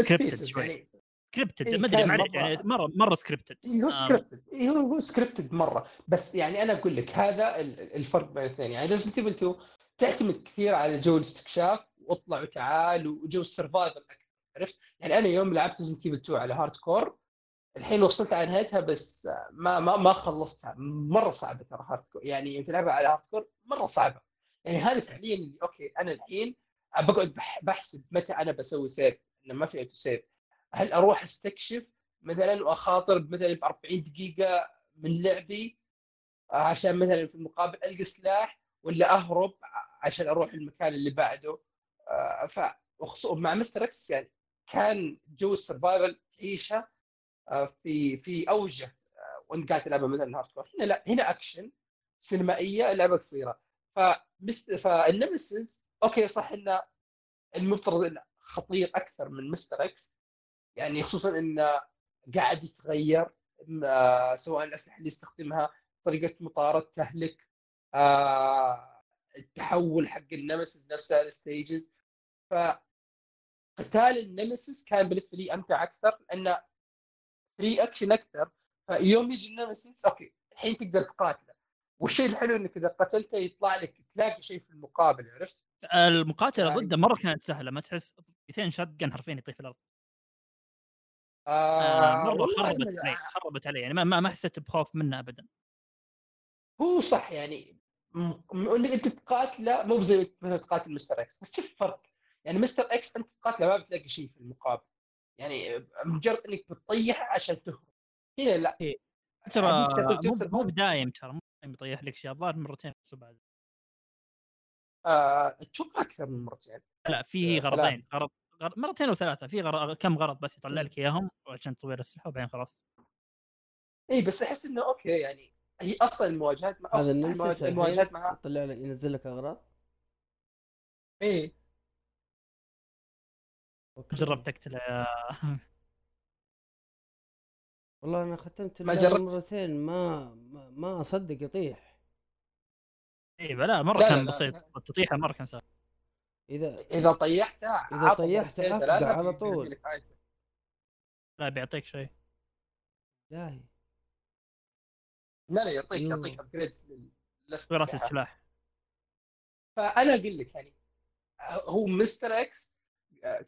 Speaker 5: scripted
Speaker 1: pieces
Speaker 5: شوي.
Speaker 1: يعني
Speaker 5: scripted
Speaker 1: إيه،
Speaker 5: ما
Speaker 1: أدري
Speaker 5: يعني مرة مرة scripted
Speaker 1: إيه، هو
Speaker 5: آه.
Speaker 1: scripted هو هو scripted مرة بس يعني أنا أقول لك هذا ال- ال- الفرق بين الاثنين يعني Resident Evil 2 تعتمد كثير على جو الاستكشاف واطلع وتعال وجو ال survival أكثر عرفت؟ يعني أنا يوم لعبت Resident Evil 2 على hardcore الحين وصلت على نهايتها بس ما ما ما خلصتها. مرة صعبة ترى hardcore يعني تلعبها على hardcore مرة صعبة. يعني هذه فعليا okay أنا الحين بقعد بح- بحسب متى أنا بسوي save إنه ما في auto save هل أروح أستكشف مثلا وأخاطر مثلا ب 40 دقيقة من لعبي عشان مثلا في المقابل ألقى سلاح ولا أهرب عشان أروح المكان اللي بعده؟ آه، ف مع مستر إكس يعني كان جو ال survival تعيشه في في أوجه آه، وأنت قاعد تلعبها مثلا hardcore هنا لا هنا اكشن سينمائية لعبة قصيرة. فمست... فالنمسيس أوكي صح انه المفترض انه خطير أكثر من مستر إكس يعني خصوصا انه قاعد يتغير آه، سواء الأسلحة اللي يستخدمها طريقة مطارده تهلك آه، التحول حق النمسيس نفسها ال stages فقتال النمسيس كان بالنسبة لي أمتع أكثر لأنه فري اكشن أكثر فيوم يجي النمسيس أوكي الحين تقدر تقاتله. والشيء الحلو إنك إذا قتلته يطلع لك تلاقي شيء في المقابل عرفت؟
Speaker 5: المقاتلة
Speaker 1: يعني-
Speaker 5: ضده مرة كانت سهلة ما تحس اثنين shotgun حرفيا يطيح في الأرض. آه
Speaker 1: آه مرة
Speaker 5: خربت علي خربت علي. يعني ما ما, حسيت بخوف منه ابدا.
Speaker 1: هو صح يعني انك أنت تقاتله مو زي مثلا تقاتل مستر إكس بس شوف الفرق يعني مستر إكس أنت تقاتله ما بتلاقي شيء في المقابل. يعني مجرد إنك بتطيح عشان تهرب. هنا لا.
Speaker 5: ترى
Speaker 1: تعطيك جو
Speaker 5: مو-. بدايم ترى مو بدايم يطيح لك شيء الظاهر مرتين بس بعد.
Speaker 1: آه، أتوقع أكثر من مرتين.
Speaker 5: لا في
Speaker 1: آه،
Speaker 5: غرضين غرض غرض مرتين أو ثلاثة. في غرض كم غرض بس يطلع. لك إياهم عشان تطوير السلاح وبعدين خلاص.
Speaker 1: إي بس أحس إنه أوكي يعني هي أصلا المواجهات مع
Speaker 4: هذا
Speaker 1: المواجهات مع
Speaker 4: يطلع لك ينزل لك أغراض؟
Speaker 1: إي.
Speaker 4: أوكي.
Speaker 5: جربت تقتله يا
Speaker 4: والله أنا ختمت
Speaker 1: ما جربت.
Speaker 4: مرتين ما ما, ما أصدق يطيح
Speaker 5: اي بلا مرة
Speaker 1: لا، لا،
Speaker 5: كان. بسيط تطيحها مرة كان سهل
Speaker 4: إذا
Speaker 1: إذا طيحته
Speaker 4: إذا
Speaker 1: عطى
Speaker 4: طيحته
Speaker 1: ثلاثة
Speaker 4: على طول.
Speaker 5: لا بيعطيك شيء
Speaker 4: لا
Speaker 1: لا لا يعطيك. يعطيك upgrades
Speaker 5: تطويرات السلاح
Speaker 1: فأنا أقول لك يعني هو مستر إكس آه،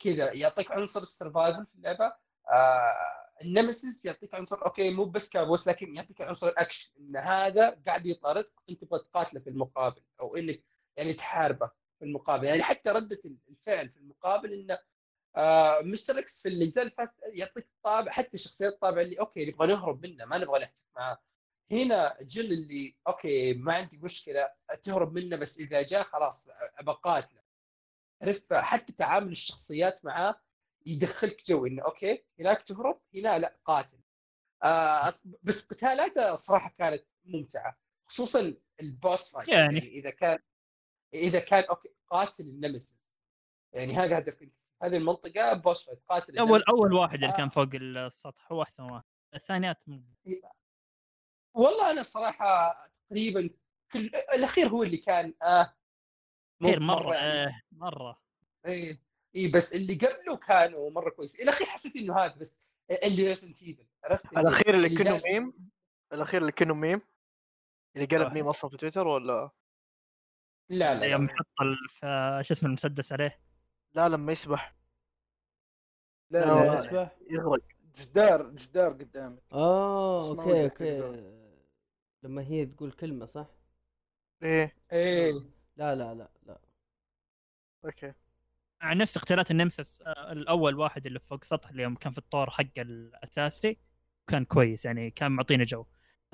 Speaker 1: كذا يعطيك عنصر ال survival في اللعبة. آه النمسيس يعطيك عنصر أوكي مو بس كابوس لكن يعطيك عنصر الأكشن. إن هذا قاعد يطاردك أنت تبغى تقاتله في المقابل أو إنك يعني تحاربه في المقابل. يعني حتى ردة الفعل في المقابل انه آه مستر إكس في الاجزاء اللي يعطيك طابع حتى شخصيات طابع اللي أوكي نبغى نهرب منه ما نبغى نحتك معاه. هنا جل اللي أوكي ما عندي مشكلة تهرب منه بس إذا جاء خلاص ابى قاتله. عرفت؟ حتى تعامل الشخصيات معاه يدخلك جو إنه أوكي هناك تهرب هنا لا قاتل. آه بس قتالاته صراحة كانت ممتعة خصوصا ال boss fights
Speaker 5: يعني.
Speaker 1: يعني إذا كان إذا كان أوكي قاتل النمسيس. يعني هذا هدفك انت هذه المنطقة boss fight قاتل
Speaker 5: أول
Speaker 1: النمسيس.
Speaker 5: أول واحد اللي
Speaker 1: آه.
Speaker 5: كان فوق السطح هو أحسن واحد. الثانيات م-
Speaker 1: والله أنا صراحة تقريبا كل الأخير هو اللي كان آه مو
Speaker 5: كثير مرة
Speaker 1: يعني.
Speaker 5: آه مرة.
Speaker 1: إيه اي بس اللي قبله كانوا مرة كويس. الأخير حسيت إنه هذا بس اللي ريزنت ايفل عرفت
Speaker 2: الاخير اللي كانه
Speaker 1: جالس-
Speaker 2: ميم؟ الاخير اللي كانه ميم؟ اللي قلب
Speaker 5: آه.
Speaker 2: ميم أصلا في تويتر ولا؟
Speaker 1: لا لا,
Speaker 5: يوم
Speaker 1: لا.
Speaker 5: حط شو اسمه المسدس عليه؟
Speaker 2: لا لما يسبح.
Speaker 3: لا
Speaker 2: لا،
Speaker 3: لا
Speaker 2: لا.
Speaker 4: يسبح؟
Speaker 2: يغرق.
Speaker 3: جدار جدار قدامك. آه
Speaker 4: أوكي
Speaker 3: أوكي.
Speaker 4: لما هي تقول كلمة صح؟
Speaker 2: إيه.
Speaker 1: إيه.
Speaker 4: لا لا لا لا.
Speaker 2: أوكي.
Speaker 5: عن نفس اختيارات النمسس آه، الأول واحد اللي فوق سطح اللي يوم كان في الطور حق الأساسي كان كويس يعني كان معطينا جو.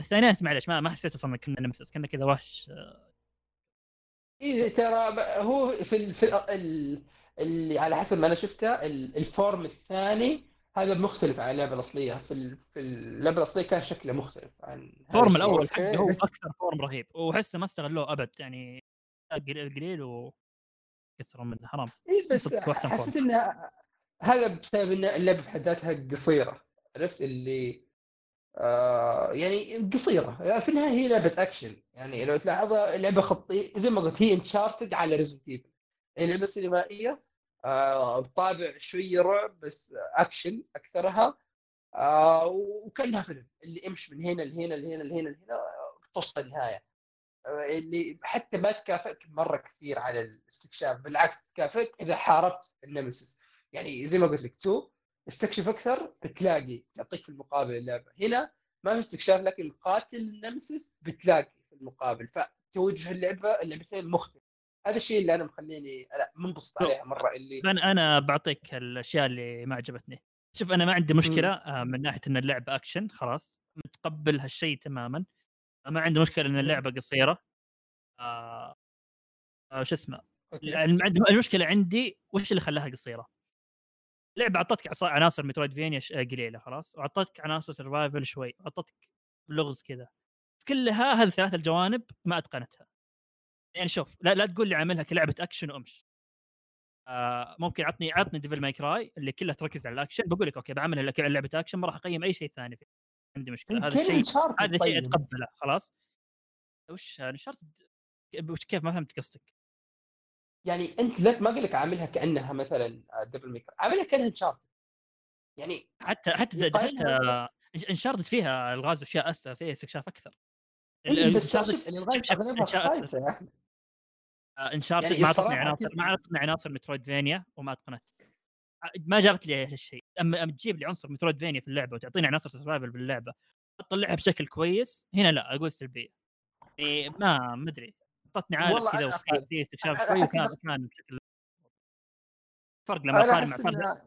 Speaker 5: الثانيات معلش ما ما حسيت أصلا كنا نمسس كنا كذا وحش آه،
Speaker 1: إيه ترى هو في ال... في ال... ال... اللي على حسب ما أنا شفته ال- ال form الثاني هذا مختلف عن اللعبة الأصلية. في ال... في اللعبة الأصلية كان شكله مختلف عن ال
Speaker 5: form.
Speaker 3: الأول
Speaker 5: حقه هو أكثر form رهيب وحسه ما استغلوه أبد يعني قليل وكثروا منه حرام
Speaker 1: إيه بس حسيت. إن هذا بسبب إن اللعبة في حد ذاتها قصيرة عرفت؟ اللي آه يعني قصيرة. في النهاية هي لعبة أكشن. يعني لو تلاحظ لعبه خطيه زي ما قلت هي Uncharted على ريزنت ايفل لعبة سينمائية آه بطابع شوية رعب بس أكشن أكثرها. آه وكأنها فيلم. اللي امش من هنا لهنا لهنا لهنا لهنا توصل النهاية. آه، اللي حتى ما تكافئك مرة كثير على الاستكشاف بالعكس تكافئك إذا حاربت النمسيس يعني زي ما قلت لك تو استكشف أكثر بتلاقي تعطيك في المقابل اللعبة. هنا ما في استكشاف لكن قاتل النمسيس بتلاقي في المقابل. فتوجه اللعبة اللعبتين مختلف هذا الشيء اللي أنا مخليني أنا منبسط عليها مرة اللي
Speaker 5: أنا أنا بعطيك الأشياء اللي ما عجبتني. شوف أنا ما عندي مشكلة آه، من ناحية إن اللعبة أكشن خلاص متقبل هالشيء تماما. ما عندي مشكلة إن اللعبة قصيرة. آه آه، شو اسمه المشكلة عندي وش اللي خلاها قصيرة؟ لعبة أعطتك عناصر metroidvania قليلة خلاص وأعطتك عناصر survival شوي واعطتك لغز كذا. كلها هذه الثلاث الجوانب ما أتقنتها. يعني شوف لا, لا تقول لي عاملها كلعبة أكشن وامش آه ممكن عطني عطني Devil May Cry اللي كلها تركز على الأكشن بقول لك أوكي بعملها لك لعبة أكشن ما راح أقيم أي شيء ثاني فيه عندي مشكلة. هذا
Speaker 1: كان
Speaker 5: الشيء هذا شيء
Speaker 1: طيب.
Speaker 5: أتقبله خلاص. وش Uncharted وش كيف ما فهمت قصدك؟
Speaker 1: يعني أنت لا ما أقول لك عاملها كأنها مثلا Devil May Cry عاملها كأنها Uncharted يعني
Speaker 5: حتى حتى حتى Uncharted فيها ألغاز وأشياء أساسا فيها استكشاف أكثر.
Speaker 1: إيه بس ترى
Speaker 5: Uncharted-
Speaker 1: شوف الألغاز
Speaker 5: شوف- شوف،
Speaker 1: اغلبها
Speaker 5: Uncharted-
Speaker 1: خايسة يا احمد
Speaker 5: Uncharted
Speaker 1: يعني
Speaker 5: ما اعطتني عناصر ما اعطتني عناصر metroidvania وما أتقنت. ما جابت لي هالشيء. اما أما تجيب لي عنصر metroidvania في اللعبة وتعطيني عناصر survival في اللعبة تطلعها بشكل كويس هنا لا أقول سلبية يعني ما ما أدري أعطتني عالم
Speaker 1: والله
Speaker 5: كذا. في استكشاف شوي كان بشكل فرق لما أقارن مع فرق
Speaker 1: إنها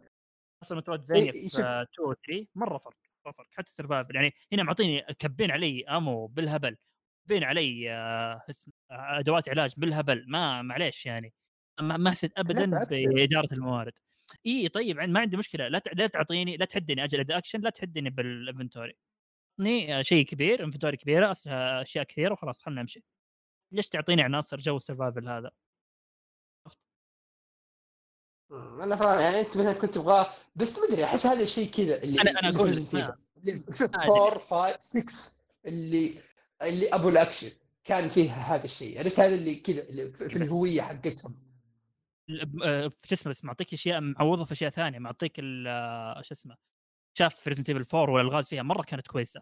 Speaker 5: عناصر metroidvania
Speaker 1: إيه،
Speaker 5: في
Speaker 1: شوف.
Speaker 5: 2 و 3 مرة فرق مرة فرق حتى ال survival يعني هنا معطيني كبين علي ammo بالهبل كبين علي آه، آه، أدوات علاج بالهبل ما معليش يعني ما ما حسيت ابدا. بإدارة الموارد إي طيب ما عندي مشكلة. لا لا تعطيني لا تحدني أجل أكشن لا تحدني بال inventory. اعطني آه، شيء كبير inventory كبيرة أشياء كثيرة وخلاص خلنا نمشي. ليش تعطيني عناصر جو ال survival هذا؟
Speaker 1: مم، أنا فاهم يعني أنت مثلا كنت تبغاه بس ما أدري أحس هذا الشيء كذا اللي
Speaker 5: ما-
Speaker 1: Evil. اللي شوف
Speaker 5: ما أدري.
Speaker 1: 4 5 6 اللي اللي أبو الأكشن كان فيها هذا الشيء. عرفت هذا اللي كذا في الهوية حقتهم.
Speaker 5: شو اسمه بس معطيك أشياء معوضه في أشياء ثانية معطيك آه، شو اسمه شاف Resident Evil 4 والالغاز فيها مرة كانت كويسة.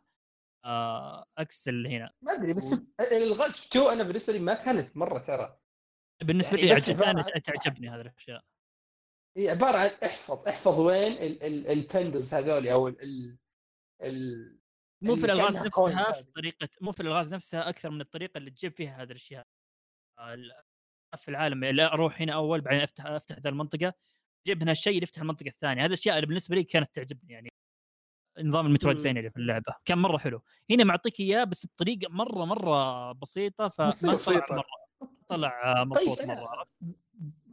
Speaker 5: آه، عكس اللي هنا.
Speaker 1: ما أدري بس الغاز في 2 أنا بالنسبة لي ما كانت مرة ترى.
Speaker 5: بالنسبة
Speaker 1: يعني
Speaker 5: لي عجبتني
Speaker 1: عن-
Speaker 5: تعجبني هذه الأشياء.
Speaker 1: هي عبارة عن إحفظ إحفظ وين ال- ال- البندز هذول أو ال ال
Speaker 5: مو في
Speaker 1: الألغاز
Speaker 5: نفسها في. طريقة مو في الألغاز نفسها أكثر من الطريقة اللي تجيب فيها هذه الأشياء. آه، في العالم لا أروح هنا أول بعدين أفتح أفتح ذا المنطقة. جيب هنا الشيء اللي يفتح المنطقة الثانية. هذه الأشياء اللي بالنسبة لي كانت تعجبني يعني نظام المترويد
Speaker 1: مم.
Speaker 5: فينيا اللي في اللعبة. كان مرة حلو. هنا معطيك إياه بس بطريقة مرة مرة بسيطة فما
Speaker 1: بسيطة.
Speaker 5: طلع مرة. طلع
Speaker 1: طيب
Speaker 5: مضبوط
Speaker 1: أنا
Speaker 5: مرة.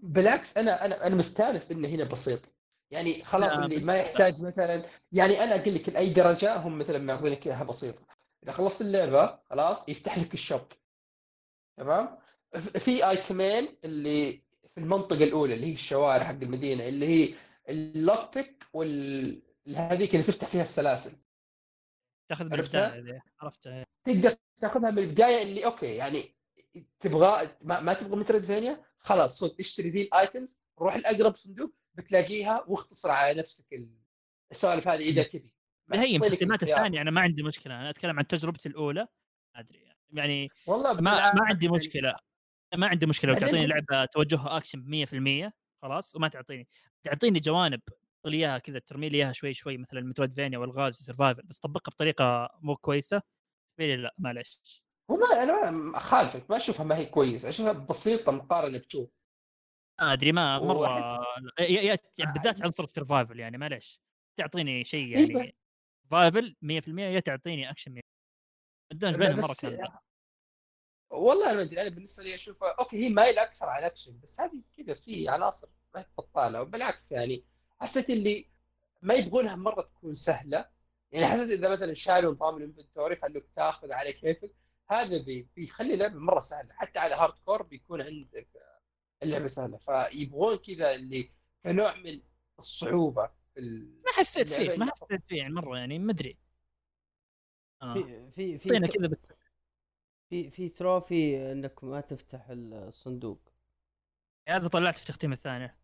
Speaker 1: بالعكس أنا أنا أنا مستانس إنه هنا بسيط. يعني خلاص
Speaker 5: لا،
Speaker 1: اللي ما يحتاج مثلا يعني أنا أقول لك لأي درجة هم مثلا ماخذينك اياها بسيطة. إذا خلصت اللعبة خلاص يفتح لك ال shop تمام؟ في item ين اللي في المنطقة الأولى اللي هي الشوارع حق المدينة اللي هي ال lock pick وال هذيك اللي تفتح فيها السلاسل.
Speaker 5: تاخذ من
Speaker 1: عرفتها؟
Speaker 5: البداية ذي. عرفتها
Speaker 1: تقدر تاخذها من البداية اللي أوكي يعني تبغى ما, ما تبغى metroidvania خلاص خذ اشتري ذي ال items روح الأقرب صندوق بتلاقيها واختصر على نفسك السوالف هذه إذا تبي.
Speaker 5: هي
Speaker 1: الخيار.
Speaker 5: الثانية أنا ما عندي مشكلة أنا أتكلم عن تجربتي الأولى ما أدري يعني.
Speaker 1: والله
Speaker 5: ما ما عندي
Speaker 1: يعني
Speaker 5: مشكلة. ما عندي مشكلة. لو تعطيني لعبة توجهها اكشن ب 100% خلاص وما تعطيني. تعطيني جوانب تقول لي إياها كذا ترمي لي إياها شوي شوي مثلا metroidvania والغاز survival بس طبقها بطريقة مو كويسة. بالنسبة لا معلش
Speaker 1: هو ما أنا ما اخالفك ما أشوفها ما هي كويسه أشوفها بسيطة مقارنة ب two.
Speaker 5: ما أدري ما
Speaker 1: مرة
Speaker 5: يا- يعني بالذات عنصر ال survival يعني معلش تعطيني شيء
Speaker 1: إيه
Speaker 5: يعني survival 100% يا تعطيني اكشن 100% الدمج بينهم
Speaker 1: مرة
Speaker 5: كان.
Speaker 1: والله أنا ما أدري أنا بالنسبة لي اشوفها أوكي هي مايله أكثر على الاكشن بس هذه كذا في عناصر ما هي بطالة وبالعكس يعني حسيت اللي ما يبغونها مرة تكون سهلة. يعني حسيت إذا مثلا شالوا نظام ال inventory خلوك تاخذ على كيفك هذا بي بيخلي اللعبه مرة سهلة حتى على hardcore بيكون عندك اللعبة سهلة. فيبغون كذا اللي كنوع من الصعوبة في
Speaker 5: ما حسيت فيه ما حسيت فيه يعني مرة يعني ما ادري آه.
Speaker 4: في في في
Speaker 5: كذا بس.
Speaker 4: في في trophy انك ما تفتح الصندوق.
Speaker 5: هذا طلعت في التختيم الثاني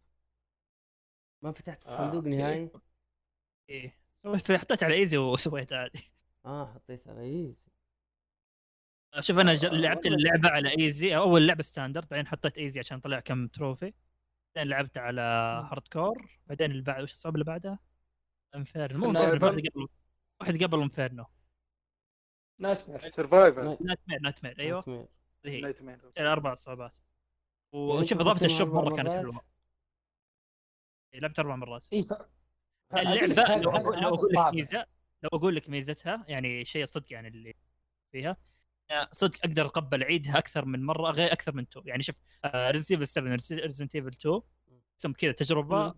Speaker 4: ما فتحت
Speaker 1: آه،
Speaker 4: الصندوق
Speaker 1: أوكي.
Speaker 4: نهائي؟
Speaker 5: إيه. سويت حطيت على easy وسويت عادي.
Speaker 4: آه حطيت على easy.
Speaker 5: شوف أنا ج-
Speaker 1: آه،
Speaker 5: لعبت اللعبة على easy أول لعبة standard بعدين حطيت easy عشان طلع كم trophy. بعدين لعبت على hardcore بعدين اللي بعد وش الصعوبه اللي بعدها؟ inferno. مو. inferno واحد قبل واحد قبل inferno. nightmare survivor night mare
Speaker 4: nightmare
Speaker 5: أيوه هي
Speaker 3: nightmare
Speaker 5: أربع صعوبات.
Speaker 4: يعني
Speaker 5: وشوف
Speaker 4: إضافة
Speaker 5: ال
Speaker 4: shop
Speaker 5: مرة كانت؟ حلوة. لعبت أربع مرات.
Speaker 1: إي ف...
Speaker 5: اللعبه لو
Speaker 1: أقول
Speaker 5: لو أقول لك. ميزه لو أقول لك ميزتها يعني شيء صدق يعني اللي فيها. صدق أقدر أقبل اعيدها أكثر من مرة غير أكثر من two. يعني شوف Resident Evil 7 Resident Evil 2 ثم كذا
Speaker 1: تجربة.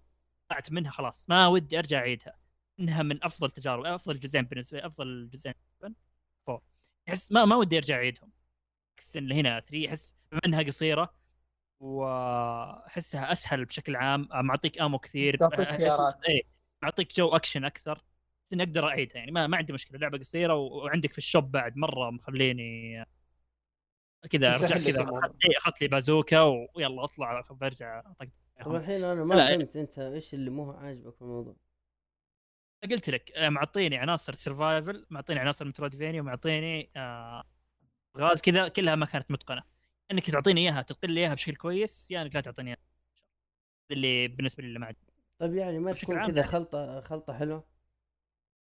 Speaker 5: طلعت منها خلاص. ما ودي أرجع أعيدها. إنها من أفضل تجارب أفضل جزئين بالنسبة لي أفضل جزئين. four احس ما ما ودي ارجع اعيدهم. احس إن هنا 3 احس بما انها قصيرة واحسها اسهل بشكل عام. معطيك ammo كثير.
Speaker 1: تعطيك خيارات.
Speaker 5: معطيك جو اكشن أكثر. بس إني أقدر أعيدها يعني. ما, ما عندي مشكلة. لعبة قصيرة وعندك في ال shop بعد مرة مخليني كذا رجعت كذا. إيه، أخذت لي بازوكا ويلا أطلع. برجع
Speaker 4: طب الحين أنا ما
Speaker 5: لا.
Speaker 4: فهمت أنت إيش اللي مو عاجبك في الموضوع.
Speaker 5: قلت لك آه، معطيني عناصر سرفايفل معطيني عناصر مترودفينيا ومعطيني آه غاز كذا كلها ما كانت متقنة إنك تعطيني إياها تقل لي إياها بشكل كويس يا إنك لا تعطيني إياها اللي بالنسبة لي اللي ما عجبني
Speaker 4: طيب يعني ما تكون كذا
Speaker 5: يعني.
Speaker 4: خلطة خلطة حلوة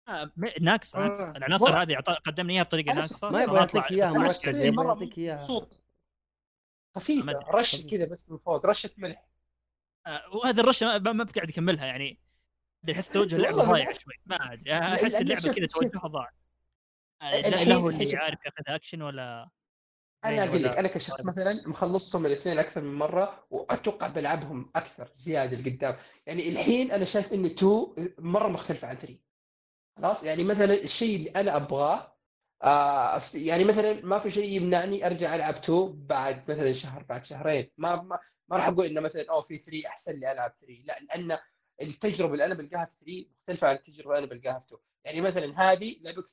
Speaker 5: آه م- ناقصة
Speaker 1: آه.
Speaker 5: العناصر. هذه أعط- قدمني
Speaker 1: إياها
Speaker 5: بطريقة
Speaker 1: ناقصة
Speaker 4: ما يبغى يعطيك
Speaker 1: إياها
Speaker 4: مركز يبغى يعطيك
Speaker 1: إياها
Speaker 5: خفيفة.
Speaker 1: رشة كذا بس من فوق رشة ملح
Speaker 5: آه، وهذا الرشة ما, ما بقعد أكملها يعني احس توجه
Speaker 1: اللعبة
Speaker 5: ضايع. شوي. ما
Speaker 1: أدري
Speaker 5: أحس
Speaker 1: اللعبة
Speaker 5: كذا. توجهها ضاع آه، لا هو اللي عارف ياخذها اكشن ولا أنا
Speaker 1: أقول لك أنا كشخص مثلا مخلصهم الاثنين أكثر من مرة وأتوقع بلعبهم أكثر زيادة لقدام. يعني الحين أنا شايف إن 2 مرة مختلفة عن 3 خلاص؟ يعني مثلا الشيء اللي أنا أبغاه آه يعني مثلا ما في شيء يمنعني أرجع ألعب 2 بعد مثلا شهر بعد شهرين. ما ما, ما راح أقول إنه مثلا أو في 3 أحسن لي ألعب 3 لا لأن التجربة اللي أنا بلقاها في 3 مختلفة عن التجربة اللي أنا بلقاها في 2 يعني مثلا هذه لعبه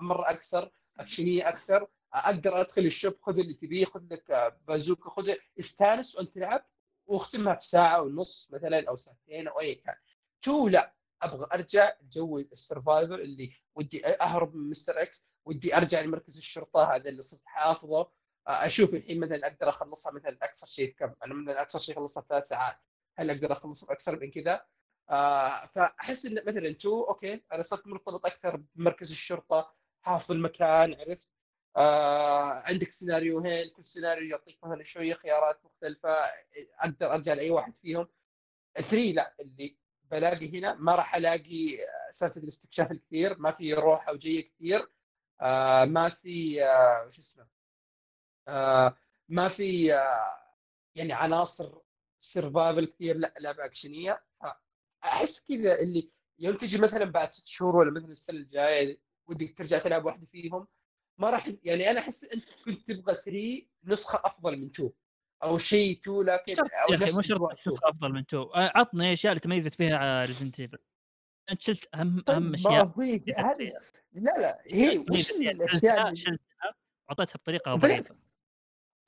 Speaker 1: مرة أكثر أكشنية أكثر أقدر أدخل ال shop خذ اللي تبيه خذ لك بازوكا خذ استأنس وأنت تلعب واختمها في ساعة ونص مثلا أو ساعتين أو أي كان. two لا أبغى أرجع جو ال survival اللي ودي أهرب من Mr. X ودي أرجع لمركز الشرطة هذا اللي صرت حافظه. أشوف الحين مثلا أقدر أخلصها مثلا اقصر شيء في كم؟ أنا مثلا اقصر شيء اخلصها في ثلاث ساعات. هل أقدر أخلصها أكثر من كذا؟ آه فأحس إن مثلا two أوكي أنا صرت مرتبط أكثر بمركز الشرطة حافظ المكان عرفت؟ آه عندك سيناريوهين كل سيناريو يعطيك مثلا شوية خيارات مختلفة أقدر أرجع لأي واحد فيهم. 3 لا اللي بلاقي هنا ما راح ألاقي سالفة الاستكشاف الكثير ما في روحه وجيه كثير. آه ما في آه شو اسمه؟ آه ما في آه يعني عناصر survival كثير لا لعبه اكشنيه أحس كذا اللي يوم تجي مثلا بعد ست شهور ولا مثلا السنة الجاية ودك ترجع تلعب واحدة فيهم ما راح يعني أنا أحس أنت كنت تبغى 3 نسخة أفضل من 2 أو شيء 2 لكن أو
Speaker 5: يا
Speaker 1: نفس
Speaker 5: مو شرط
Speaker 1: 2.
Speaker 5: نسخة أفضل من two آه، عطني أشياء اللي تميزت فيها Resident Evil أنت شلت أهم
Speaker 1: طيب أهم أشياء هذه؟ لا لا هي وش الأشياء
Speaker 5: شلتها
Speaker 1: اللي
Speaker 5: شلتها وعطيتها بطريقة ضعيفة.
Speaker 1: بالعكس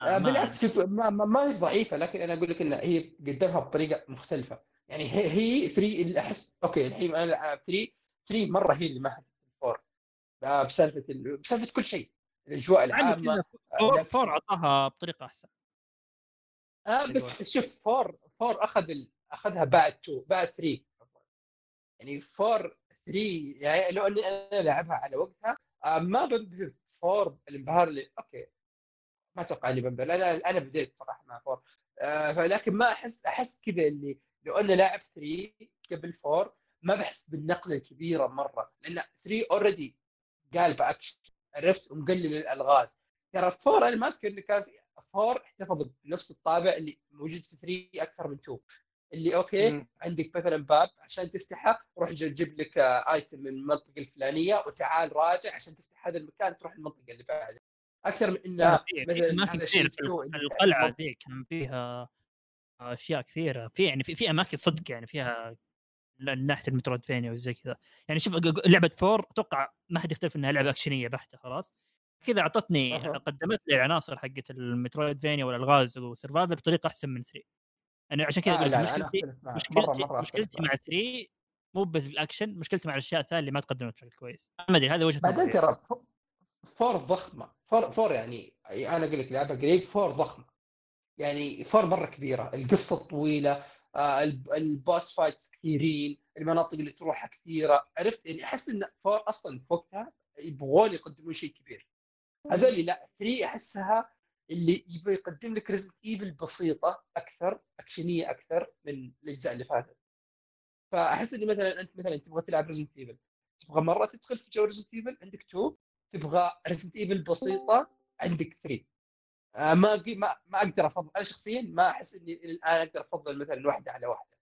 Speaker 5: آه، ما-
Speaker 1: بالعكس شوف ما, ما, ما هي ضعيفة لكن أنا أقول لك إن هي قدمها بطريقة مختلفة. يعني هي هي 3 اللي احس أوكي الحين أنا العب 3 3 مرة هي اللي ما الـ four آه، بسالفة ال... بسالفة كل شيء
Speaker 5: الأجواء
Speaker 1: العامة
Speaker 5: كذا
Speaker 1: آه،
Speaker 5: أعطاها بطريقة أحسن.
Speaker 1: آه بس شوف four four أخذ ال... أخذها بعد 2 بعد 3 يعني four 3 يعني لو أني أنا لعبها على وقتها آه ما بنبهر. four الانبهار اللي أوكي. ما أتوقع إني بنبهر أنا أنا بديت صراحة مع four آه فلكن ما احس أحس كذا اللي لو أنا لاعب 3 قبل four ما بحس بالنقلة الكبيرة مرة لأن 3 already قالب اكشن عرفت؟ ومقلل الألغاز. ترى four أنا ما أذكر إنه كان في four احتفظ بنفس الطابع اللي موجود في 3 أكثر من 2 اللي
Speaker 3: okay.
Speaker 1: عندك مثلا باب عشان تفتحه روح جيب لك item من المنطقة الفلانية وتعال راجع عشان تفتح هذا المكان تروح المنطقة اللي بعدها. أكثر من
Speaker 5: إنه
Speaker 1: مثلا
Speaker 5: ما في كثير في القلعة ذي كان فيها أشياء كثيرة. في يعني في, في أماكن صدق يعني فيها ناحية الـ Metroidvania وزي كذا. يعني شوف لعبة four أتوقع ما حد يختلف إنها لعبة أكشنية بحتة خلاص. كذا أعطتني
Speaker 1: أها.
Speaker 5: قدمت لي العناصر حقت الـ Metroidvania والألغاز والـ survival بطريقة أحسن من 3 أنا عشان كذا
Speaker 1: آه أقول
Speaker 5: لك مشكلتي مشكلتي
Speaker 1: مرة أختلف
Speaker 5: مشكلتي مع
Speaker 1: معك.
Speaker 5: 3 مو بالاكشن مشكلتي مع الأشياء الثانية اللي ما تقدمت بشكل كويس. ما أدري هذا وجهة
Speaker 1: بعدين
Speaker 5: نظري
Speaker 1: ترى four ضخمة. four four يعني أنا أقول لك لعبة قريب four ضخمة. يعني four مرة كبيرة. القصة طويلة آه الب- الـ boss fights كثيرين المناطق اللي تروحها كثيرة. عرفت؟ يعني أحس إن four أصلا في وقتها يبغون يقدمون شيء كبير. هذول لا 3 أحسها اللي يبغى يقدم لك Resident Evil بسيطة أكثر أكشنية أكثر من الأجزاء اللي فاتت. فأحس اني مثلا أنت مثلا تبغى تلعب Resident Evil تبغى مرة تدخل في جو Resident Evil عندك 2 تبغى Resident Evil بسيطة عندك 3 آه ما أقي- ما ما أقدر أفضل. أنا شخصيا ما أحس إني الآن أقدر أفضل مثلا واحدة على واحدة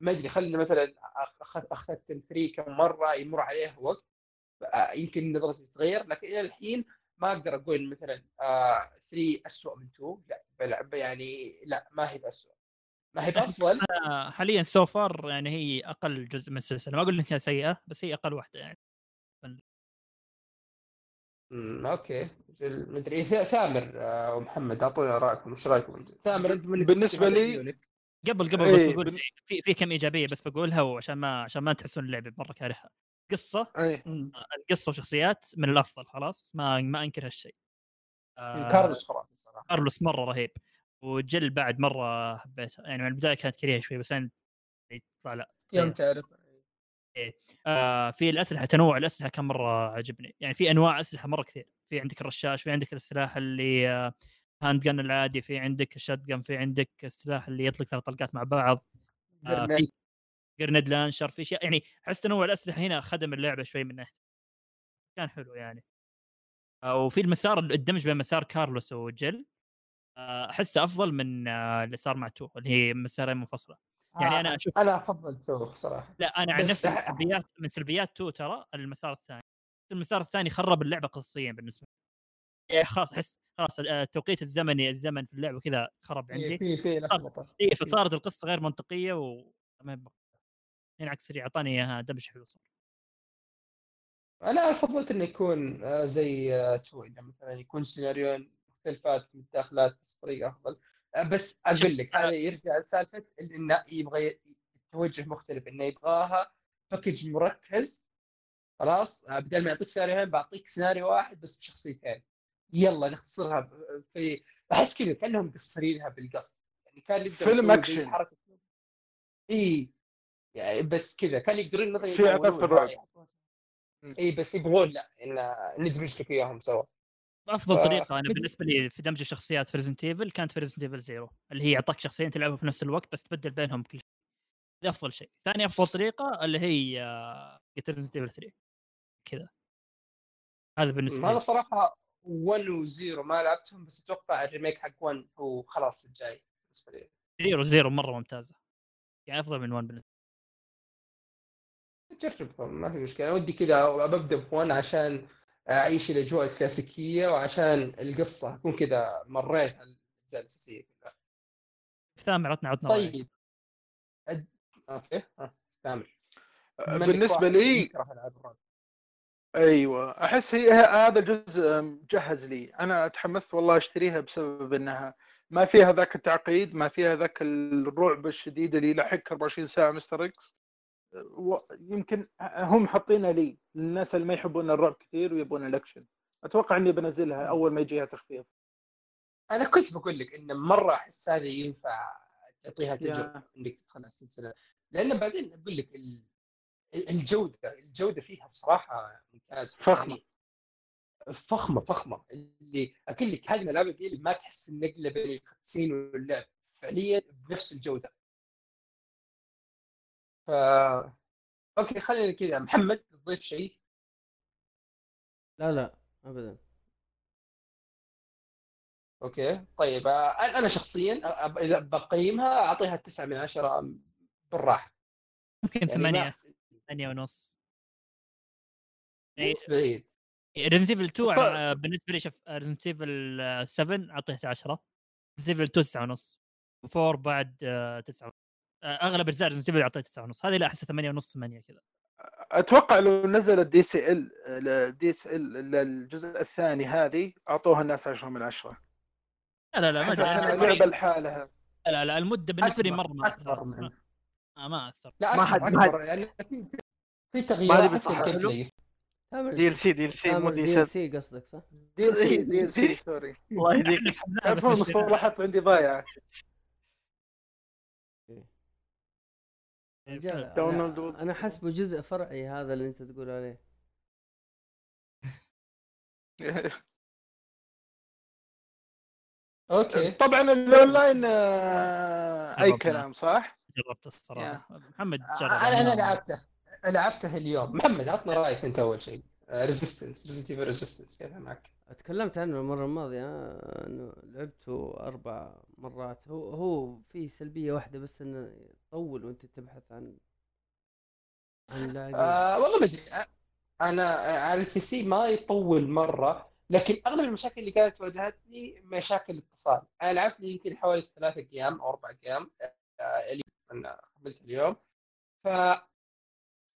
Speaker 1: ما أدري خلينا مثلا أخذت 3 كم مرة يمر عليه وقت. آه، يمكن نظرتي تتغير لكن إلى الحين ما أقدر أقول مثلا 3 اسوء من 2 لا يعني لا ما هي باسوء ما هي
Speaker 5: بأفضل. حاليا so far يعني هي أقل جزء من السلسلة. ما أقول إنها سيئة بس هي أقل واحدة يعني.
Speaker 1: أمم، okay. جل- مدري ثا- ثامر آه، ومحمد أعطونا رأيكم إيش رأيكم أنتم؟ ثامر
Speaker 3: أنت
Speaker 1: تكتب على
Speaker 3: لي-.
Speaker 5: قبل قبل بس
Speaker 3: إيه،
Speaker 5: بقول
Speaker 3: بن-
Speaker 5: في في كم إيجابية بس بقولها وعشان ما عشان ما تحسون اللعبه مرة كارهها
Speaker 3: قصة
Speaker 1: أمم،
Speaker 5: القصة وشخصيات من الأفضل خلاص؟ ما ما أنكر هالشيء. آه،
Speaker 1: كارلوس خرافي الصراحه
Speaker 5: كارلوس مرة رهيب. وجل بعد مرة حبيتها يعني من البداية كانت كريهة شوي بس أنا طلع لا.
Speaker 1: يوم تعرف
Speaker 5: آه في الأسلحة تنوع الأسلحة كان مرة عجبني. يعني في أنواع أسلحة مرة كثير. في عندك الرشاش في عندك السلاح اللي آه هاند جن العادي في عندك الشات جن في عندك السلاح اللي يطلق ثلاث طلقات مع بعض آه في grenade launcher في أشياء. يعني أحس تنوع الأسلحة هنا خدم اللعبة شوي من ناحية. كان حلو يعني. آه وفي المسار الدمج بين مسار كارلوس وجيل آه، أحسه أفضل من آه، اللي صار مع two اللي هي مسارين منفصلة. يعني أنا أشوف-
Speaker 1: أنا أفضل two صراحة
Speaker 5: لا أنا عن نفسي من سلبيات من سلبيات two ترى المسار الثاني. المسار الثاني خرب اللعبة قصصيا بالنسبة لي. يعني خلاص أحس خلاص آه، التوقيت الزمني الزمن في اللعبة كذا خرب
Speaker 1: في
Speaker 5: عندي.
Speaker 1: في في لخبطه
Speaker 5: اي فصارت القصة غير منطقية و ما هي بق- هنا عكس سريع أعطاني إياها دمج حلو صار.
Speaker 1: أنا فضلت إنه يكون آه، زي آه، two انه مثلا يكون سيناريوهين مختلفات متداخلات بس بطريقة أفضل. آه، بس أقول لك هذا يرجع لسالفة إنه يبغى توجه مختلف إنه يبغاها package مركز خلاص؟ آه، بدل ما يعطيك سيناريوهين بعطيك سيناريو واحد بس بشخصيتين. يلا نختصرها في أحس كذا كأنهم مقصرينها بالقصد. يعني كان يقدر
Speaker 3: فيلم
Speaker 1: حركه إي يعني بس كذا كان يقدرون مثلا
Speaker 3: في عبث في الرعب.
Speaker 1: إي بس يبغون لا ان ندمج لك إياهم سوا.
Speaker 5: أفضل
Speaker 1: ف-
Speaker 5: طريقة
Speaker 1: أنا
Speaker 5: بالنسبة لي في دمج الشخصيات في Resident Evil كانت في Resident Evil Zero اللي هي يعطاك شخصيتين تلعبهم في نفس الوقت بس تبدل بينهم كل شيء. هذا أفضل شيء. ثاني أفضل طريقة اللي هي Resident Evil 3 كذا. هذا بالنسبة
Speaker 1: أنا
Speaker 5: لي.
Speaker 1: صراحة 1 و0 ما لعبتهم بس أتوقع الـ remake حق 1 هو خلاص الجاي بالنسبة لي.
Speaker 5: zero zero مرة ممتازة. يعني أفضل من 1 بالنسبة
Speaker 1: جربهم ما في مشكلة. ودي كذا ببدا ب 1 عشان أعيش الاجواء الكلاسيكية وعشان القصة. أكون كذا مريت على الأجزاء الأساسية. كلها
Speaker 5: ثامر عطنا عطنا.
Speaker 1: طيب أد... okay. ها استعمل
Speaker 3: بالنسبة لي أيوه أحس هي هذا الجزء مجهز لي. أنا تحمست والله أشتريها بسبب إنها ما فيها ذاك التعقيد ما فيها ذاك الرعب الشديد اللي يلحقك 24 ساعة Mr. X. يمكن هم حاطينها لي. للناس اللي ما يحبون الرعب كثير ويبون الأكشن. أتوقع إني بنزلها أول ما يجيها تخفيض
Speaker 1: أنا كنت بقول لك انه مرة أحس هذا ينفع تعطيها
Speaker 3: تجربة.
Speaker 1: إنك تدخل السلسلة. لأن بعدين أقول لك ال- الجودة الجودة فيها صراحة ممتازة.
Speaker 3: فخمة.
Speaker 1: يعني فخمة فخمة. اللي أقول لك هذه الالعاب اللي ما تحس النقله بين ال cutscene واللعب. فعليا بنفس الجودة. ف okay خلينا كذا. محمد تضيف شيء؟
Speaker 4: لا لا ابدا.
Speaker 1: okay طيب آه، أنا شخصيا أ- إذا بقيمها أعطيها تسعة من عشرة بالراحة.
Speaker 5: يمكن
Speaker 1: يعني
Speaker 5: ثمانية
Speaker 1: ما
Speaker 5: ثمانية ونص.
Speaker 1: بعيد.
Speaker 5: Resident Evil 2
Speaker 3: ف-
Speaker 5: آه، بالنسبة لي شوف Resident Evil 7 اعطيته 10 Resident Evil 2 9 ونص. 4 بعد 9 أغلب اجزاء Resident Evil اعطيته 9 ونص. هذه لا احسها 8 ونص 8 كذا.
Speaker 3: أتوقع لو نزلت دي سي ال دي سي ال الجزء الثاني هذه أعطوها الناس 10 من 10
Speaker 5: لا لا لا ما أدري.
Speaker 1: عشان
Speaker 5: أنا-
Speaker 3: لعبة لحالها.
Speaker 5: لا لا المدة بالنسبة لي مرة ما اثرت
Speaker 1: من-
Speaker 5: ما- آه، ما اثر
Speaker 1: لا
Speaker 2: ما حد-
Speaker 1: يعني في في- في تغييرات حتى
Speaker 2: بيصحح ال
Speaker 1: game
Speaker 2: دي ال سي دي ال سي مو
Speaker 4: دي ال
Speaker 2: سي
Speaker 4: قصدك صح؟
Speaker 3: دي ال سي دي ال سي سوري
Speaker 2: الله يهديك
Speaker 3: تعرفون المصطلحات عندي ضايعة.
Speaker 4: رجال أنا, أنا حسبه جزء فرعي هذا اللي أنت تقول عليه.
Speaker 1: okay.
Speaker 3: طبعا الأونلاين آه،
Speaker 5: أي.
Speaker 3: كلام صح؟
Speaker 5: جربت الصراحة. محمد
Speaker 1: أنا
Speaker 5: جرب.
Speaker 1: أنا لعبته. لعبته اليوم. محمد عطنا رأيك أنت أول شيء. Resistance Resident Evil Resistance كيف معك.
Speaker 4: تكلمت عنه المرة الماضية آه، إنه لعبته أربع مرات. هو هو في سلبية واحدة بس إنه يطول وأنت تبحث عن عن لاعبين.
Speaker 1: آه والله ما أدري. أنا على ال PC ما يطول مرة لكن أغلب المشاكل اللي كانت واجهتني مشاكل اتصال أنا لعبت يمكن حوالي ثلاثة أيام أو أربع أيام آه، اللي أنا قبلت اليوم. ف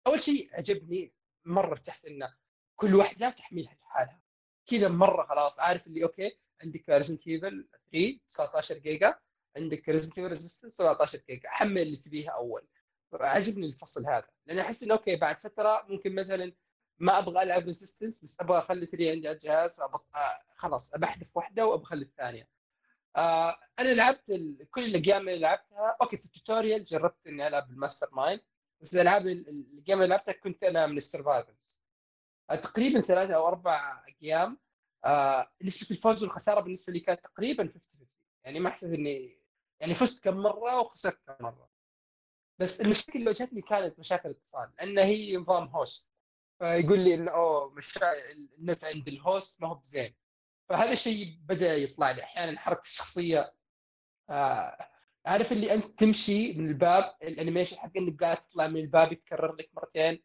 Speaker 1: أول شيء عجبني مرة ارتحت إنه كل واحدة تحملها لحالها. كذا مرة خلاص عارف اللي okay عندك Resident Evil 3 19 جيجا. عندك Resident Evil Resistance 17 جيجا. حمل اللي تبيها أول. عجبني الفصل هذا. لأن أحس إنه okay بعد فترة ممكن مثلا ما أبغى ألعب Resistance بس أبغى أخلي 3 عندي على الجهاز آه خلاص بحذف واحدة وابغى اخلي الثانية. آه أنا لعبت ال... كل الاجيام اللي لعبتها. okay في ال tutorial جربت إني ألعب ال mastermind بس الألعاب ال- ال- الاجيام اللي لعبتها كنت أنا من ال survivors. آه تقريبا ثلاثة أو أربع أيام آه نسبة الفوز والخسارة بالنسبة لي كانت تقريبا 50 50 يعني ما احس إني يعني فزت كم مرة وخسرت كم مرة. بس المشاكل اللي واجهتني كانت مشاكل اتصال لأن هي نظام host فيقول لي إنه أوه مش النت عند ال host ما هو بزين. فهذا الشيء بدأ يطلع لي. أحيانا حركة الشخصية آه عارف اللي أنت تمشي من الباب ال animation حق إنك قاعد تطلع من الباب يتكرر لك مرتين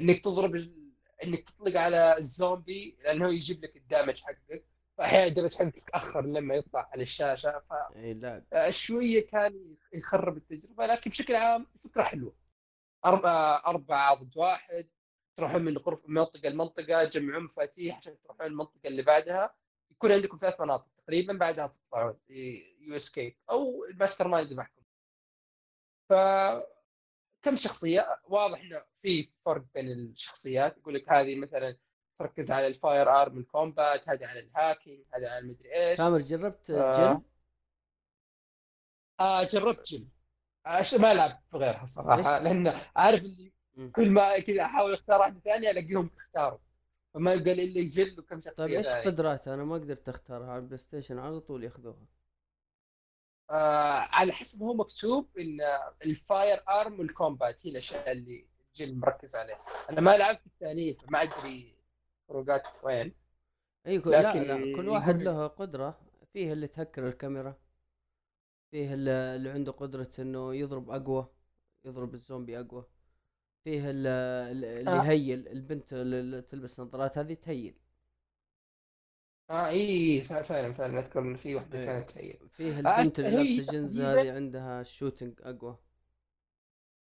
Speaker 1: إنك تضرب. إنك تطلق على الزومبي لأنه يجيب لك ال damage حقك فاحيانا ال damage حقك يتاخر لما يطلع على الشاشة ف شوية كان يخرب التجربة لكن بشكل عام فكرة حلوة. أربعة أربعة ضد واحد تروحون من غرفة من منطقة لمنطقة تجمعون مفاتيح عشان تروحون المنطقة اللي بعدها. يكون عندكم ثلاث مناطق تقريبا بعدها تطلعون you escape أو ال mastermind معكم. ف كم شخصية واضح إنه في فرق بين الشخصيات يقول لك هذه مثلا تركز على ال firearm ال combat هذه على ال hacking هذه على المدري إيش
Speaker 4: تامر جربت
Speaker 1: آه.
Speaker 4: Jill؟
Speaker 1: آه جربت Jill آه ما لعبت بغيرها
Speaker 4: صراحة؟
Speaker 1: لأن عارف اللي. كل ما كذا أحاول أختار واحدة ثانية ألاقيهم اختاروا فما يبقى الا Jill وكم شخصية
Speaker 4: طيب
Speaker 1: إيش.
Speaker 4: قدراتها؟ أنا ما قدرت أختارها على البلاي ستيشن على طول ياخذوها
Speaker 1: آه على حسب هو مكتوب إن ال firearm وال combat هي الأشياء اللي Jill مركز عليها. أنا ما لعبت الثانية فما أدري فروقات وين.
Speaker 4: اي كل لا
Speaker 1: لكن
Speaker 4: لا كل واحد له قدرة. فيه اللي تهكر الكاميرا. فيه اللي اللي عنده قدرة إنه يضرب أقوى يضرب الزومبي أقوى. فيه ال- ال- اللي
Speaker 1: آه.
Speaker 4: يهيل البنت اللي تلبس نظارات هذه تهيل.
Speaker 1: آه اي فعلا فعلا اذكر ان في واحدة
Speaker 4: إيه.
Speaker 1: كانت هي
Speaker 4: فيه
Speaker 1: آه،
Speaker 4: البنت اللي لابسه جنز هذه عندها ال shooting أقوى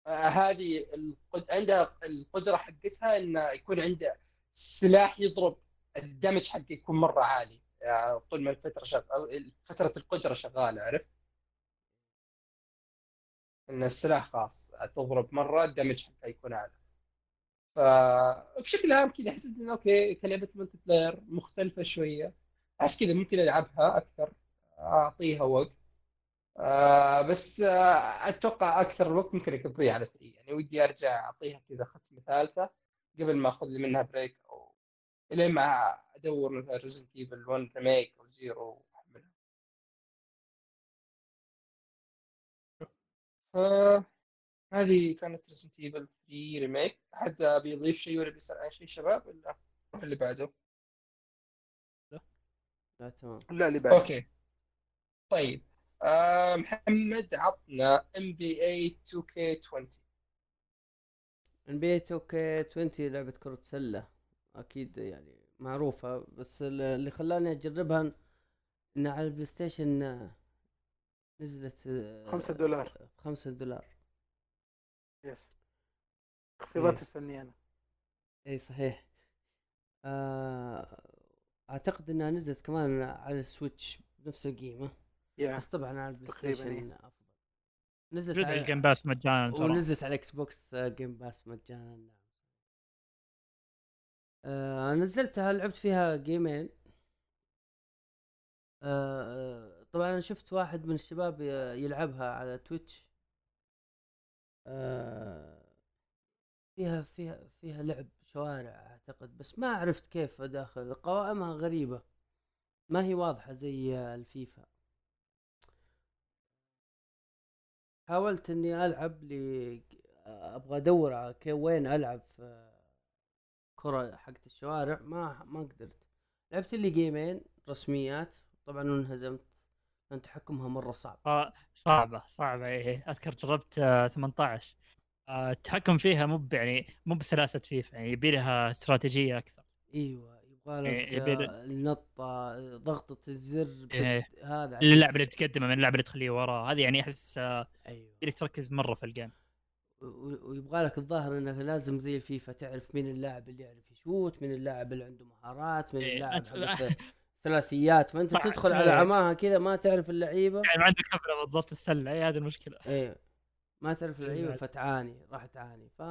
Speaker 1: آه، هذه القد... عندها القدرة حقتها إنه يكون عنده سلاح يضرب ال damage حقه يكون مرة عالي يعني طول ما الفترة شغال فترة القدرة شغالة عرفت؟ إن السلاح خاص تضرب مرة ال damage حقه يكون أعلى فبشكل عام كذا حسيت إنه okay كلعبة multiplayer مختلفة شوية. أحس كذا ممكن ألعبها أكثر أعطيها وقت. آه بس آه أتوقع أكثر الوقت ممكن اقضيه على 3 يعني ودي أرجع أعطيها كذا ختمة ثالثة قبل ما أخذ لي منها break أو الين ما أدور مثلا Resident Evil 1 remake أو Zero وأحملها. هذه كانت Resident Evil 3 remake أحد بيضيف شيء ولا بيسأل عن شيء شباب ولا نروح اللي بعده؟
Speaker 4: لا. تمام.
Speaker 3: لا اللي بعد
Speaker 1: okay. طيب. آه محمد عطنا ام بي اي 2 كي 20
Speaker 4: ان بي 2 كي 20 لعبة كرة سلة. أكيد يعني معروفة بس ال- اللي خلاني أجربها إن- ان على ال PlayStation آه، نزلت آه،
Speaker 3: خمسة دولار.
Speaker 4: خمسة دولار.
Speaker 3: yes. تخفيضات
Speaker 4: إيه.
Speaker 3: السنية أنا.
Speaker 4: اي صحيح. آه أعتقد إنها نزلت كمان على ال Switch بنفس القيمة
Speaker 3: يا.
Speaker 4: بس طبعا على
Speaker 3: ال
Speaker 4: PlayStation أفضل. نزلت
Speaker 5: على
Speaker 4: ال
Speaker 5: Game Pass مجانا ترى.
Speaker 4: ونزلت على ال Xbox Game Pass مجانا نعم. آه نزلتها لعبت فيها جيمين. آه آه، طبعا أنا شفت واحد من الشباب يلعبها على Twitch آه فيها فيها فيها لعب شوارع أعتقد بس ما عرفت كيف داخل قوائمها غريبة. ما هي واضحة زي الفيفا. حاولت إني ألعب لي أبغى أدور على وين ألعب في كرة حقت الشوارع. ما ما قدرت. لعبت لي جيمين رسميات. طبعا انهزمت. لأن تحكمها مرة صعب.
Speaker 5: آه، صعبة صعبة. إيه أذكر جربت آه، 18 آه، التحكم فيها مو يعني مو بسلاسة فيفا يعني يبي لها استراتيجية أكثر.
Speaker 4: أيوه يبغى لك
Speaker 5: إيه، يبي
Speaker 4: آه، النطة آه، ضغطة الزر
Speaker 5: إيه.
Speaker 4: هذا عشان
Speaker 5: اللاعب اللي تقدمه من اللاعب اللي تخليه وراه. هذه يعني أحس آه،
Speaker 4: أيوه.
Speaker 5: يبيلك تركز مرة في ال
Speaker 4: game. ويبغى لك الظاهر انك لازم زي الفيفا تعرف مين اللاعب اللي يعرف يشوت مين اللاعب اللي عنده مهارات مين
Speaker 5: إيه،
Speaker 4: اللاعب ثلاثيات فأنت
Speaker 5: صح،
Speaker 4: تدخل على
Speaker 5: إيه.
Speaker 4: عماها كذا ما تعرف اللعيبة.
Speaker 5: يعني ما عندك خبرة بالضبط السلة اي هذه المشكلة.
Speaker 4: إيه ما تعرف اللعيبة
Speaker 5: بعد.
Speaker 4: فتعاني راح تعاني. ف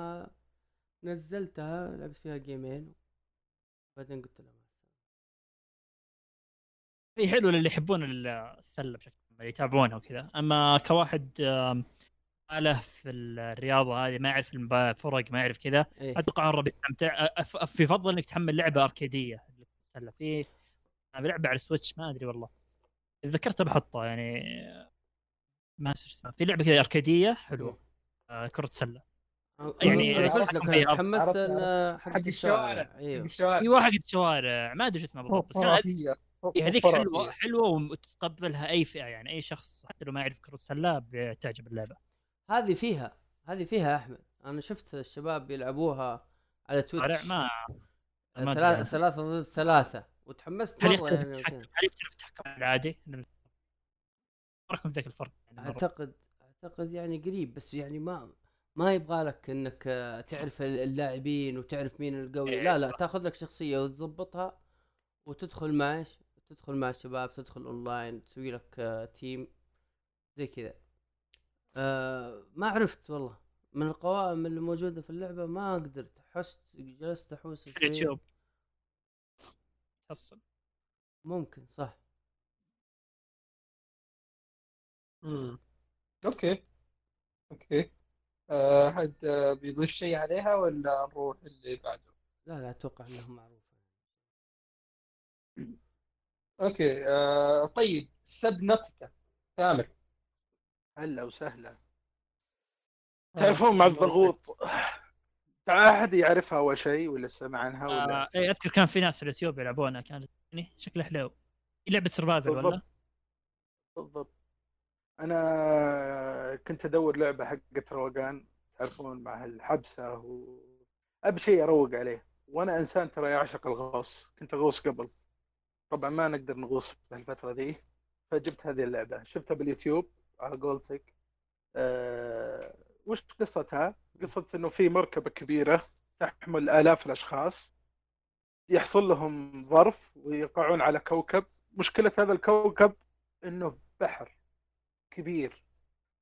Speaker 4: نزلتها لعبت فيها جيمين بعدين قلت لها مع السلامه
Speaker 5: في حلو للي يحبون السلة بشكل عام يتابعونها وكذا. أما كواحد آم، ما له في الرياضة هذه ما يعرف الفرق ما يعرف كذا إيه. أتوقع أف- أف- يفضل إنك تحمل لعبة أركيدية السله في لعبة على السويتش ما أدري والله. ذكرتها بحطها يعني. ما أنسى شو اسمها في لعبة كذا أركيدية حلوة. آه كرة سلة. يعني
Speaker 4: قلت لك تحمست
Speaker 1: حق الشوارع. حق
Speaker 4: أيوه.
Speaker 1: الشوارع.
Speaker 5: في واحد الشوارع ما أدري شو اسمها بالضبط بس كان هذه-
Speaker 1: خرافية.
Speaker 5: هذيك. حلوة حلوة وتتقبلها أي فئة يعني. أي شخص حتى لو ما يعرف كرة السله بتعجب اللعبة.
Speaker 4: هذه فيها هذه فيها أحمد. أنا شفت الشباب يلعبوها على
Speaker 5: Twitch. ما
Speaker 4: ثلاثة. ثلاثة ضد ثلاثة. وتحمست
Speaker 5: هل يختلف
Speaker 4: يعني
Speaker 5: التحكم. هل يختلف التحكم العادي؟ في ذاك الفرق؟ يعني.
Speaker 4: أعتقد أعتقد يعني قريب بس يعني ما ما يبغى لك إنك آه، تعرف اللاعبين وتعرف مين القوي
Speaker 5: إيه،
Speaker 4: لا لا. تاخذ لك شخصية وتظبطها وتدخل مع إيش؟ تدخل مع الشباب تدخل أونلاين تسوي لك آه، team زي كذا آه ما عرفت والله من القوائم اللي موجودة في اللعبة ما قدرت حست جلست أحوس
Speaker 5: في اليوتيوب تحصل
Speaker 4: ممكن صح.
Speaker 1: مم. okay. okay. آه، حد آه، بيضيف شيء عليها ولا نروح اللي بعده؟
Speaker 4: لا لا أتوقع انه معروف
Speaker 1: okay. آه، طيب. Subnautica كامل
Speaker 3: هلا وسهلا. تعرفون مع الضغوط. أحد يعرفها أول شيء ولا سمع عنها ولا
Speaker 5: آه اي أذكر كان في ناس في اليوتيوب يلعبونها كانت يعني شكلها حلو. لعبة survival ولا؟
Speaker 3: بالضبط. أنا كنت أدور لعبة حقت روقان تعرفون مع الحبسة و أبي شيء أروق عليه. وأنا إنسان ترى يعشق الغوص كنت أغوص قبل. طبعا ما نقدر نغوص في الفترة ذي. فجبت هذه اللعبة. شفتها باليوتيوب على قولتك. أه... وش قصتها؟ قصة إنه في مركبة كبيرة تحمل آلاف الأشخاص يحصل لهم ظرف ويقعون على كوكب. مشكلة هذا الكوكب إنه بحر كبير.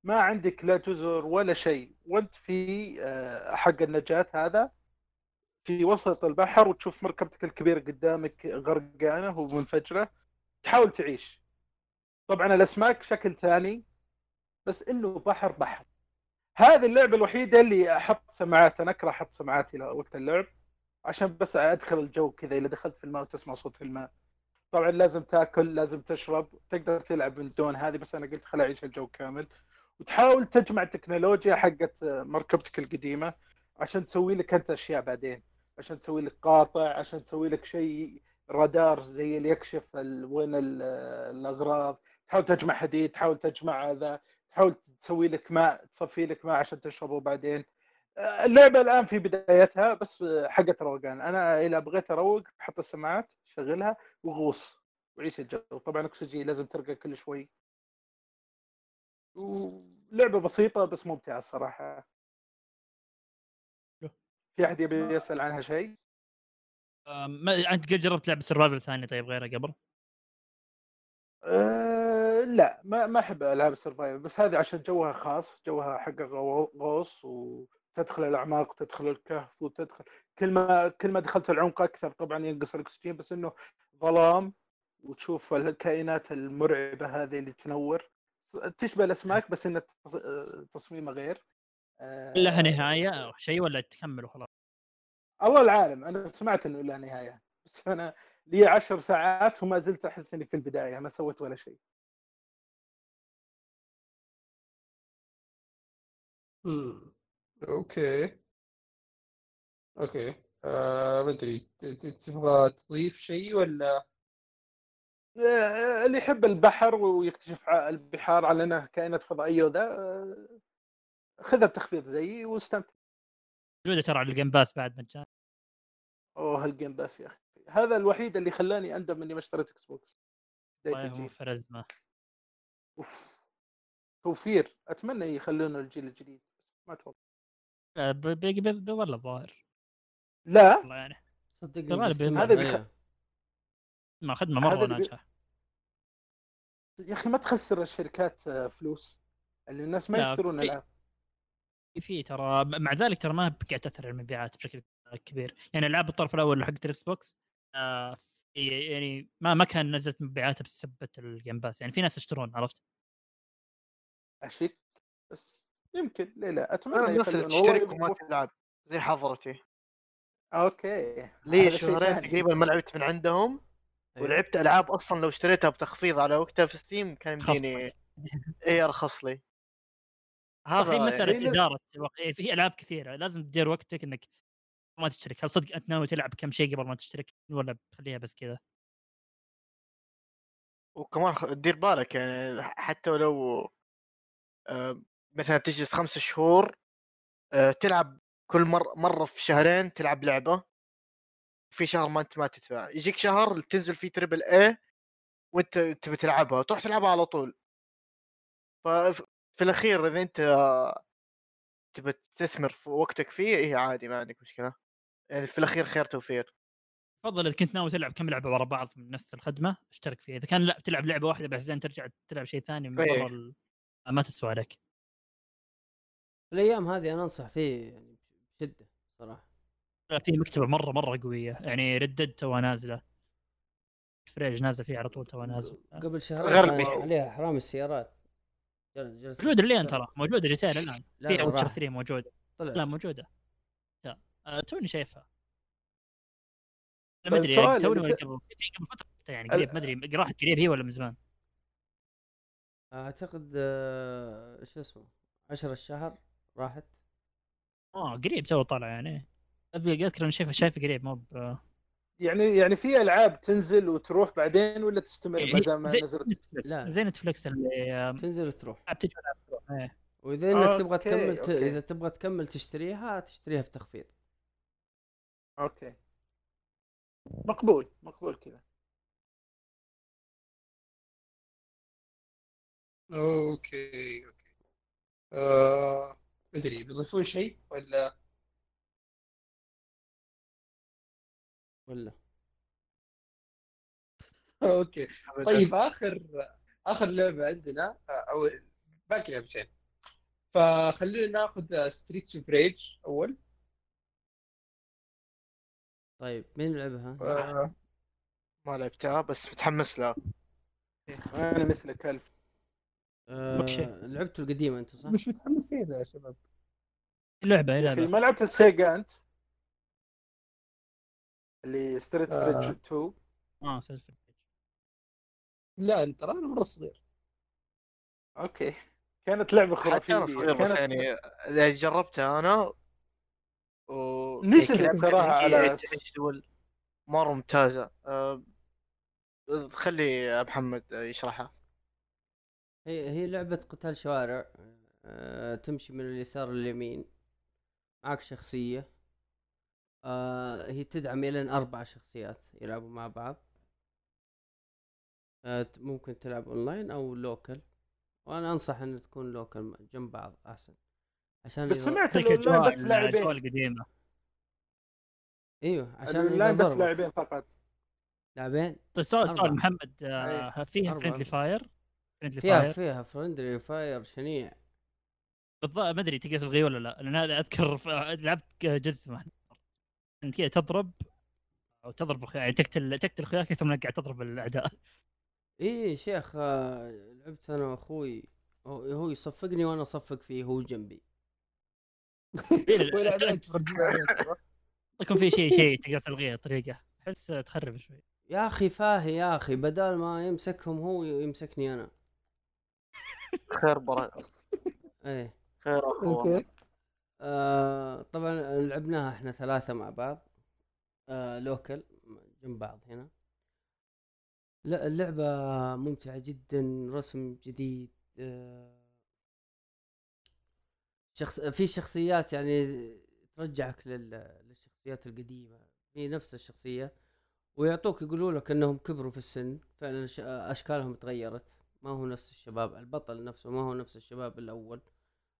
Speaker 3: ما عندك لا جزر ولا شيء. وأنت في آه، حق النجاة هذا في وسط البحر وتشوف مركبتك الكبيرة قدامك غرقانة ومنفجرة تحاول تعيش. طبعا الأسماك شكل ثاني بس إنه بحر بحر. هذه اللعبة الوحيدة اللي أحط سماعات أنا أكره أحط سماعاتي وقت اللعب عشان بس أدخل الجو كذا إذا دخلت في الماء وتسمع صوت الماء. طبعا لازم تأكل لازم تشرب تقدر تلعب من دون هذه بس أنا قلت خل أعيش الجو كامل. وتحاول تجمع التكنولوجيا حقت مركبتك القديمة عشان تسوي لك أنت أشياء بعدين. عشان تسوي لك قاطع عشان تسوي لك شيء رادار زي اللي يكشف وين ال- الأغراض. تحاول تجمع حديد تحاول تجمع هذا. تحاول تسوي لك ماء تصفي لك ماء عشان تشربه بعدين. اللعبة الآن في بدايتها بس حقت روقان. أنا إذا بغيت أروق أحط السماعات شغلها وغوص. وعيش الجو. طبعا أكسجين لازم ترقى كل شوي. ولعبة بسيطة بس ممتعة الصراحة. في أحد يبي يسأل عنها شيء؟
Speaker 5: آه، ما أنت قد جربت لعبة survival ثانية طيب غيرها قبل؟
Speaker 3: لا ما ما أحب ألعاب ال survival بس هذه عشان جوها خاص جوها حق غو- غوص وتدخل الأعماق وتدخل الكهف وتدخل كل ما كل ما دخلت العمق أكثر طبعا ينقص الأكسجين بس إنه ظلام وتشوف الكائنات المرعبة هذه اللي تنور. تشبه الأسماك بس إن تصميمها غير. أه
Speaker 5: لها نهاية أو شيء ولا تكمل وخلاص؟
Speaker 3: الله العالم أنا سمعت إنه لا نهاية بس أنا لي عشر ساعات وما زلت أحس إني في البداية ما سويت ولا شيء.
Speaker 1: okay. okay. آه ما أدري. ت- ت- تبغى تضيف شيء ولا؟
Speaker 3: آه، اللي يحب البحر ويكتشف ع- البحار على انها كائنات فضائية وذا آه، خذها بتخفيض زيي واستمتع.
Speaker 5: موجوده ترى على ال Game Pass بعد مجان
Speaker 3: أوه هال Game Pass يا أخي. هذا الوحيد اللي خلاني أندم إني ما اشتريت Xbox بداية
Speaker 5: والله
Speaker 3: الجيل.
Speaker 5: ازمه
Speaker 3: أوف. توفير. أتمنى يخلونه الجيل الجديد. ما أتوقع.
Speaker 5: لا، ب- بيجي بي- بيظل الظاهر.
Speaker 3: لا؟
Speaker 5: والله يعني.
Speaker 4: بيستمر،
Speaker 3: هذا بيخ-.
Speaker 5: ما خدمه
Speaker 3: مرة اللي بي-
Speaker 5: ناجحه
Speaker 3: يا أخي ما تخسر الشركات آه، فلوس. اللي الناس ما
Speaker 5: لا،
Speaker 3: يشترون
Speaker 5: في-
Speaker 3: العاب
Speaker 5: في ترى مع ذلك ترى ما قاعد تأثر على المبيعات بشكل كبير. يعني العاب الطرف الأول حق ال Xbox آه في- يعني ما ما كان نزلت مبيعاتها بسبة ال Game Pass يعني في ناس يشترون عرفت؟
Speaker 3: اشك بس يمكن ليه لا؟ أتمنى
Speaker 2: الناس اللي تشترك وما تلعب زي حضرتي.
Speaker 3: okay
Speaker 2: لي
Speaker 3: هذا شيء
Speaker 2: شهرين. تقريبا ما لعبت من عندهم
Speaker 4: أيوه.
Speaker 2: ولعبت ألعاب أصلا لو اشتريتها بتخفيض على وقتها في Steam كان. يمديني اي أرخص لي. هذا
Speaker 5: مسألة
Speaker 3: يعني-
Speaker 5: اداره في ألعاب كثيرة لازم تدير وقتك إنك ما تشترك. هل صدق أنت ناوي تلعب كم شيء قبل ما تشترك؟ ولا بتخليها بس كذا.
Speaker 2: وكمان دير بالك يعني حتى لو آه، مثلا تجلس خمس شهور آه، تلعب كل مرة مرة في شهرين تلعب لعبة. في شهر ما أنت ما تدفع. يجيك شهر تنزل فيه تربل اي وأنت تبي تلعبها تروح تلعبها على طول. ففي الأخير إذا أنت تبي تستثمر في وقتك فيه إيه عادي ما عندك مشكلة. يعني في الأخير خير توفير
Speaker 5: تفضل إذا كنت ناوي تلعب كم لعبة ورا بعض من نفس الخدمة؟ اشترك فيها. إذا كان لا تلعب لعبة واحدة بعدين ترجع تلعب شيء ثاني من. برا ما تسوى عليك.
Speaker 4: الأيام هذه أنا أنصح فيه يعني بشدة صراحة.
Speaker 5: لا، في مكتبة مرة مرة قوية. يعني ردد توها نازلة. فريج نازل فيه على طول توها نازل.
Speaker 4: قبل شهرين
Speaker 2: غربي.
Speaker 4: كان عليها حرام السيارات.
Speaker 5: موجودة الآن ترى. موجودة جي تي الآن.
Speaker 4: لا،
Speaker 5: في ويتشر
Speaker 4: راح.
Speaker 5: 3 موجودة.
Speaker 4: طلعت.
Speaker 5: لا موجودة. لا. آه، توني شايفها. لا
Speaker 3: طيب،
Speaker 5: ما
Speaker 3: أدري.
Speaker 5: يعني توني ولا قبل. في قبل فترة يعني قريب ما أدري. راحت قريب هي ولا من زمان؟
Speaker 4: أعتقد آه، شو اسمه 10 الشهر. راحت؟
Speaker 5: آه قريب تو طالع يعني. أذكر إني شايفه شايفه قريب مو ب-
Speaker 3: يعني يعني في ألعاب تنزل وتروح بعدين ولا تستمر ما
Speaker 5: هي
Speaker 3: دام ما نزلت؟
Speaker 4: لا.
Speaker 5: زي نتفلكس اللي آه،
Speaker 4: تنزل وتروح.
Speaker 5: بتجي. إيه.
Speaker 4: وإذا إنك تبغى
Speaker 3: أوكي،
Speaker 4: تكمل ت... إذا تبغى تكمل تشتريها تشتريها بتخفيض.
Speaker 3: أوكي. مقبول مقبول كذا.
Speaker 1: أوكي أوكي. آه ما ادري بيضيفون شيء ولا؟
Speaker 4: ولا.
Speaker 1: أوكي. طيب آخر آخر لعبة عندنا أو باقي لعبتين. فخلينا ناخذ Streets of Rage أول.
Speaker 4: طيب مين لعبها؟
Speaker 1: آه،
Speaker 2: ما لعبتها بس متحمس لها.
Speaker 3: أنا مثلك ألف.
Speaker 4: آه. لعبته القديمة أنت صح؟
Speaker 1: مش متحمسين يا شباب.
Speaker 5: لعبه
Speaker 3: يا
Speaker 5: لا
Speaker 3: أخي
Speaker 5: لا.
Speaker 3: ما لعبت السيجا أنت؟ اللي Street
Speaker 1: آه.
Speaker 3: of Rage 2
Speaker 5: آه سلسلة ال Rage.
Speaker 1: لا أنت ترى أنا مرة صغير.
Speaker 3: أوكي. كانت لعبة
Speaker 2: حتى
Speaker 3: خرافية.
Speaker 2: أنا صغير بس يعني اللي جربتها أنا و
Speaker 3: نزلت صراحة
Speaker 2: هي
Speaker 3: على-
Speaker 2: دول مرة ممتازة. أه، خلي محمد يشرحها.
Speaker 4: هي هي لعبة قتال شوارع آه تمشي من اليسار لليمين. معك شخصية. آه هي تدعم إلى أربع شخصيات يلعبوا مع بعض. ت- ممكن تلعب أونلاين أو local وأنا أنصح إن تكون local جنب بعض أحسن. عشان
Speaker 3: بس سمعت
Speaker 5: الاجواء
Speaker 3: لاعبين.
Speaker 5: القديمه
Speaker 4: إيوه عشان
Speaker 3: الاونلاين
Speaker 4: إذا
Speaker 3: بس لاعبين فقط.
Speaker 4: لاعبين؟
Speaker 5: طيب سؤال. سؤال محمد آه فيها
Speaker 4: أربعة.
Speaker 5: friendly fire؟ friendly
Speaker 4: فيها
Speaker 5: fire
Speaker 4: فيها friendly fire شنيع.
Speaker 5: بالضبط ما أدري تقدر تلغيه ولا لا لأن هذا أذكر لعبت جزء واحد أنت كذا تضرب أو تضرب يعني تقتل تقتل اخوياك أكثر من انك قاعد تضرب الأعداء.
Speaker 4: إيه شيخ آه، لعبت أنا وأخوي هو يصفقني وأنا أصفق فيه هو جنبي.
Speaker 1: عليك
Speaker 5: يكون في شيء شيء تقدر تلغيه طريقة. أحس تخرب شوي.
Speaker 4: يا أخي فاهي يا أخي بدل ما يمسكهم هو يمسكني أنا.
Speaker 2: خير برا
Speaker 4: إيه.
Speaker 2: خير اخوه
Speaker 1: أوكي.
Speaker 4: آه طبعا لعبناها إحنا ثلاثة مع بعض. آه لوكل جنب بعض هنا. لا اللعبة ممتعة جدا رسم جديد آه شخص في شخصيات يعني ترجعك لل... للشخصيات القديمة. في نفس الشخصية. ويعطوك يقولوا لك إنهم كبروا في السن. فعلا ش- أشكالهم تغيرت. ما هو نفس الشباب البطل نفسه ما هو نفس الشباب الأول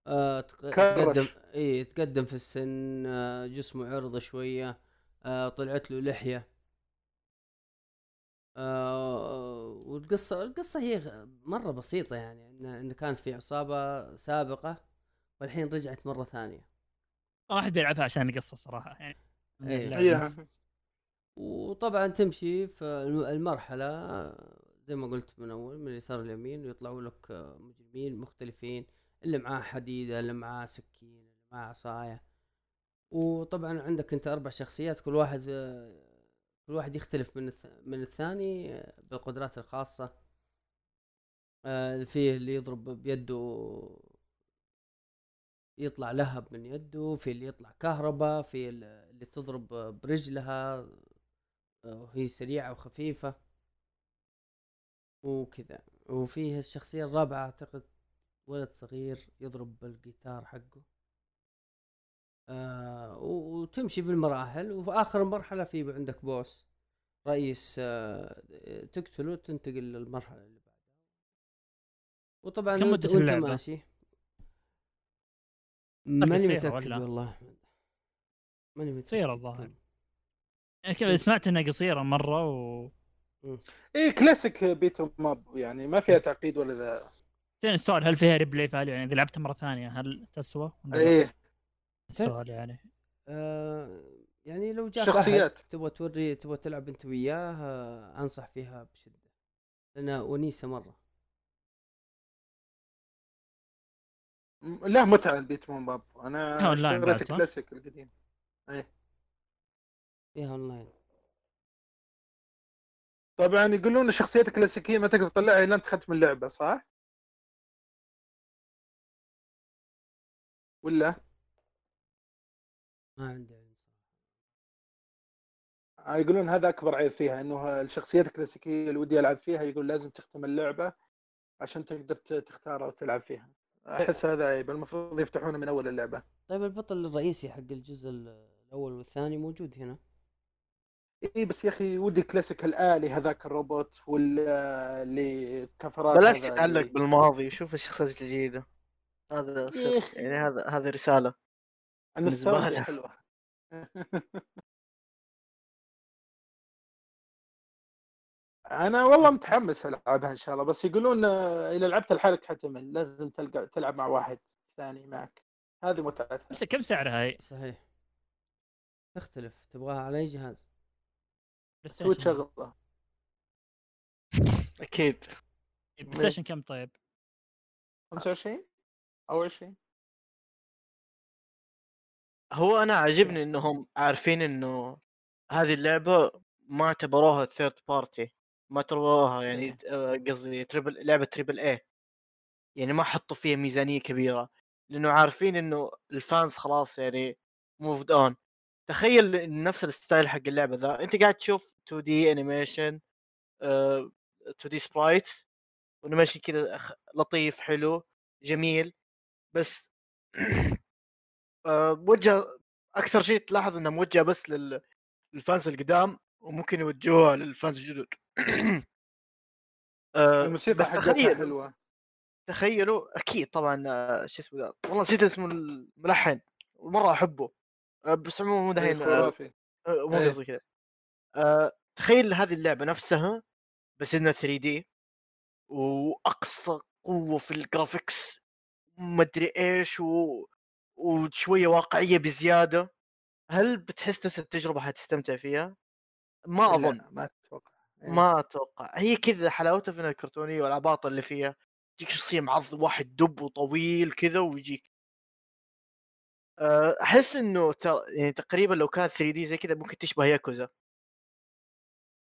Speaker 4: آه. تقدم إي تقدم في السن آه جسمه عرض شوية آه طلعت له لحية آه والقصة القصة هي مرة بسيطة يعني ان إن كانت في عصابة سابقة والحين رجعت مرة ثانية
Speaker 5: ما حد بيلعبها عشان القصة صراحة يعني
Speaker 4: إيه.
Speaker 5: نفسها.
Speaker 4: وطبعا تمشي في الم- المرحلة آه، زي ما قلت من أول من اليسار لليمين ويطلعوا لك آه، مجرمين مختلفين اللي معاه حديدة اللي معاه سكين اللي معاه عصاية وطبعا عندك أنت أربع شخصيات كل واحد آه، كل واحد يختلف من. من الثاني آه، بالقدرات الخاصة آه، فيه اللي يضرب بيده يطلع لهب من يده في اللي يطلع كهرباء في ال- اللي تضرب برجلها وهي سريعة وخفيفة وكذا. وفيه الشخصية الرابعة أعتقد ولد صغير يضرب بالجيتار حقه. آه وتمشي بالمراحل وفي آخر مرحلة في عندك بوس رئيس آه تقتله تنتقل للمرحلة اللي بعدها. وطبعا
Speaker 5: كم مدة
Speaker 4: وأنت
Speaker 5: اللعبة؟
Speaker 4: ماشي. ماني
Speaker 5: قصيرة
Speaker 4: متأكد؟ والله. ماني متأكد.
Speaker 5: قصيرة الظاهر. يعني كذا سمعت إنها قصيرة مرة و
Speaker 3: إيه classic beat 'em up يعني ما فيها تعقيد ولا ذا.
Speaker 5: زين السؤال هل فيها replay value يعني إذا لعبتها مرة ثانية هل تسوى؟
Speaker 3: إيه.
Speaker 5: السؤال يعني.
Speaker 4: آه يعني لو جاك
Speaker 3: شخصيات.
Speaker 4: تبغى توري تبغى تلعب أنت وياه آه أنصح فيها بشدة. لانها ونيسه
Speaker 3: مرة. لا متعة البيت أنا
Speaker 5: أونلاين بعد،
Speaker 3: اشتريت
Speaker 5: صح؟
Speaker 3: الكلاسيك القديم.
Speaker 4: فيها أونلاين.
Speaker 3: طبعا يقولون الشخصيات الكلاسيكية ما تقدر تطلعها إلا أنت ختم اللعبة صح؟ ولا؟
Speaker 4: ما عندي
Speaker 3: آه، يقولون هذا أكبر عيب فيها إنه الشخصيات الكلاسيكية اللي ودي ألعب فيها يقول لازم تختم اللعبة عشان تقدر تختارها وتلعب فيها. أحس هذا عيب المفروض يفتحونه من أول اللعبة.
Speaker 4: طيب البطل الرئيسي حق الجزء ال- الأول والثاني موجود هنا؟
Speaker 3: اي بس يا أخي ودي كلاسيك الآلي هذاك الروبوت واللي كفرات
Speaker 2: بلاش
Speaker 3: هذا
Speaker 2: تتعلق
Speaker 3: اللي-
Speaker 2: بالماضي شوف الشخصيات الجديدة. هذا
Speaker 3: إيه.
Speaker 2: يعني هذا هذه
Speaker 3: رسالة.
Speaker 2: بالنسبة
Speaker 3: حلوة. أنا والله متحمس ألعبها إن شاء الله بس يقولون آه، إذا لعبت لحالك حتمل لازم تلقى تلعب مع واحد ثاني معك. هذه متعتها.
Speaker 5: بس كم سعرها هي؟
Speaker 4: صحيح. تختلف تبغاها على أي جهاز؟
Speaker 3: سويت شغله
Speaker 2: أكيد.
Speaker 5: بلاي ستيشن كم طيب؟
Speaker 3: 25 أو 20
Speaker 2: هو أنا عاجبني إنهم عارفين إنه هذه اللعبة ما اعتبروها third party ما اعتبروها يعني
Speaker 3: إيه.
Speaker 2: آه، قصدي triple لعبة triple A يعني ما حطوا فيها ميزانية كبيرة لأنه عارفين إنه ال fans خلاص يعني moved on تخيل نفس ال style حق اللعبة ذا أنت قاعد تشوف 2D animation 2D sprites animation كذا لطيف حلو جميل بس آه، موجه أكثر شيء تلاحظ إنه موجه بس لل- لل fans القدام وممكن يوجهوها لل fans الجدد. آه،
Speaker 3: الموسيقى
Speaker 2: بس تخيل
Speaker 3: حلوة.
Speaker 2: تخيلوا أكيد طبعا آه، شو اسمه ذا والله نسيت اسم الملحن ومرة أحبه. بس عموما مو دحين آه، آه، مو
Speaker 3: إيه.
Speaker 2: قصدي كذا. آه، تخيل هذه اللعبة نفسها بس إنها 3D وأقصى قوة في ال graphics مدري إيش و... وشوية واقعية بزيادة. هل بتحس نفس التجربة حتستمتع فيها؟ ما أظن.
Speaker 3: ما أتوقع. إيه.
Speaker 2: ما أتوقع. هي كذا حلاوتها في انها كرتونيه والعباطه اللي فيها. يجيك شخصية معض واحد دب وطويل كذا ويجيك أحس إنه. يعني تقريبا لو كانت 3 دي زي كذا ممكن تشبه ياكوزا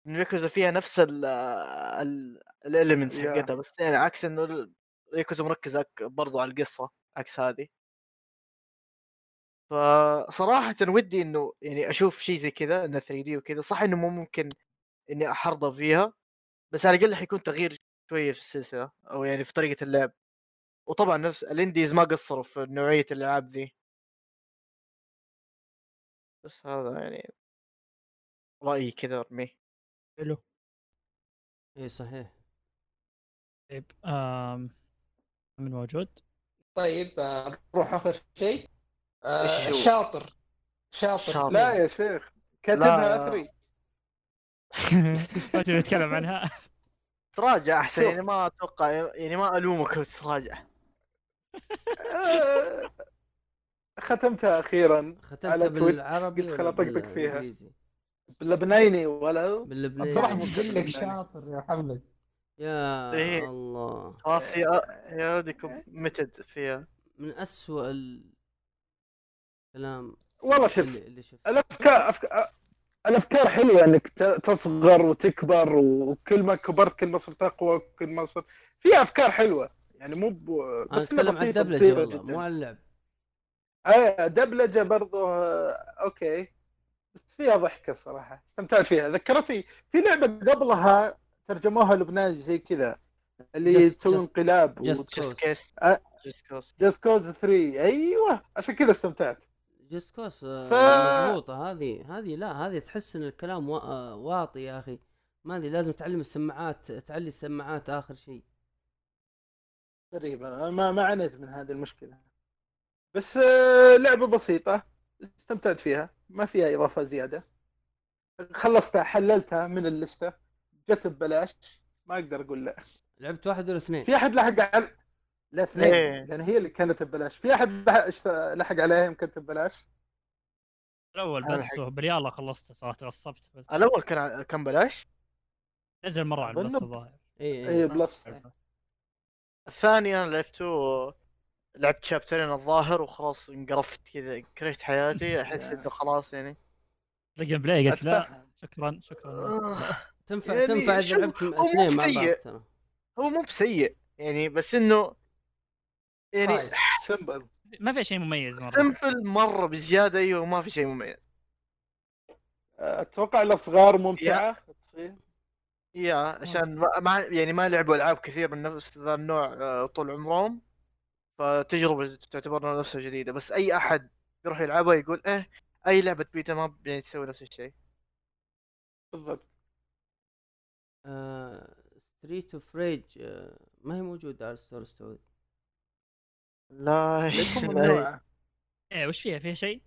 Speaker 2: ياكوزا فيها نفس ال ال الاليمنتس. حقتها بس يعني عكس إنه ياكوزا مركز برضو على القصة عكس هذه فصراحة ودي إنه يعني أشوف شيء زي كذا إنه 3 دي وكذا صح إنه مو ممكن إني احرضى فيها بس على الأقل حيكون تغيير شوية في السلسلة أو يعني في طريقة اللعب وطبعا نفس الانديز ما قصروا في نوعية الألعاب ذي بس هذا يعني رأيي كذا ارميه
Speaker 5: حلو
Speaker 4: اي صحيح
Speaker 5: طيب آم، من موجود؟
Speaker 1: طيب آه، نروح آخر شيء آه،
Speaker 2: إيش هو؟
Speaker 1: الشاطر شاطر
Speaker 2: شاطر.
Speaker 3: لا يا شيخ كاتبها
Speaker 2: لا.
Speaker 3: اثري
Speaker 5: ما تبي نتكلم عنها؟
Speaker 2: تراجع أحسن
Speaker 3: شوف.
Speaker 2: يعني ما أتوقع يعني ما ألومك لو تراجع
Speaker 3: آه، ختمتها أخيرا
Speaker 4: ختمتها
Speaker 3: على
Speaker 4: بالعربي
Speaker 3: قلت خل أطقطق فيها. باللبنيني ولا؟
Speaker 4: باللبناني.
Speaker 3: الصراحة
Speaker 1: قل لك شاطر يا محمد
Speaker 4: يا
Speaker 2: إيه.
Speaker 4: الله.
Speaker 2: خلاص يا يا ودكم متد فيها.
Speaker 4: من أسوأ الكلام
Speaker 3: والله شوف
Speaker 4: اللي, اللي شفته.
Speaker 3: الافكار أفك... الأفكار حلوة إنك ت- تصغر وتكبر وكل ما كبرت كل ما صرت أقوى كل ما صرت في أفكار حلوة. يعني مو ب...
Speaker 4: أنا
Speaker 3: بس إنها
Speaker 4: أتكلم عن
Speaker 3: الدبلجة
Speaker 4: والله. مو عن اللعب.
Speaker 3: آه دبلجة برضو آه، أوكي. بس فيها ضحكة صراحة استمتعت فيها. ذكرتني في لعبة قبلها ترجموها لبناني زي كذا اللي تسوي انقلاب
Speaker 4: Just
Speaker 3: آه. Just Cause 3 أيوه عشان كذا استمتعت.
Speaker 4: Just Cause
Speaker 3: ف-
Speaker 4: مضبوطة. هذه هذه لا هذه تحس إن الكلام آه، واطي يا أخي. ما أدري لازم تعلم السماعات تعلي السماعات آخر شيء.
Speaker 3: أنا ما ما عانيت من هذه المشكلة. بس آه، لعبة بسيطة استمتعت فيها ما فيها إضافة زيادة. خلصتها حللتها من اللستة جت ببلاش ما أقدر أقول لا.
Speaker 4: لعبت واحد ولا اثنين؟
Speaker 3: في أحد لحق على لا اثنين
Speaker 2: إيه.
Speaker 3: لأن هي اللي كانت ببلاش. في أحد لحق, عليها يمكن ببلاش؟
Speaker 2: الأول
Speaker 5: بس بريال خلصته صراحة غصبت بس.
Speaker 2: الأول كان كان بلاش
Speaker 5: نزل مرة على
Speaker 3: أظن-
Speaker 5: الظاهر.
Speaker 4: إي
Speaker 3: إي
Speaker 4: A
Speaker 3: plus.
Speaker 2: الثاني أنا لعبته لعبت chapter ين الظاهر وخلاص انقرفت كذا كرهت حياتي أحس إنه خلاص يعني.
Speaker 5: ال gameplay قلت لا. شكرا شكرا.
Speaker 2: آه.
Speaker 4: تنفع
Speaker 2: يعني
Speaker 4: تنفع إذا لعبت
Speaker 2: هو مو
Speaker 4: اثنين مع بعض
Speaker 2: هو مو بسيء يعني بس إنه يعني.
Speaker 3: simple
Speaker 5: ما في شيء مميز مرة.
Speaker 2: simple مرة بزيادة أيوه ما في شيء مميز.
Speaker 3: أتوقع الأصغار ممتعة تصير
Speaker 2: يا عشان ما ما- يعني ما لعبوا ألعاب كثير من نفس ذا النوع آه، طول عمرهم. فتجربة تعتبر نفسها جديدة بس أي أحد يروح يلعبها يقول إيه أي لعبة beat 'em up يعني تسوي نفس الشيء.
Speaker 3: بالضبط.
Speaker 4: Streets of Rage ما هي موجودة على ال store السعودي
Speaker 2: لا.
Speaker 5: إيه وش فيها؟ فيها شيء؟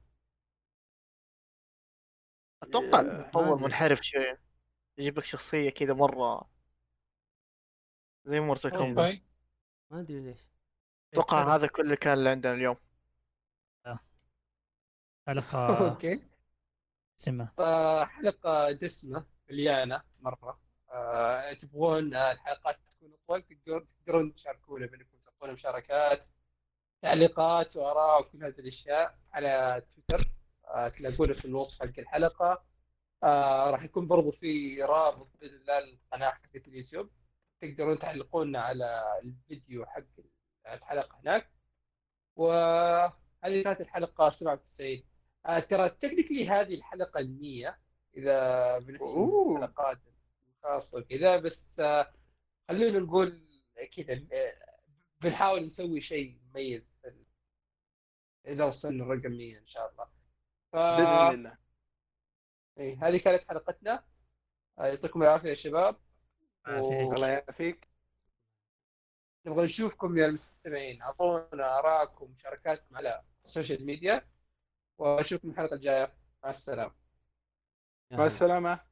Speaker 2: أتوقع
Speaker 4: أدري.
Speaker 2: منحرف شوية. يجيب لك شخصية كذا مرة. زي Mortal Kombat
Speaker 1: okay
Speaker 4: ما أدري ليش.
Speaker 2: أتوقع هذا كل اللي كان اللي عندنا اليوم
Speaker 5: حلقة
Speaker 1: Okay.
Speaker 5: سمه
Speaker 1: آه، حلقة دسمة مليانة مرة. آه، تبغون آه، الحلقات تكون أطول تقدرون تقدرون تشاركونا بأنكم تعطونا مشاركات تعليقات وآراء وكل هذه الأشياء على تويتر. آه، تلاقونه في الوصف حق الحلقة. آه، راح يكون برضو في رابط باذن الله القناه حقت اليوتيوب. تقدرون تعلقونا على الفيديو حق الحلقة هناك. وهذه كانت الحلقة 97 آه، ترى تكنيكلي هذه الحلقة ال 100 إذا بنحسب. الحلقات الخاصة كذا بس آه، خلينا نقول كذا آه، بنحاول نسوي شيء مميز في ال- إذا وصلنا الرقم 100 إن شاء الله. ف...
Speaker 3: بإذن الله.
Speaker 1: إيه، هذه كانت حلقتنا. يعطيكم العافية يا شباب.
Speaker 3: الله يعافيك.
Speaker 1: نبغى نشوفكم يا المستمعين. أعطونا ارائكم ومشاركاتكم على السوشيال ميديا. وأشوفكم الحلقة الجاية. مع
Speaker 4: السلامة.
Speaker 3: مع. السلامة.